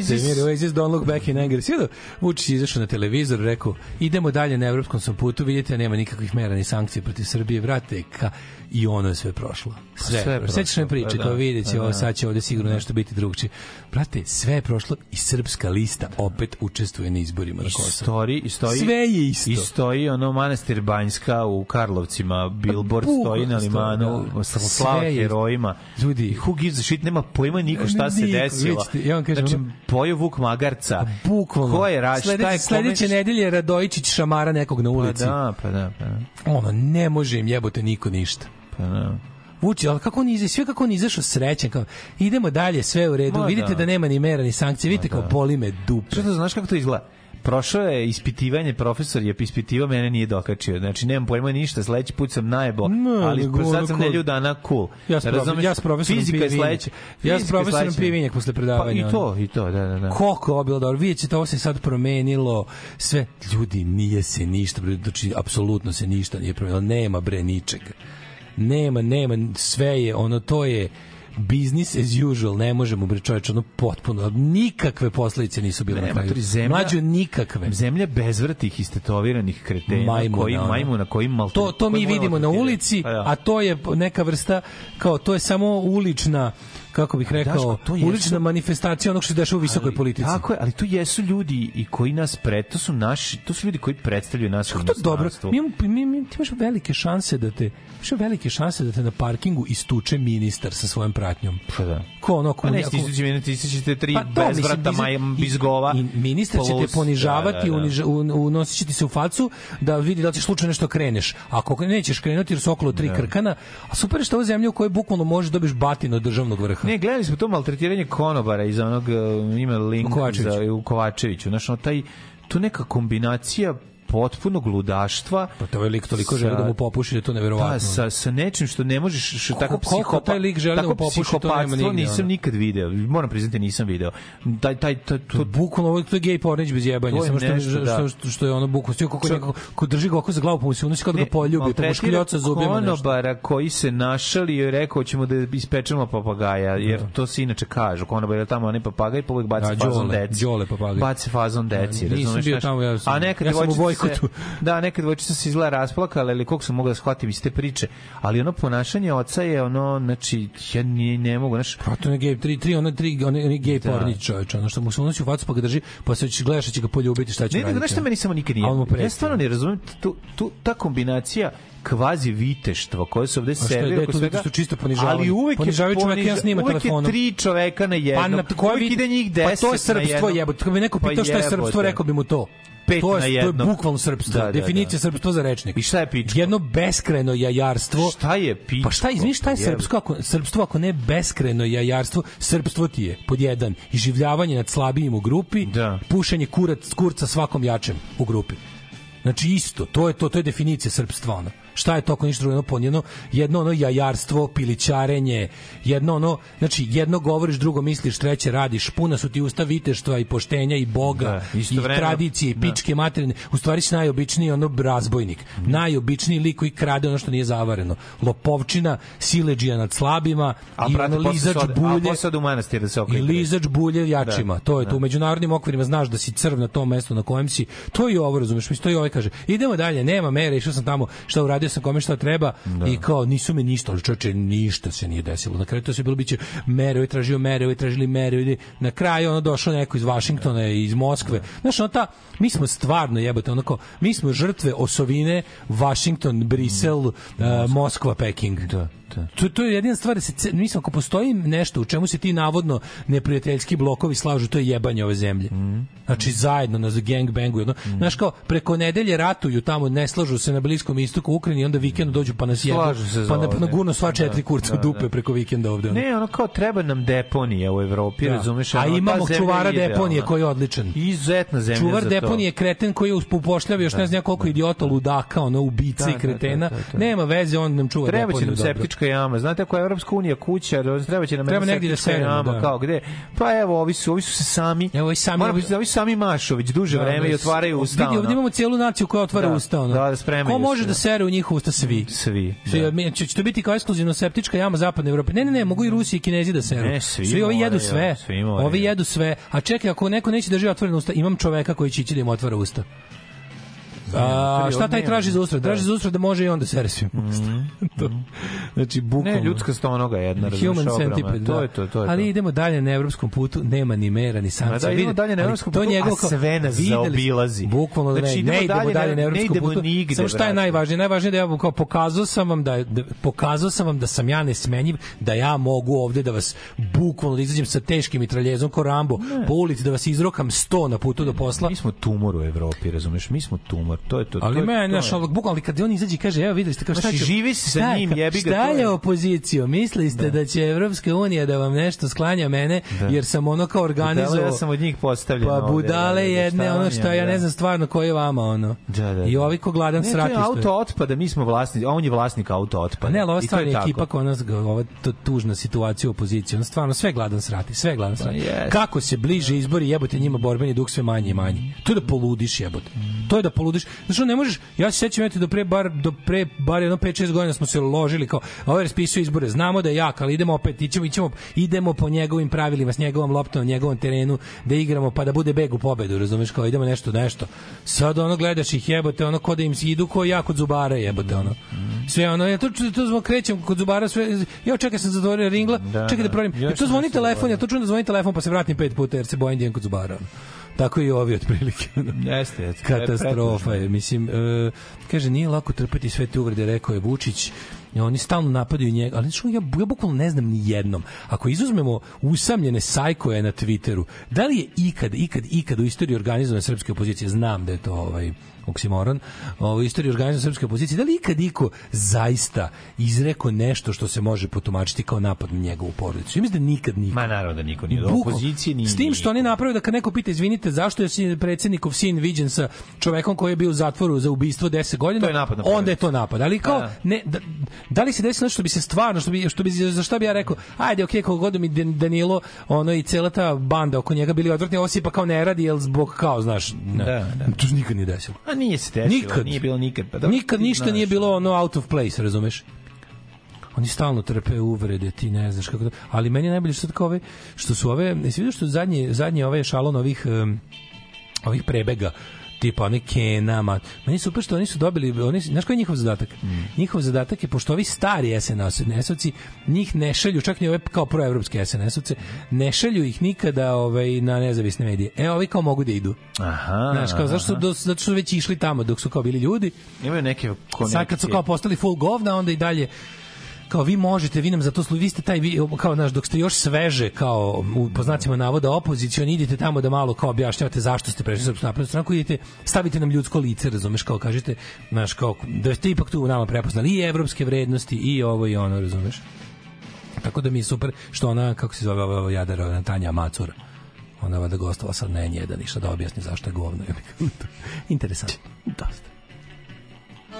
Oasis. Premijer Oasis, Don't Look Back in Anger. Sjedo, Vučić izašao na televizor, rekao, idemo dalje na evropskom sam putu, vidite, nema nikakvih mera ni sankcije protiv Srbije, vrate ka i ono je sve prošlo. Pa sve. sve Sećaš me priče, pa da, kao vidjet će, da, ovo, sad će ovde sigurno da. nešto biti drugčije. Brate, sve je prošlo i srpska lista opet učestvuje na izborima I na Kosovo. Stoji, stoji, sve je isto. I stoji ono manastir Banjska u Karlovcima, Billboard Puh, stoji na limanu, da. slava herojima. Ljudi, who gives a shit, nema pojma niko šta niko, se desilo. Vidite, ja vam kažem, znači, ono, Vuk Magarca. Pa bukvalno. Ko je raš, Slede, šta je Sledeće nedelje Radojičić šamara nekog na ulici. Pa da, pa da, pa da. Ono, ne može im jebote niko ništa. Pa da. Vuči, ali kako on izašao, sve kako on izašao srećan, kao, idemo dalje, sve u redu, Ma, vidite da. da nema ni mera, ni sankcije, vidite Ma, kao, da. boli me dupe. Što to znaš kako to izgleda? prošao je ispitivanje, profesor je ispitivao, mene nije dokačio. Znači, nemam pojma ništa, sledeći put sam najebo, no, ali go, sad sam cool. nelju dana cool. Ja s, Razumeš, ja s profesorom fizika je sledeća. Ja s profesorom pivinjak posle predavanja. Pa i to, i to, da, da, da. Koliko je bilo dobro, vidjet ćete, ovo se sad promenilo, sve, ljudi, nije se ništa, znači, apsolutno se ništa nije promenilo, nema bre ničega nema, nema, sve je, ono, to je business as usual, ne možemo bre čoveče, ono potpuno, nikakve posledice nisu bile Nema, tri kraju. Zemlja, Mlađo nikakve. Zemlja bez bezvrtih istetoviranih kretena, majmuna, koji, majmuna, koji maltre, To, to mi vidimo na ulici, a, pa da. a to je neka vrsta, kao, to je samo ulična, kako bih rekao, Daško, jesu... ulična manifestacija onog što se dešava u visokoj ali, politici. Tako je, ali to jesu ljudi i koji nas pred, to su naši, to su ljudi koji predstavljaju nas. Kako to dobro? Mi, mi, mi, ti imaš velike šanse da te, imaš velike šanse da te na parkingu istuče ministar sa svojom pratnjom. Pa da. Ko ono, ko, pa ne, ti istućete tri pa, to, bezvrata maj, bizgova. I, ministar će te ponižavati, da, da, da. Uniž, un, unosit će ti se u facu da vidi da li ćeš slučajno nešto kreneš. Ako nećeš krenuti jer su okolo tri da. krkana, a super je što ovo zemlja u kojoj bukvalno možeš da dobiješ batin od državnog vrha Ne, gledali smo to maltretiranje konobara iz onog e, ima link u Kovačeviću. za u Kovačeviću. Znaš, ono, taj, to neka kombinacija potpunog gludaštva. Pa to je lik toliko želi da mu popuši, da je to neverovatno. Da, sa, sa nečim što ne možeš, što tako psihopat, lik želi da mu popuši, to nema nigde. nisam ono. nikad video. Moram priznati, nisam video. Taj, taj, taj, to, to bukvalno, to je gay pornić bez jebanja, samo što, nešto, da. što, što, je ono bukvalno, kako, neko, ko drži ga oko za glavu, pa mu se unosi kao da ga poljubi, pa mu škljoca zubima nešto. Konobara koji se našali i rekao ćemo da ispečemo papagaja, jer da. to se inače kažu, konobara tamo onaj papagaj, pa uvek baci da, fazon deci. Baci fazon deci, razumeš? Nisam bio tamo, ja sam, a neka ja se, tu. da, neka devojčica se izgleda rasplakala ili koliko sam mogla da shvatim iz te priče, ali ono ponašanje oca je ono, znači, ja ne, ne mogu, znaš. Pa to je gej, tri, tri, ono, tri, ono, ono gej da. porni čovječ, ono što mu se unosi u facu pa ga drži, pa se gledaš da će ga poljubiti, šta će ne, raditi. Ne, nego, znaš meni samo nikad nije. Ja stvarno ne razumem, tu, tu, ta kombinacija kvazi viteštvo koje se ovde servira da kod svega čisto ponižavali ali uvek ponižavaju poniž... čoveka ja snima uvek telefonom uvek tri čoveka na pa jednom pa na koja vid... ide njih 10 pa to je srpstvo jebote kad bi neko pitao pa šta je srpstvo rekao bi mu to pet to je, na jedno. To je bukvalno srpstvo. Da, da, da. Definicija da. srpstva za rečnik. I šta je pičko? Jedno beskreno jajarstvo. Šta je pičko? Pa šta, izmiš, šta je srpsko? Ako, srpstvo ako ne beskreno jajarstvo, srpstvo ti je, pod jedan, iživljavanje nad slabijim u grupi, da. pušenje kurac, kurca svakom jačem u grupi. Znači isto, to je to, to je definicija srpstva. Ono šta je to ako ništa drugo jedno ponjeno jedno ono jajarstvo pilićarenje jedno ono znači jedno govoriš drugo misliš treće radiš puna su ti usta viteštva i poštenja i boga da, i vreme, tradicije da. pičke materine u stvari si najobičniji ono razbojnik mm. najobičniji lik koji krade ono što nije zavareno lopovčina sileđija nad slabima a, i ono lizač bulje a u manastir da se i da. lizač bulje jačima da, to je da. tu u međunarodnim okvirima znaš da si crv na tom mestu na kojem si to i ovo razumeš mislim to i ovaj kaže idemo dalje nema mere išao sam tamo šta uradio sam kome šta treba da. i kao nisu mi ništa, ali čoveče, ništa se nije desilo. Na kraju to se bilo biće mere, tražio mere, ovi tražili mere, na kraju ono došao neko iz Vašingtona, iz Moskve. Da. Znaš, ono ta, mi smo stvarno jebote, onako, mi smo žrtve osovine Vašington, Brisel, mm. uh, Moskva, Peking. Da. To, to je jedina stvar, se, mislim, ako postoji nešto u čemu se ti navodno neprijateljski blokovi slažu, to je jebanje ove zemlje. Mm. Znači, zajedno na gangbangu. No? Mm. Znaš kao, preko nedelje ratuju tamo, ne slažu se na Bliskom istoku Ukrajini, onda vikend dođu pa nas jedu. Se pa na, nagurno sva da, četiri da, kurca da, da. dupe da. preko vikenda ovde. Ono. Ne, ono kao, treba nam deponija u Evropi, da. razumeš? A imamo čuvara deponije koji je odličan. Izuzetna zemlja Čuvar za to. deponije je kreten koji je uspopošljava još da, ne znam koliko da. idiota, ludaka, ono, ubica i kretena. Nema veze, on nam čuva Treba će nam septička Evropska jama. Znate ako je Evropska unija kuća, da treba će nam treba negdje da se jama, da. kao gde? Pa evo, ovi su, ovi su se sami. Evo, ovi sami, mora, ovi, su sami Mašović duže da, vreme da, i otvaraju usta. Vidi, ovdje imamo cijelu naciju koja otvara da, usta. Ono. Da, da spremaju. Ko može se, da, da sere u njih usta svi? Svi. svi da. Će, će to biti kao ekskluzivno septička jama zapadne Evrope. Ne, ne, ne, mogu i Rusi i Kinezi da seru. Ne, svi, svi ovi jedu sve. Svi ovi jedu sve. A čekaj, ako neko neće da živi otvorena usta, imam čoveka koji će ići da im otvara usta. A, šta taj traži za usred? Da. Traži za usred da može i onda servisuje mhm. most. Mhm. to. Znači, bukvalno. Ne, ljudska onoga jedna, razumiješ, Human centipede, To da. je to, to je to. Ali idemo dalje na evropskom putu, nema ni mera, ni sankcija. Da, idemo dalje na evropskom putu, a sve nas zaobilazi. Bukvalno da ne, ne idemo dalje na evropskom putu. Samo šta je najvažnije? Najvažnije da ja kao pokazao sam vam da, da pokazao sam vam da sam ja nesmenjiv, da ja mogu ovde da vas bukvalno da izađem sa teškim mitraljezom ko Rambo po ulici da vas izrokam 100 na putu do posla. Mi smo tumor u Evropi, razumeš? Mi smo tumor to je to. Ali to, meni, znaš, bukvalno, ali kad on izađe i kaže, evo videli ste kao šta znači, će... živi se sa njim, jebi ga. Šta je opozicijo? Mislili ste da. da. će Evropska unija da vam nešto sklanja mene, da. jer sam ono kao organizovao... Budale, ja sam od njih postavljen. Pa budale da, jedne, ono što ja ne znam stvarno ko je vama, ono. Da, da, I ovi ko gladan ne, srati. Ne, auto otpada, mi smo vlasnici, on je vlasnik auto otpada. Ne, ali ova stvarno je ekipa koja nas, ova tužna situacija opozicije, on stvarno sve gladan srati, sve gladan pa srati. Kako se bliže izbori, jebote njima borbeni dug sve manje i manje. To je da poludiš, jebote. To je da poludiš. Znači, ne možeš, ja se sećam, do pre bar, do pre bar jedno 5-6 godina smo se ložili kao, ovaj raspisuje izbore, znamo da je jak, ali idemo opet, ićemo, ićemo, idemo po njegovim pravilima, s njegovom loptom, njegovom terenu, da igramo, pa da bude beg u pobedu, razumeš, kao idemo nešto, nešto. Sad ono gledaš ih jebote, ono kod da im idu ko ja kod zubara jebote, ono. Sve ono, ja to, to zbog krećem kod zubara, sve, ja čekam se zatvorio ringla, da, čekaj da, da proverim, ja, to zvoni telefon, ja to čujem da zvoni telefon, pa se vratim pet puta jer se bojim da kod zubara. Ono. Tako i ovi otprilike. Jeste, jeste. Katastrofa je. Mislim, e, kaže, nije lako trpeti sve te uvrede, rekao je Vučić I oni stalno napadaju njega, ali što ja, ja bukvalno ne znam ni jednom. Ako izuzmemo usamljene sajkoje na Twitteru, da li je ikad, ikad, ikad u istoriji organizovane srpske opozicije, znam da je to ovaj, oksimoron, o ovaj, istoriji organizma srpske opozicije, da li ikad iko zaista izreko nešto što se može potumačiti kao napad na njegovu porodicu? Ja mislim da nikad niko. Ma naravno da niko nije do da, opozicije. Ni, S tim što oni naprave da kad neko pita, izvinite, zašto je predsednikov sin viđen sa čovekom koji je bio u zatvoru za ubistvo 10 godina, to je napad na porodicu. onda je to napad. Ali kao, da, da. ne, da, da li se desilo nešto što bi se stvarno, što bi, što bi, za šta bi ja rekao, ajde, okej, okay, koliko god mi Danilo, ono i cela ta banda oko njega bili odvrtni, ovo se pa kao ne radi, jel zbog kao, znaš, ne, da, da. to se nikad nije desilo. A nije se desilo, nikad, nije bilo nikad. Pa, da, nikad ništa znaš, nije bilo ono out of place, razumeš? oni stalno trpe uvrede, ti ne znaš kako da, ali meni je najbolje što tako ove, što su ove, jesi vidio što zadnje, zadnje ove ovaj šalon ovih um, ovih prebega tipa oni Kena, meni su super što oni su dobili, oni, znaš koji je njihov zadatak? Mm. Njihov zadatak je, pošto ovi stari SNS-ovci, njih ne šalju, čak ni ove kao proevropske SNS-ovce, ne šalju ih nikada ovaj, na nezavisne medije. E, ovi kao mogu da idu. Aha. Znaš, kao, zašto su, do, zato su već išli tamo dok su kao bili ljudi. Imaju neke konekcije. Sad kad su kao postali full govna, onda i dalje kao vi možete, vi nam za to služi, vi ste taj, vi, kao naš, dok ste još sveže, kao u poznacima navoda opozicion, idite tamo da malo kao objašnjavate zašto ste prešli Srpsku naprednu stranku, idete, stavite nam ljudsko lice, razumeš, kao kažete, naš, kao, da ste ipak tu u nama prepoznali i evropske vrednosti i ovo i ono, razumeš. Tako da mi je super što ona, kako se zove ova jadara, Tanja Macura, ona vada gostala sa ne jedan i šta da objasni zašto je govno. Interesantno. Dosta.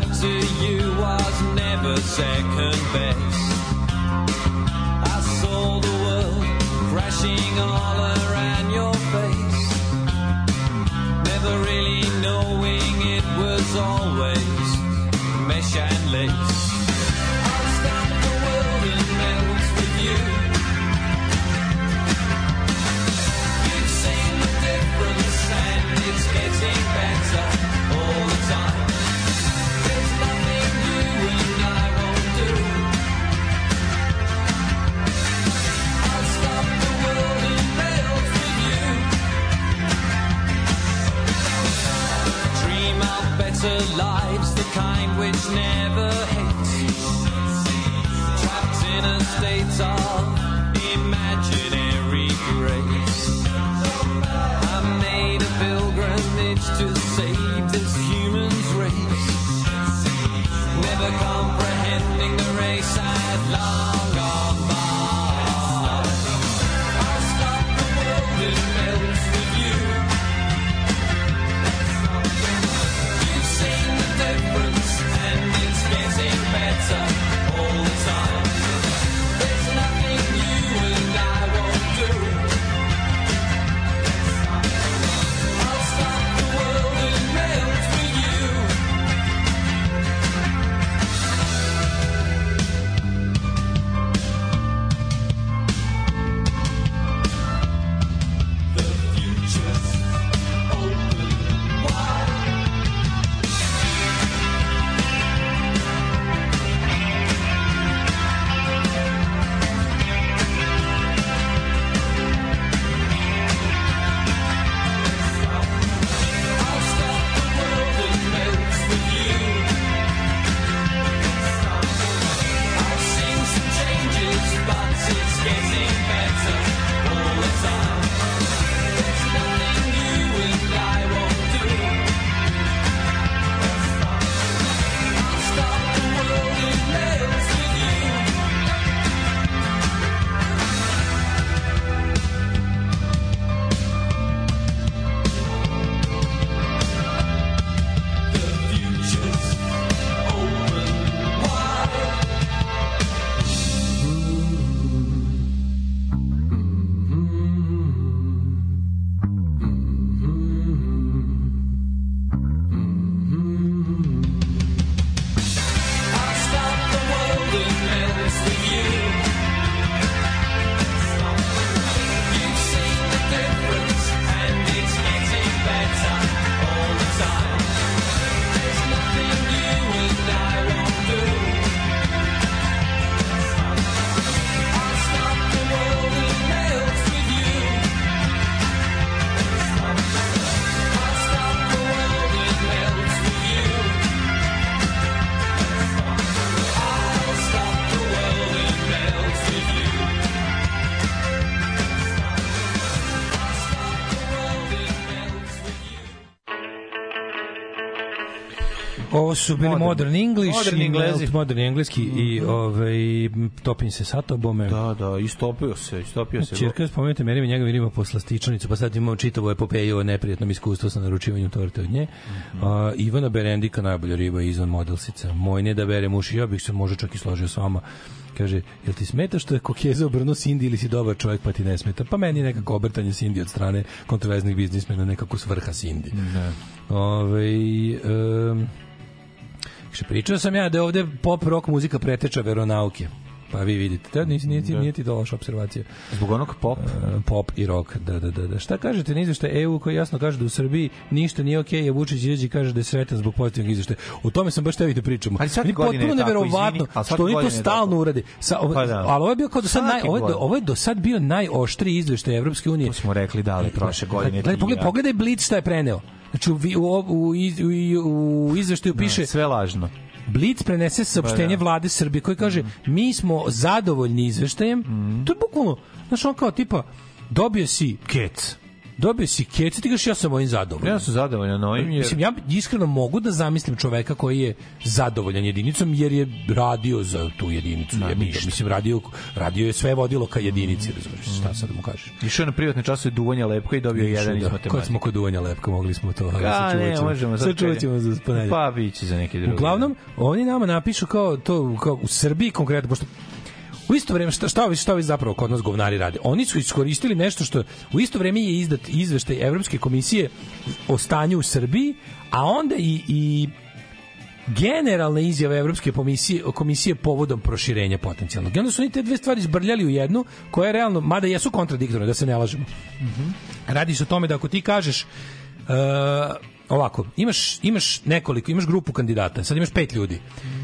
love to you was never second best. I saw the world crashing all around your face, never really knowing it was always mesh and lace. better lives, the kind which never hates. Trapped in a state of su bili modern, modern English, modern, Englezi. Melt, modern engleski mm -hmm. i mhm. ovaj, topim se satobome. Da, da, istopio se, istopio se. Čirka, spomenite, meri mi njega vidimo po slastičanicu, pa sad imamo čitavu epopeju o neprijatnom iskustvu sa naručivanjem torte od nje. Mm -hmm. uh, Ivana Berendika, najbolja riba izvan modelsica. Moj ne da verem uši, ja bih se može čak i složio s vama kaže, jel ti smeta što je Kokeza obrnuo Cindy ili si dobar čovjek pa ti ne smeta? Pa meni je nekako obrtanje Cindy od strane kontroverznih biznismena nekako svrha Cindy. Da. Ove, ovaj, um, Kaže, pričao sam ja da je ovde pop rock muzika preteča veronauke. Pa vi vidite, da, nisi, nije, ti, da. nije ti loša observacija. Zbog onog pop? Uh, pop i rock, da, da, da, da. Šta kažete na izveštaj EU koji jasno kaže da u Srbiji ništa nije okej, okay, a Vučić izađe i kaže da je sretan zbog pozitivnog izveštaja. O tome sam baš tebi da pričamo. Ali svake godine je tako, izvini, što oni to stalno tako. urade. Sa, o, pa da. Ali ovo je bio kao do sad, naj, ovo, je, ovo je do sad bio najoštriji izveštaj Evropske unije. To smo rekli da, ali e, prošle pa, godine. Gledaj, pogledaj, pogledaj Blitz šta je preneo. Znači, u, u, u, u izveštaju da, piše... Da, sve lažno. Blitz prenese pa saopštenje da. vlade Srbije koji kaže mm. mi smo zadovoljni izveštajem. Mm. To je bukvalno, znaš, on kao tipa dobio si kec dobio si kec, ti kažeš ja sam ovim zadovoljan. Ja sam zadovoljan ovim. Jer... Mislim, ja iskreno mogu da zamislim čoveka koji je zadovoljan jedinicom jer je radio za tu jedinicu. Na, je Mislim, radio, radio je sve vodilo ka jedinici, mm. razumiješ, šta sad mu kažeš. Išao na privatne časove duvanja lepka i dobio Išao, jedan da. iz matematike. Kad smo kod duvanja lepka, mogli smo to. Da, ja, ne, možemo. Sad čuvat ćemo za spanelje. Pa, biće za neke druge. Uglavnom, oni nama napišu kao to, kao u Srbiji konkretno, pošto U isto vreme šta šta ovi šta ovi zapravo kod nas govnari rade? Oni su iskoristili nešto što u isto vreme je izdat izveštaj Evropske komisije o stanju u Srbiji, a onda i i generalna izjava Evropske komisije, komisije povodom proširenja potencijalnog. I onda su oni te dve stvari zbrljali u jednu, koja je realno, mada jesu kontradiktorne, da se ne lažemo. Mm -hmm. Radi se o tome da ako ti kažeš uh, ovako, imaš, imaš nekoliko, imaš grupu kandidata, sad imaš pet ljudi. Mm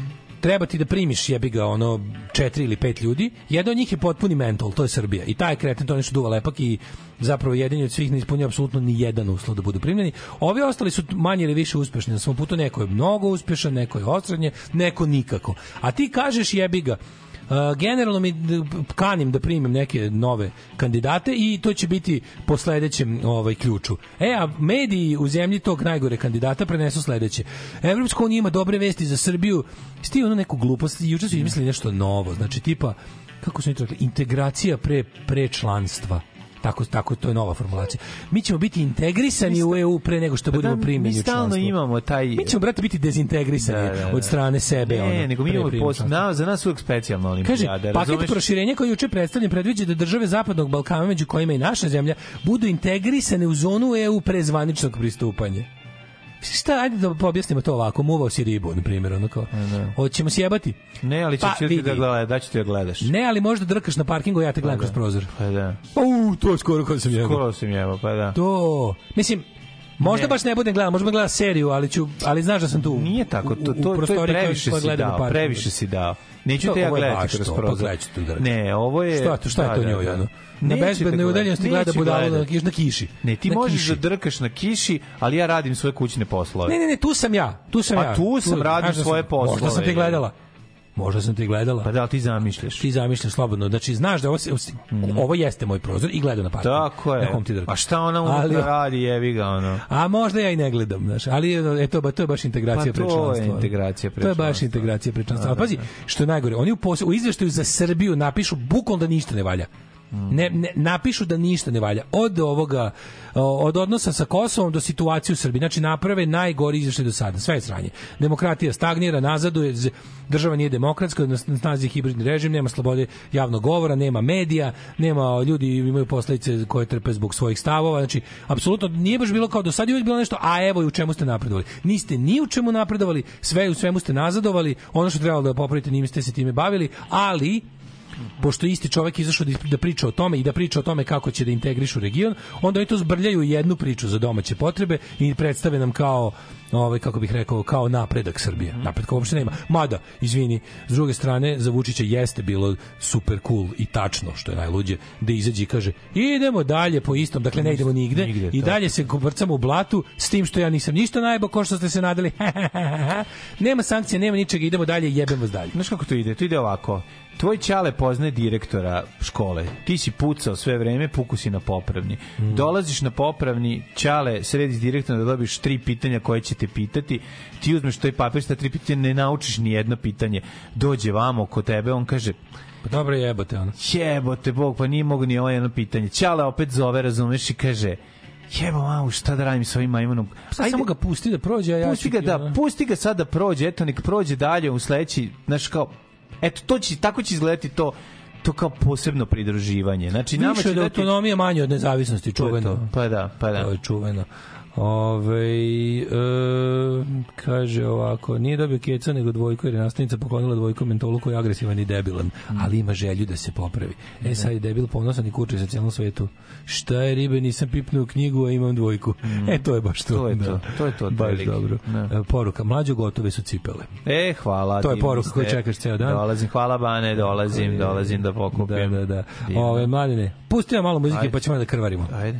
treba ti da primiš jebi ga ono četiri ili pet ljudi, jedan od njih je potpuni mental to je Srbija. I taj kreten to nešto duva lepak i zapravo jedini od svih ne ispunio apsolutno ni jedan uslov da budu primljeni. Ovi ostali su manje ili više uspešni na svom putu, neko je mnogo uspešan, neko je osrednje, neko nikako. A ti kažeš jebi ga, E, generalno mi kanim da primim neke nove kandidate i to će biti po sledećem ovaj ključu. E, a mediji u zemlji tog najgore kandidata prenesu sledeće. Evropska unija ima dobre vesti za Srbiju. Sti ono neku glupost, juče su izmislili nešto novo, znači tipa kako su oni rekli, integracija pre, pre članstva tako, tako, to je nova formulacija. Mi ćemo biti integrisani u EU pre nego što pa budemo da, primljeni Mi stalno imamo taj... Mi ćemo, brate, biti dezintegrisani da, da, od strane sebe. Ne, nego mi imamo posle, na, za nas uvek specijalna oni. Kaže, paket razumeš? proširenja koji juče predstavljen predviđa da države Zapadnog Balkana, među kojima i naša zemlja, budu integrisane u zonu EU pre zvaničnog pristupanja šta, ajde da objasnimo to ovako, muvao si ribu, na primjer, ono kao, ne. Da. hoćemo sjebati. Ne, ali ćeš pa, ti da gledaš, da ću ti da gledaš. Ne, ali možda drkaš na parkingu, ja te gledam pa, kroz da. prozor. Pa da. Pa, u, to je skoro kod da sam jebao. Skoro sam jebao, pa da. To, mislim, Možda ne. baš ne budem gledao, možda gledam seriju, ali ću ali znaš da sam tu. Nije tako, to to, to je previše si dao, previše si dao. Neću to, te ja gledati kroz prozor. ne, ovo je... Šta, to, šta da, je to da, njoj? Da, da. Na bezbednoj udaljenosti gleda budalo na, na kiši. Ne, ti na možeš kiši. da drkaš na kiši, ali ja radim svoje kućne poslove. Ne, ne, ne, tu sam ja. Tu sam ja. A tu sam, tu, radim svoje poslove. Možda sam te gledala. Možda sam ti gledala. Pa da, ti zamišljaš. Ti zamišljaš slobodno. Znači, znaš da ovo, se, mm. ovo jeste moj prozor i gledam na parku. Tako je. Na komtidoru. A šta ona unutra radi, jevi ga ono. A možda ja i ne gledam, znaš. Ali e, to, to je baš integracija pa, prečanstva. to je integracija prečanstva. To je baš integracija prečanstva. A, da, pazi, da. što je najgore, oni u, poslu, u izveštaju za Srbiju napišu bukvalno da ništa ne valja. Ne, ne, napišu da ništa ne valja. Od ovoga, od odnosa sa Kosovom do situacije u Srbiji. Znači, naprave najgori izveštaj do sada. Sve je sranje. Demokratija stagnira, nazaduje, država nije demokratska, na snazi hibridni režim, nema slobode javnog govora, nema medija, nema ljudi imaju posledice koje trpe zbog svojih stavova. Znači, apsolutno nije baš bilo kao do sada, je bilo nešto, a evo i u čemu ste napredovali. Niste ni u čemu napredovali, sve u svemu ste nazadovali, ono što trebalo da popravite, nime ste se time bavili, ali pošto isti čovek izašao da, da priča o tome i da priča o tome kako će da integrišu region, onda oni to zbrljaju jednu priču za domaće potrebe i predstave nam kao ovaj kako bih rekao kao napredak Srbije. Mm -hmm. Napredak uopšte nema. Mada, izvini, s druge strane za Vučića jeste bilo super cool i tačno što je najluđe da izađe i kaže idemo dalje po istom, dakle ne idemo nigde, nigde i dalje se koprcamo u blatu s tim što ja nisam ništa najbo ko što ste se nadali. nema sankcija, nema ničega, idemo dalje, jebemo vas dalje. Znaš kako to ide? To ide ovako tvoj ćale poznaje direktora škole. Ti si pucao sve vreme, puku si na popravni. Mm. Dolaziš na popravni, ćale sredi direktora da dobiš tri pitanja koje će ti te pitati, ti uzmeš taj papir sa tri pitanja, ne naučiš ni jedno pitanje. Dođe vamo kod tebe, on kaže, Pa dobro jebote ono. Jebote, Bog, pa nije mogu ni ovo jedno pitanje. Ćale opet zove, razumeš, i kaže, jebo mamu, šta da radim sa ovim majmunom? Pa Ajde, samo ga pusti da prođe, a ja pusti ga, da, pusti ga sad da prođe, eto, nek prođe dalje u sledeći, znaš, kao, eto, to će, tako će izgledati to to kao posebno pridruživanje. Znači, Više nama će da dati... autonomija manje od nezavisnosti, čuveno. Pa da, pa da. To je čuveno. Ove, e, kaže ovako, nije dobio keca nego dvojku jer je nastavnica poklonila dvojku mentolu koji je agresivan i debilan, mm. ali ima želju da se popravi. E sad je debil ponosan i kurče sa cijelom svetu. Šta je ribe, nisam pipnuo knjigu, a imam dvojku. Mm. E to je baš to. To je to. Da. To je to. Baš veliki. dobro. Da. E, poruka, mlađo gotove su cipele. E, hvala. To je poruka koju čekaš ceo dan. Dolazim, hvala Bane, dolazim, dolazim da pokupim. Da, da, da. Ove, mladine, pusti malo muzike Ajde. pa ćemo da krvarimo. Ajde.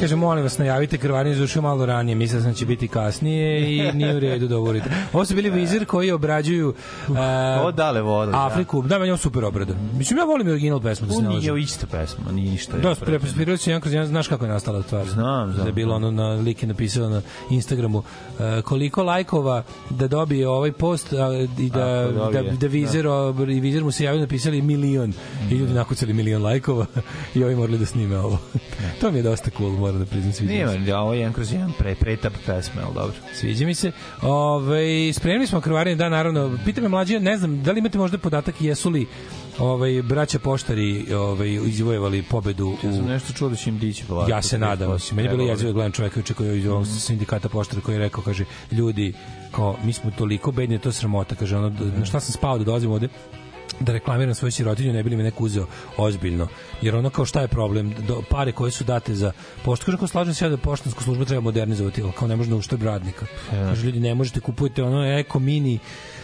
Kaže, molim vas, najavite krvarnju iz ušu malo ranije, mislio da će biti kasnije i nije u redu da uvorite. Ovo su bili vizir koji obrađuju uh, Ovo dale vodu. Da. Afriku. Da, meni ovo super obrada. Mislim, ja volim original pesmu, da se ne Ovo isto pesma, nije ništa. Da, prepasvirao se jedan kroz jedan, znaš kako je nastala stvar. Znam, znam. Da je bilo ono, na, like napisano na Instagramu, uh, koliko lajkova da dobije ovaj post a, eh, i da, Ako, da, da, vizir, da. O, i vizir mu se javio napisali milion. Mm. I ljudi da. nakucali milion lajkova i ovi morali da snime ovo. Da. to mi je dosta cool, moram da priznam sviđa Nema, mi se. ovo je jedan kroz jedan pre, pretap pesme, ali dobro. Sviđa mi se. Ove, spremili smo krvarine, da, naravno. Pita me mlađe, ne znam, da li imate možda podatak jesu li ovaj braća poštari ovaj izvojevali pobedu u ja sam nešto čuo da će im dići polako ja se nadam mislim meni bilo jezivo gledam čoveka juče koji iz ovog mhm. sindikata poštara koji je rekao kaže ljudi kao mi smo toliko bedni to sramota kaže ono na mhm. šta sam spao da dolazim ovde da reklamiram svoju sirotinju, ne bi li me neko uzeo ozbiljno. Jer ono kao šta je problem, do, pare koje su date za poštu, kaže, ako slažem se ja da poštansku službu treba modernizovati, kao ne može da uštrb radnika. Ja. Kaže, ljudi, ne možete, kupujete ono eko mini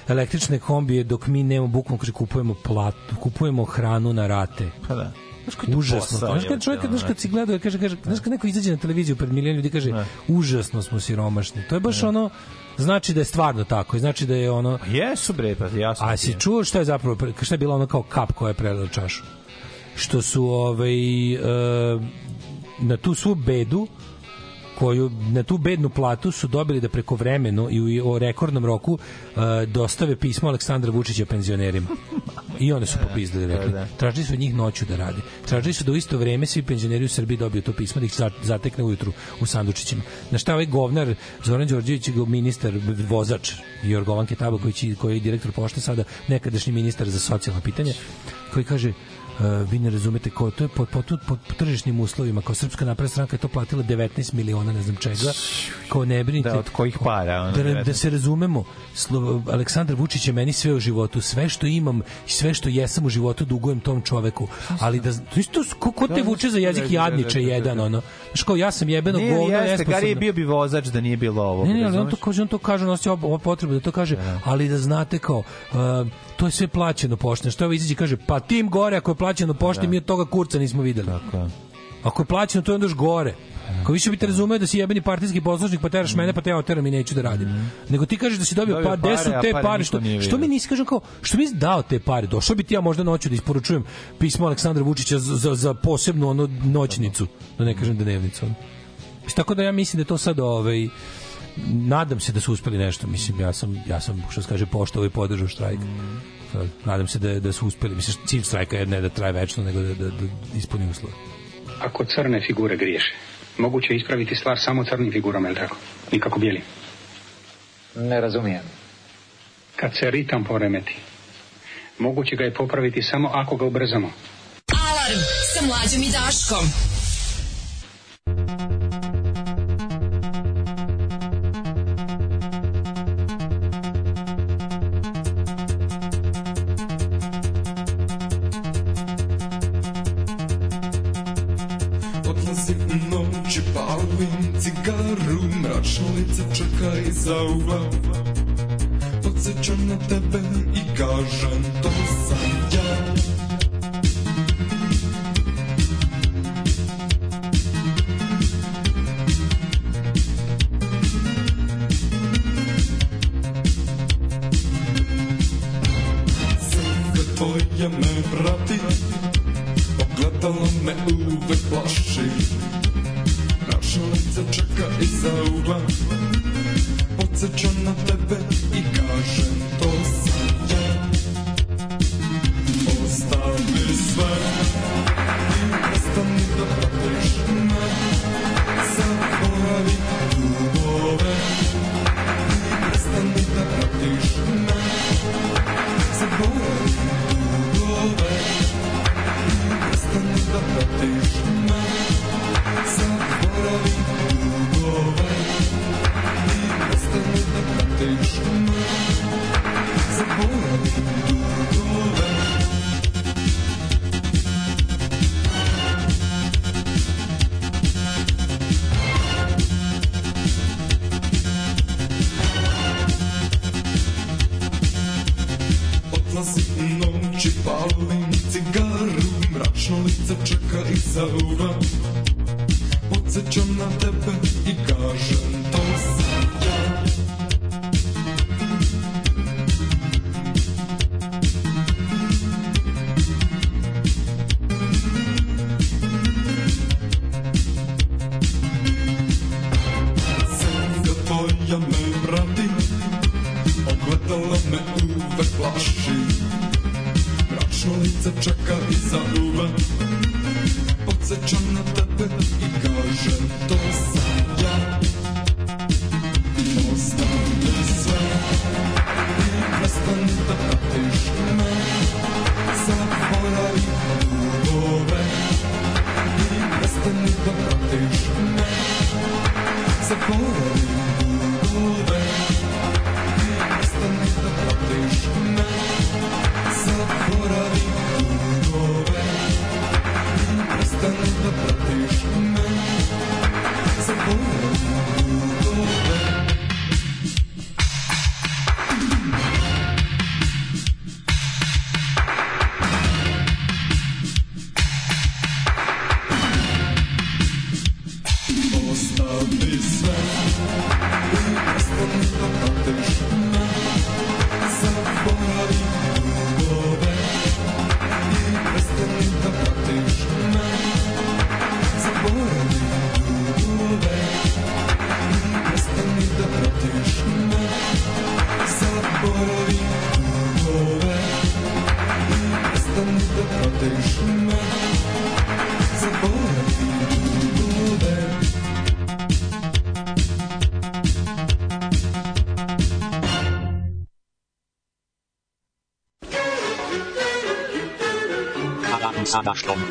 električne kombije dok mi nemamo bukvalno kaže kupujemo platu, kupujemo hranu na rate. Pa da. Znaš užasno. Znaš kad čovjek, da, znaš kad da. si gledao, kaže, kaže, znaš kad neko izađe na televiziju pred milion ljudi kaže, ne. Da. užasno smo siromašni. To je baš ne. ono, znači da je stvarno tako, znači da je ono... A pa jesu bre, pa jasno. A si čuo šta je zapravo, šta je bila ono kao kap koja je prelila čašu? Što su ovaj, e, na tu svu bedu koju na tu bednu platu su dobili da preko vremenu i u rekordnom roku uh, dostave pismo Aleksandra Vučića penzionerima. I one su e, popizdali, rekli. Da. Tražili su od njih noću da rade. Tražili su da u isto vreme svi penzioneri u Srbiji dobiju to pismo, da ih zatekne ujutru u sandučićima. Na šta ovaj govnar Zoran Đorđević, ministar, vozač Jorgovanke Tabaković, koji je direktor pošte sada, nekadašnji ministar za socijalno pitanje, koji kaže, uh, vi ne razumete ko to je po, po, po, po tržišnim uslovima kao srpska napredna stranka je to platila 19 miliona ne znam čega kao ne brinite da, od kojih para ono, da, da se razumemo Slo, Aleksandar Vučić je meni sve u životu sve što imam i sve što jesam u životu dugujem tom čoveku ali da to isto ko, ko te da, da, vuče za jezik da, jadniče jedan ono Znaš kao, ja sam jebeno ne, govno jeste, nesposobno. Gari je bio bi vozač da nije bilo ovo. Ne, ne, ali on to kaže, on to kaže, on se ovo potrebu da to kaže, da. ali da znate kao, uh, to je sve plaćeno pošteno. Što ovo izađe kaže, pa tim gore, ako je plaćeno pošteno, da. mi od toga kurca nismo videli. Tako je. Ako je plaćeno, to je onda još gore. Ako više bi te razumeo da si jebeni partijski poslušnik, pa teraš mene, pa te ja oteram i neću da radim. Mm. Nego ti kažeš da si dobio, dobio pa gde su te pare, pare što, što mi nisi kažem kao, što mi nisi dao te pare, došao bi ti ja možda noću da isporučujem pismo Aleksandra Vučića za, za, za posebnu ono noćnicu, da ne kažem dnevnicu. Tako da ja mislim da to sad ovaj, nadam se da su uspeli nešto, mislim, ja sam, ja sam što se kaže, poštovao i podržao štrajk. Mm. nadam se da, da su uspeli, mislim, cilj štrajka je ne da traje večno, nego da, da, da ispuni uslove. Ako crne figure griješe, moguće je ispraviti stvar samo crnim figurama, je li tako? Nikako bijelim. Ne razumijem. Kad se ritam poremeti, moguće ga je popraviti samo ako ga ubrzamo. Alarm sa mlađom i daškom. over.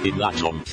in Latin.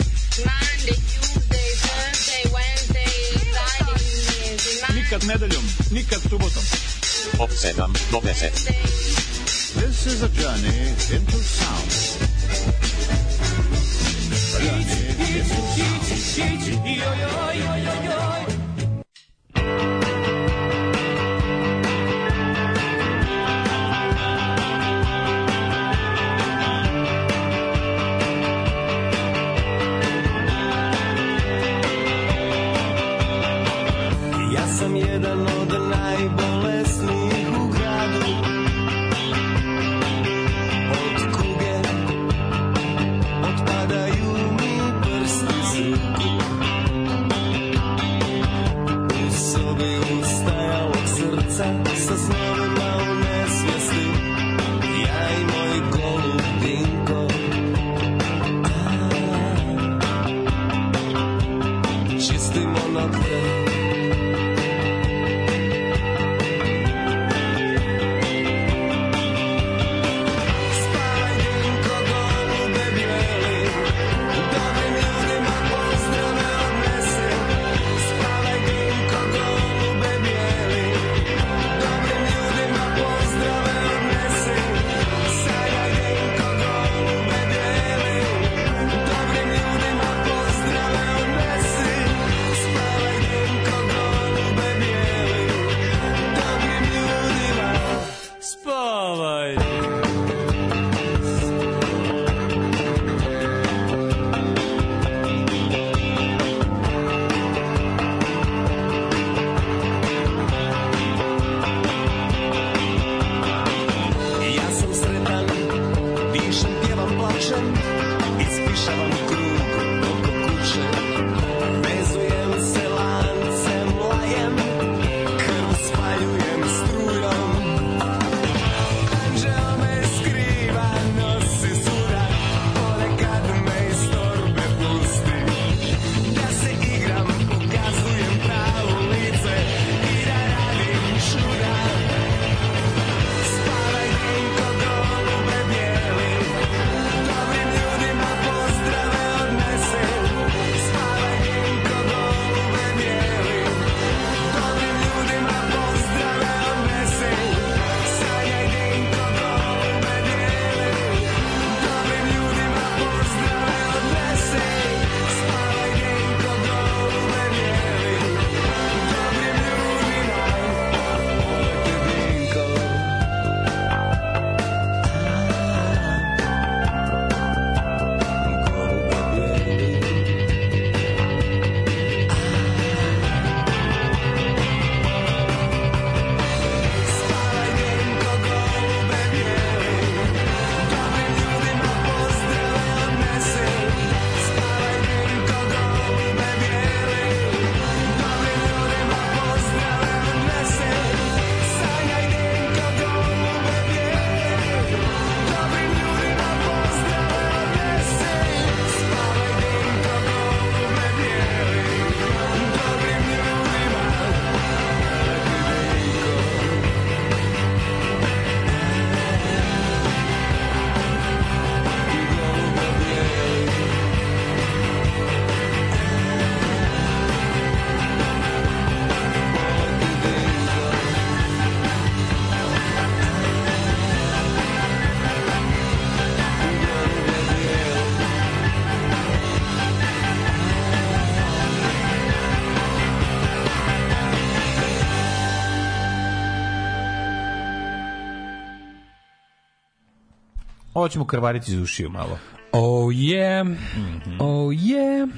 hoćemo krvariti iz ušiju malo. Oh yeah, mm -hmm. oh yeah.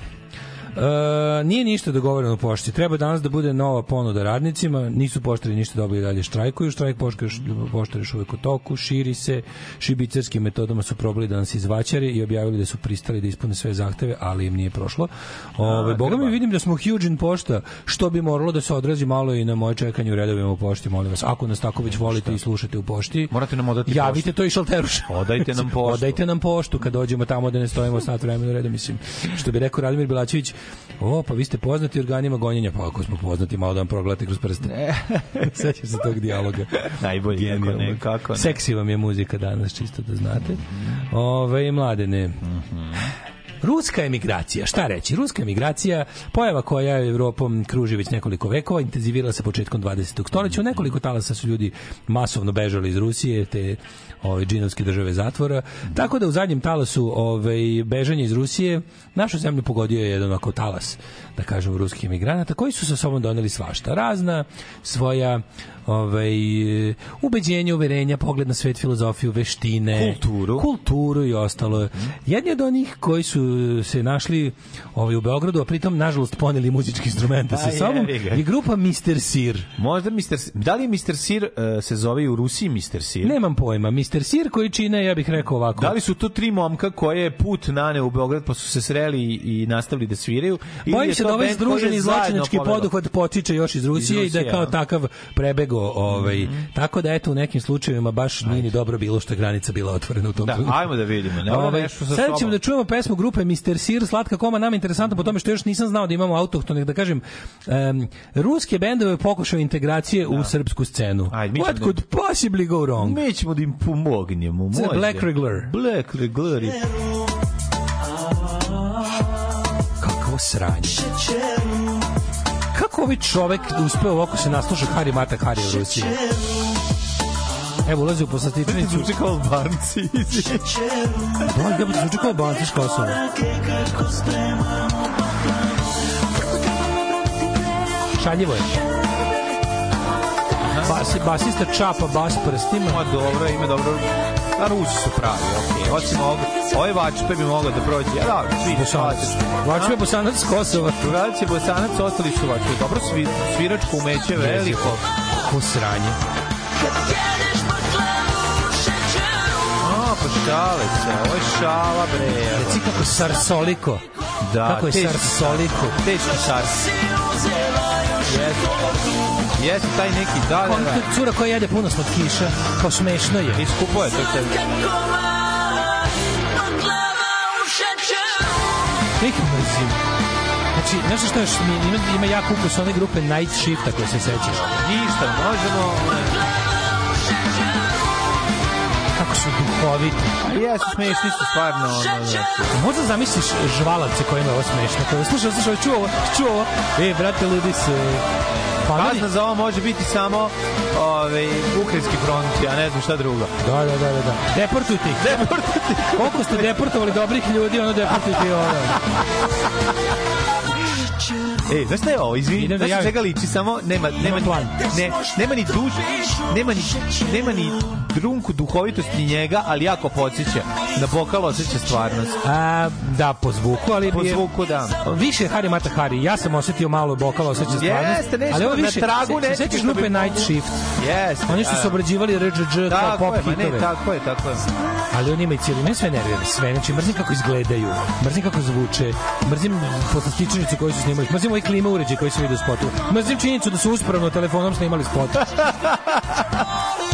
E, nije ništa dogovoreno u pošti. Treba danas da bude nova ponuda radnicima. Nisu poštari ništa dobili dalje štrajkuju. Štrajk poštari još, poštari još uvek u toku. Širi se. Šibicarskim metodama su probali da nas izvaćare i objavili da su pristali da ispune sve zahteve, ali im nije prošlo. Ove, boga mi vidim da smo huge in pošta, što bi moralo da se odrazi malo i na moje čekanje u redovima u pošti, molim vas. Ako nas tako već volite i slušate u pošti, morate nam odati javite poštu. to i šalteruša. Odajte nam poštu. Odajte nam poštu kad dođemo tamo da ne stojimo sat vremena u redu, mislim. Što bi rekao Radimir Bilačević, O, pa vi ste poznati organima gonjenja, pa ako smo poznati, malo da vam progledate kroz prste. Sećaš se tog dijaloga. Najbolje, Genijalno. kako ne, kako ne. Seksi vam je muzika danas, čisto da znate. Ove, mladene. Mm -hmm. Ruska emigracija, šta reći? Ruska emigracija, pojava koja je Evropom kruži već nekoliko vekova, intenzivirala se početkom 20. stoljeća. U nekoliko talasa su ljudi masovno bežali iz Rusije, te ove džinovske države zatvora. Tako da u zadnjem talasu ove, bežanje iz Rusije našu zemlju pogodio je jedan onako talas, da kažem, ruskih emigranata, koji su sa sobom doneli svašta. Razna svoja ovaj, ubeđenje, uverenja, pogled na svet, filozofiju, veštine, kulturu, kulturu i ostalo. Jedni od onih koji su Eh, se našli ovaj, u Beogradu, a pritom, nažalost, poneli muzički instrumenta pa sa sobom. I grupa Mr. Sir. Možda Mr. Da li Mr. Sir uh, se zove u Rusiji Mr. Sir? Nemam pojma. Mr. Sir koji čine, ja bih rekao ovako. Da li su to tri momka koje je put nane u Beograd pa su se sreli i nastavili da sviraju? Bojim se da ovaj združeni zločinački poduhvat potiče još iz Rusije, iz Rusije i da je kao da. takav prebego. Ovaj. Mm -hmm. Tako da, eto, u nekim slučajevima baš Ajde. nije ni dobro bilo što je granica bila otvorena u tom da, trenutku. ajmo da vidimo. Ne ovaj, sad ćemo da čujemo pesmu grupe grupe Mr. Sir, Slatka koma, nama interesantno po tome što još nisam znao da imamo autohtonih, da kažem, um, ruske bendove pokušao integracije da. u srpsku scenu. Ajde, What da- could da... possibly go wrong? Mi ćemo da im pomognemo. Može. Black Regler. Black Regler. Kako sranje. Kako ovaj čovek uspeo ovako se nasluša Harry Mata Harry u Rusiji? Evo, ulazi u poslastičnicu. Zvuči kao Albanci. Blago, jebote, zvuči kao Albanci Kosova. Šaljivo je. Bas, basista čapa bas prstima. Ma dobro, ime dobro. A Rusi su pravi, okej. Okay. Osim ovog, ovaj Vačpe bi mogao da prođe. da, svi Bosanac. Vačpe Bosanac s Kosova. Vačpe Bosanac, ostali su Vačpe. Dobro, sviračko umeće veliko. Ko sranje. Yeah! šale se, ovo je šala bre. Reci kako sarsoliko. Da, kako je sarsoliko. Teški sars. Jeste. Jeste taj neki, da, da, da. Cura koja jede puno slatkiša, kao smešno je. I skupo je to što je. Ih mrzim. Znači, nešto što još ima, ima jak ukus one grupe Night Shift, koje se sećaš. Ništa, možemo... duhoviti. A ja se smešni su stvarno. Ono, da. Možda zamisliš žvalavce kojima je ovo smešno. Kao, slušaj, slušaj, čuo ovo, čuo ovo. E, brate, ludi se. Pa Kazna za ovo može biti samo ove, ovaj, ukrajinski front, ja ne znam šta drugo. Da, da, da, da. da. Deportujte ih. Deportujte ih. Koliko ste deportovali dobrih ljudi, ono deportujte i ovo. E, znaš šta je ovo? Izvini, da znaš javim. čega liči samo nema nema plan. Ne, nema ni duš, nema ni nema ni drunku duhovitosti njega, ali jako podseća na bokalo osjeća stvarnost. A, da, po zvuku, ali po je, zvuku da. Više Hari Mata Hari. Ja sam osetio malo bokalo osjeća stvarnost. Jeste, nešto ali ovo više, na tragu ne. Sećaš lupe Night Shift? Jeste. Oni što su da. obrađivali RGG kao pop hitove. Ne, tako je, tako je. Ali oni imaju i cijeline sve nervira, sve. Znači, mrzim kako izgledaju, mrzim kako zvuče, mrzim poslastičnicu koju su snimali, mrzim ovaj klima uređaj koji se vidi u spotu. Mrzim činjenicu da su uspravno telefonom snimali spot.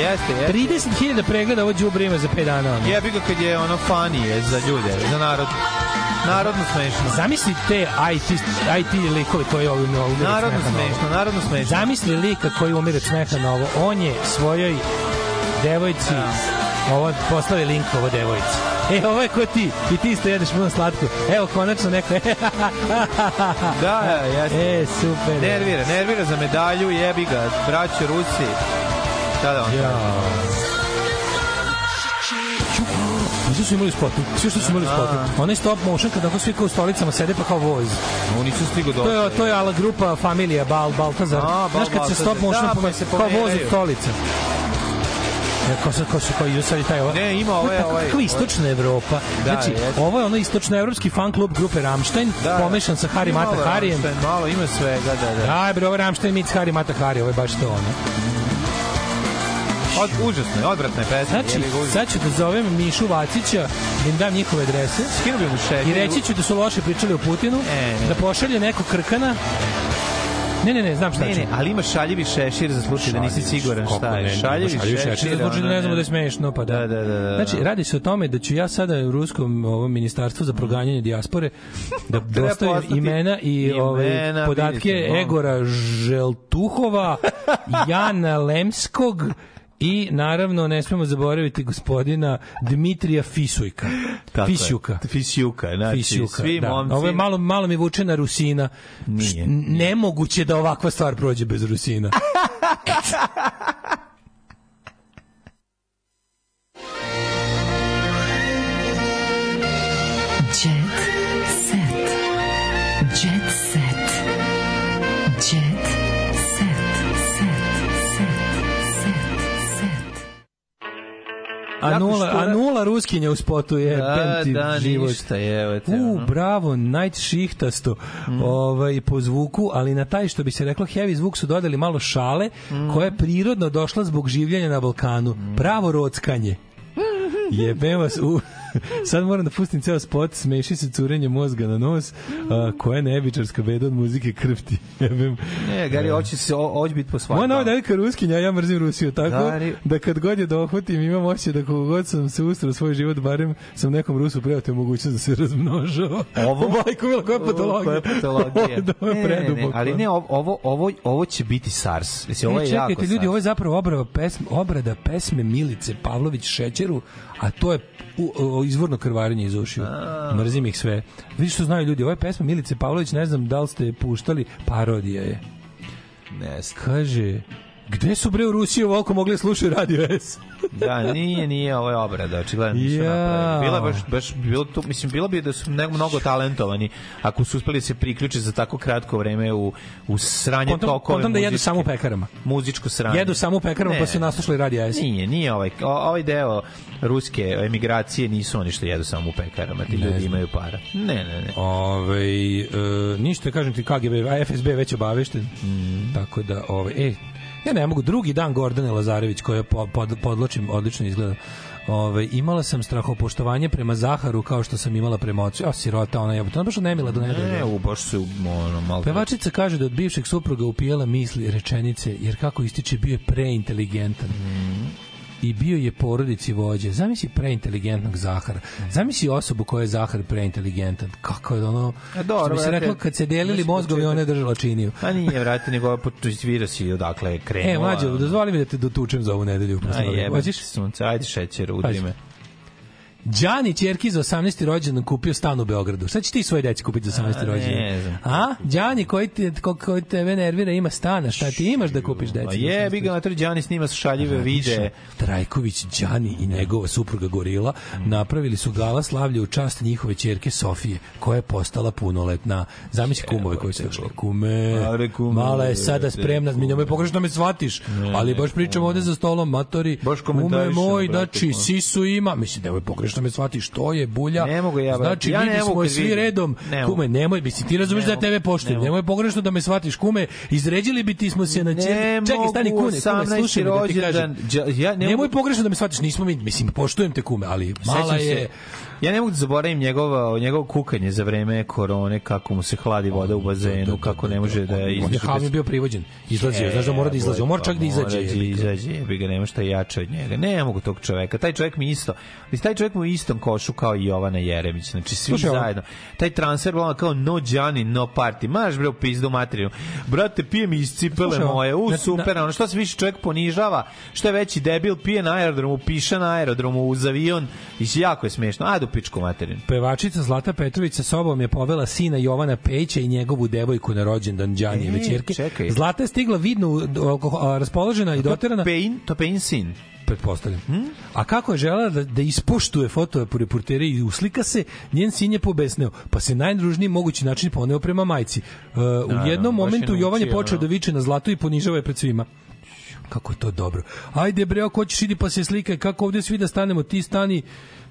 Jeste, jeste. 30.000 da pregleda ovo đubre ima za 5 dana. Ono. Jebi ga kad je ono funny je za ljude, za narod. Narodno smešno. Zamisli te IT, IT likove koji ovi umire od smeha. Narodno smešno, narodno smešno. Zamisli lika koji umire smeha na ovo. On je svojoj devojci da. ovo poslavi link ovo devojci. E, ovo je ko ti. I ti isto jedeš puno slatko. Evo, konačno neko. da, jeste. E, super. Nervira, nervira za medalju, jebi ga. Braće Rusi. Da, da, on ja. Nisu su imali spotu. Svi što su imali da, spotu. Da. Onaj stop motion kada svi kao u stolicama sede pa kao voz. Oni nisu stigli do. To je to je ala grupa familija Bal Baltazar. A, Bal, Znaš kad se stop motion da, pa se kao voz u stolica. Ja, ko se ko se koji ju sad taj ovo. Ne, ima ovaj ovaj. Kako istočna Evropa. Da, znači, jeste. ovo je onaj istočnoevropski fan klub grupe Ramstein, da, da, pomešan sa Harry Mata Harijem. Malo ima sve, da, da. Da, bre, ovo Ramstein mit Hari Mata Hari, ovo je baš to ono. Od, užasno je, odvratna je pesma. Znači, sad ću da zovem Mišu Vacića, da im dam njihove adrese. Skinu bi mu šetnju. I reći ću da su loše pričali o Putinu, e, ne. da pošalje neko krkana Ne, ne, ne, znam šta ne, ću. Ne, ali ima šaljivi šešir za slučaj da nisi siguran šta je. Šaljivi, da, da, da. šaljivi šešir, šešir za slučaj da ne znamo da je smešno, pa da. Da, da, da, da. Znači, radi se o tome da ću ja sada u ruskom ovom ministarstvu za proganjanje dijaspore da dostavim imena i imena, ove, ovaj, podatke vidite, Egora Želtuhova, Jana Lemskog, I naravno ne smemo zaboraviti gospodina Dmitrija Fisujka. Tako Fisjuka. Je. Fisjuka, znači Fisjuka, svi da. momci. Ovo je malo, malo mi vuče na Rusina. Nije, Nemoguće da ovakva stvar prođe bez Rusina. a nula, a nula ruskinja u spotu je da, pemti da, život. Ništa je, evo te, U, ono. bravo, najšihtasto mm. ovaj, po zvuku, ali na taj što bi se reklo heavy zvuk su dodali malo šale mm. koja je prirodno došla zbog življenja na Balkanu. Mm. Pravo rockanje. Jebem vas u... Sad moram da pustim ceo spot, smeši se curenje mozga na nos, a, koja je nebičarska beda od muzike krvti. Jebem. Ne, Gari, e. hoće se hoće biti po svakom. Moja nova devika ruskinja, ja mrzim Rusiju, tako Gari... da kad god je dohvatim, da imam osjećaj da kako god sam se ustrao svoj život, barem sam nekom Rusu preotio mogućnost da se razmnožava. Ovo? Majko, mila, koja je patologija? Koja je patologija? ovo je preduboko. Ali ne, ovo, ovo, ovo će biti SARS. Mislim, e, ovo je čekajte, jako ljudi, SARS. ovo je zapravo obrada pesme, obrada pesme Milice Pavlović Šećeru, a to je u, o, izvorno krvarenje iz ušiju. Mrzim ih sve. Vi što znaju ljudi, ova pesma Milice Pavlović, ne znam da li ste puštali, parodija je. Ne znam. Kaže, Gde su bre u Rusiji ovako mogli slušati radio S? da, nije, nije ovo je obrada, očigledno nisu ja. napravili. Bila baš, baš, bilo tu, mislim, bilo bi da su mnogo, talentovani ako su uspeli da se priključiti za tako kratko vreme u, u sranje kontam, tokove kontam da jedu samo u pekarama. Muzičko sranje. Jedu samo u pekarama pa su naslušali radio S. Nije, nije ovaj, o, ovaj deo ruske emigracije nisu oni što jedu samo u pekarama, ti ljudi imaju para. Ne, ne, ne. Ove, ovaj, e, ništa, kažem ti, KGB, FSB već obavešten, mm. tako da, ove, ovaj, e, Ja ne mogu. Drugi dan Gordane Lazarević, koja pod, podločim, odlično izgleda. Ove, ovaj, imala sam strahopoštovanje prema Zaharu kao što sam imala prema ocu. A sirota, ona je, ona baš od nemila do nedelja. Ne, u, baš se, ono, malo... Pevačica kaže da od bivšeg supruga upijela misli, rečenice, jer kako ističe, bio je preinteligentan. Mm i bio je porodici vođe. Zamisli preinteligentnog Zahara. Zamisli osobu koja je Zahar preinteligentan. Kako je ono... A e, dobro, što bi se reklo, kad se delili da mozgovi, ona pa je držala činiju. E, a nije, vrati, nego svira si odakle krenula. E, mlađo, dozvoli mi da te dotučem za ovu nedelju. A jebati sunce, ajde šećer, udri me. Đani Ćerki za 18. rođendan kupio stan u Beogradu. Šta će ti svoje deci kupiti za 18. rođendan? A? Đani koji te ko, koji tebe nervira ima stana, šta ti imaš da kupiš deci? Pa je, bi ga na Đani snima sa šaljive vide. Trajković Đani i njegova supruga Gorila napravili su gala slavlje u čast njihove ćerke Sofije, koja je postala punoletna. Zamisli kumove koji su došli. Kume, mala je sada spremna, mi njome pogrešno da me shvatiš, ali baš pričamo ovde za stolom, matori, kume moj, znači, pa. sisu ima, mislim da je pogrešno što me shvatiš, to je bulja. Ne mogu ja, znači, ja ne mogu svi vidim. redom. Ne kume, nemoj, bi si ti razumeš da tebe poštujem. Ne nemoj pogrešno da me shvatiš, kume, izređili bi ti smo se na četiri. Čekaj, stani kune, kume, slušaj da ti kažem. Da ja, ne nemoj pogrešno da me shvatiš, nismo mi, mislim, poštujem te kume, ali mala je Ja ne mogu da zaboravim njegovo, njegovo kukanje za vreme korone, kako mu se hladi voda u bazenu, kako ne može da izlazi. On je bio privođen. Izlazio, znaš da mora da izlazi. On mora čak da izađe. Mora da izađe, jebi ga, nema šta jače od njega. Ne, mogu tog čoveka. Taj čovek mi isto, taj čovek mu istom košu kao i Jovana Jeremić. Znači, svi zajedno. Taj transfer, ono kao no Gianni, no party. Maš, bre, u pizdu materinu. Brate, pije mi iz cipele moje. U, super, ono, što se više čovek ponižava, što je veći debil, pije na aerodromu, piše na aerodromu, uz avion. I jako je smešno. Ajde, pičku materin. Pevačica Zlata Petrović sa sobom je povela sina Jovana Pejića i njegovu devojku na rođendan Đanijeve e, ćerke. Čekaj. Zlata je stigla vidno raspoložena i doterana. To Pejin, to Pein sin pretpostavljam. Hmm? A kako je žela da, da ispoštuje fotove po reportere i uslika se, njen sin je pobesneo, pa se najružniji mogući način poneo prema majci. Uh, da, u jednom da, momentu je Jovan je počeo da. da viče na zlatu i ponižava je pred svima kako je to dobro. Ajde bre, ako hoćeš idi pa se slikaj, kako ovde svi da stanemo, ti stani,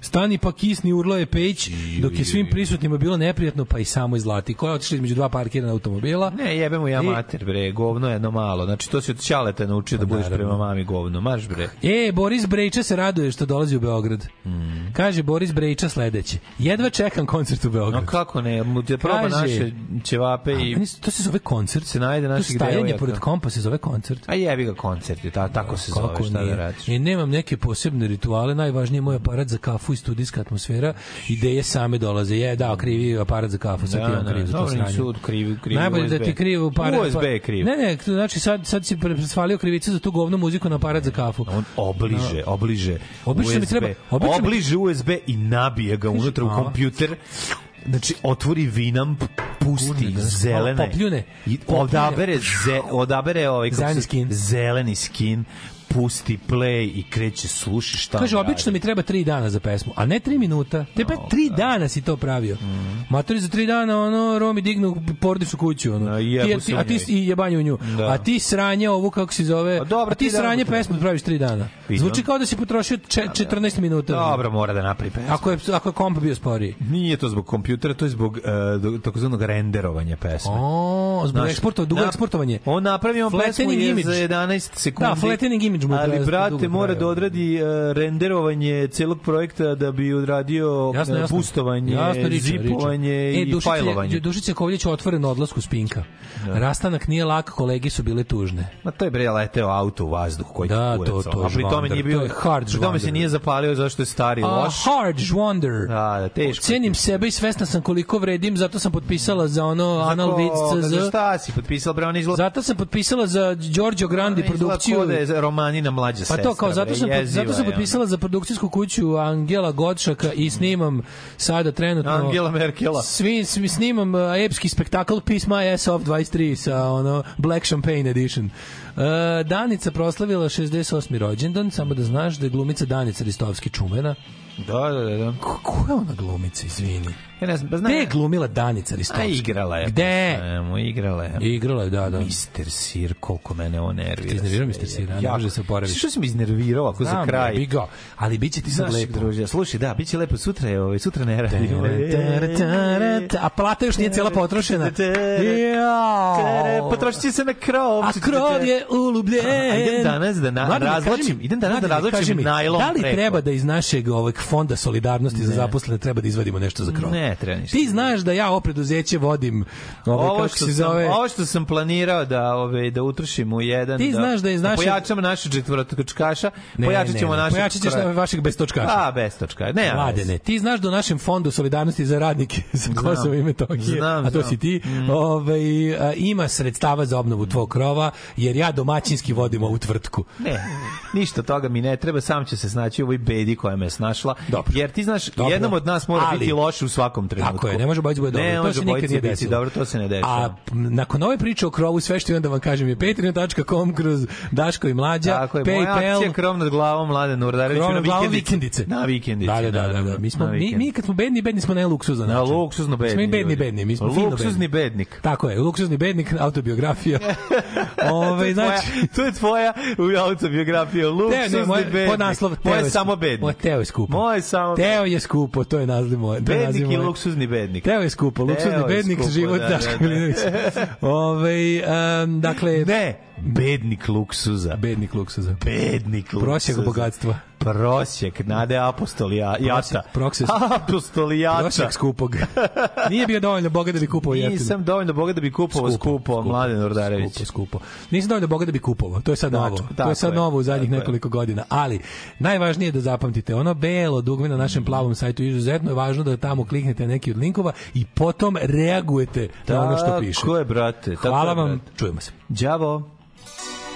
Stani pa kisni, urlo je Pejić, dok je svim prisutnima bilo neprijatno, pa i samo izlati. Ko je otišao između dva parkirana automobila. Ne, jebemo ja mater, bre, govno jedno malo. Znači, to si od Ćaleta naučio da pa, da budeš prema mami govno. Marš, bre. E, Boris Brejča se raduje što dolazi u Beograd. Mm. Kaže Boris Brejča sledeće. Jedva čekam koncert u Beogradu. No kako ne, mu te proba Kaže, naše ćevape i... A, to se zove koncert. Se najde naših devojaka. To stajanje pored kompa se zove koncert. A jebi ga koncert, je, ta, tako da, se zove, šta da radiš. I e, nemam neke posebne rituale, najvažnije je moj aparat za kafu kafu i studijska atmosfera, ideje same dolaze. Je, da, krivi aparat za kafu, sad da, ti on kriv za to sranje. Sud, krivi, krivi Najbolje USB. da ti kriv aparat. USB je kriv. Ne, ne, znači sad, sad si presvalio krivicu za tu govnu muziku na aparat za kafu. On obliže, no. obliže. Obliže mi treba, obliže, obliže USB i nabije ga unutra u kompjuter znači otvori vinam pusti Kune, zelene popljune, popljune. odabere ze, odabere ovaj kako zeleni skin pusti play i kreće sluši šta Kaže, obično mi treba 3 dana za pesmu, a ne 3 minuta. tebe pa 3 dana si to pravio. Mm. Matori za 3 dana, ono, Romi dignu porodičnu kuću, ono. No, ti, ti, a ti i jebanje u nju. Da. A ti sranje ovu, kako se zove, a, pa dobro, a ti sranje pesmu da praviš 3 dana. Vidim. Zvuči kao da si potrošio če, 14 da, da. minuta. Dobro, mora da napravi pesmu. Ako je, ako je komp bio sporiji. Nije to zbog kompjutera, to je zbog uh, takozvanog renderovanja pesme. O, zbog Znaš, eksportova, dugo eksportovanje. On napravio pesmu je za 11 sekundi. Da, flattening damage mu Ali, brate, mora da, da, da. odradi uh, renderovanje celog projekta da bi odradio jasno, e, jasno. boostovanje, jasno, riča, zipovanje riča. E, i dušice, fajlovanje. Dušice Kovljić otvoren odlasku spinka. Da. Rastanak nije lak, kolegi su bile tužne. Ma to je bre leteo auto u vazduh koji da, kurec, to, to, to, a pri tome nije bio to hard pri tome se nije zapalio zašto je stari a, loš. Hard wonder. Da, da, teško. Cenim sebe i svesna sam koliko vredim, zato sam potpisala za ono za Anal Vids CZ. Za šta si potpisala, bre, ona izgleda. Zato sam potpisala za Giorgio Grandi produkciju. Izgleda kod je roman planina mlađa sestra. Pa to kao zato sam jeziva, zato sam potpisala za produkcijsku kuću Angela Godšaka i snimam sada trenutno Angela Merkela. Svi, svi snimam uh, epski spektakl Peace My Ass Off 23 sa ono Black Champagne Edition. Uh, Danica proslavila 68. rođendan, samo da znaš da je glumica Danica Ristovski čumena. Da, da, da. da. Ko, ko je ona glumica, izvini? Ja ne znam, pa znam. Gde je glumila Danica Ristovska? A igrala je. Gde? Pa Mu igrala je. Igrala je, da, da. Mister Sir, koliko mene on nervira. Ti iznervirao Mister Sir, ne može se oporaviti. Što si mi iznervirao ako za kraj? Bi bigo. Ali biće ti sad lepo. Druže, slušaj, da, biće lepo sutra je, ovaj sutra ne radi. A plata još nije cela potrošena. Potrošiće se na krov. A krov je ulubljen. Idem danas da razločim. razvlačim, idem danas da razvlačim najlon. Da li treba da iz našeg ovog fonda solidarnosti za zaposlene treba da izvadimo nešto za krov? Ne, treba ništa. Ti znaš da ja ovo preduzeće vodim, Ove, ovaj, ovo, kako što se zove... ovo što sam planirao da, ove, ovaj, da utrošim u jedan... Ti da, znaš da je... Znaš, da pojačamo naše četvorotočkaša, pojačat ćemo našu... Pojačat ćeš vašeg bestočkaša. A, bestočka. Ne, ne. ti znaš da u našem fondu solidarnosti za radnike za Kosova i Metohije, znam, a to si ti, mm. ovaj, ima sredstava za obnovu tvog krova, jer ja domaćinski vodim ovu tvrtku. Ne, ništa toga mi ne treba, sam će se snaći u ovoj bedi koja me snašla. Dobro. Jer ti znaš, Dobro. jednom od nas mora ali, biti loše u svakom svakom trenutku. Tako je, ne može Bojica da bude dobro. Ne, to može se nikad nije desilo. Dobro, to se ne dešava. A nakon ove priče o krovu sve što imam da vam kažem je patreon.com kroz Daško i Mlađa, Tako je, PayPal. Moja akcija krov nad glavom Mlade Nurdarević na vikendice. vikendice. Na vikendice. Da, da, da. Da, da, Mi, smo, mi, mi kad smo bedni, bedni smo ne luksuzno. Na znači. luksuzno bedni. Smo i bedni, bedni. Mi smo luksuzni bednik. Tako je, luksuzni bednik, autobiografija. Ove, znači, to je tvoja autobiografija, luksuzni bednik. Moje samo bednik. Moje teo je skupo. Moje samo Teo je skupo, to je naziv moje. Bednik i luksuzni bednik. Teo je skupo, luksuzni bednik, skupo, život da, Daška da, da. Milinovića. Ove, um, dakle... Ne, Bednik luksuza. Bednik luksuza. Bednik luksuza. Prosjek bogatstva. Prosjek, nade apostolija, jata. Prosjek. Apostolijata. Prosjek skupog. Nije bio dovoljno bogat da bi kupovao jeftino. Nisam dovoljno bogat da bi kupovao skupo, skupo, skupo Mladen Ordarević. Skupo, skupo. Nisam dovoljno bogat da bi kupovao. To je sad novo. Znači, to je sad novo u zadnjih nekoliko je. godina. Ali, najvažnije je da zapamtite, ono belo dugme na našem plavom sajtu izuzetno je važno da tamo kliknete neki od linkova i potom reagujete na ono što piše. Tako je, brate. Hvala tako je, brate. vam. Čujemo se. Đavo.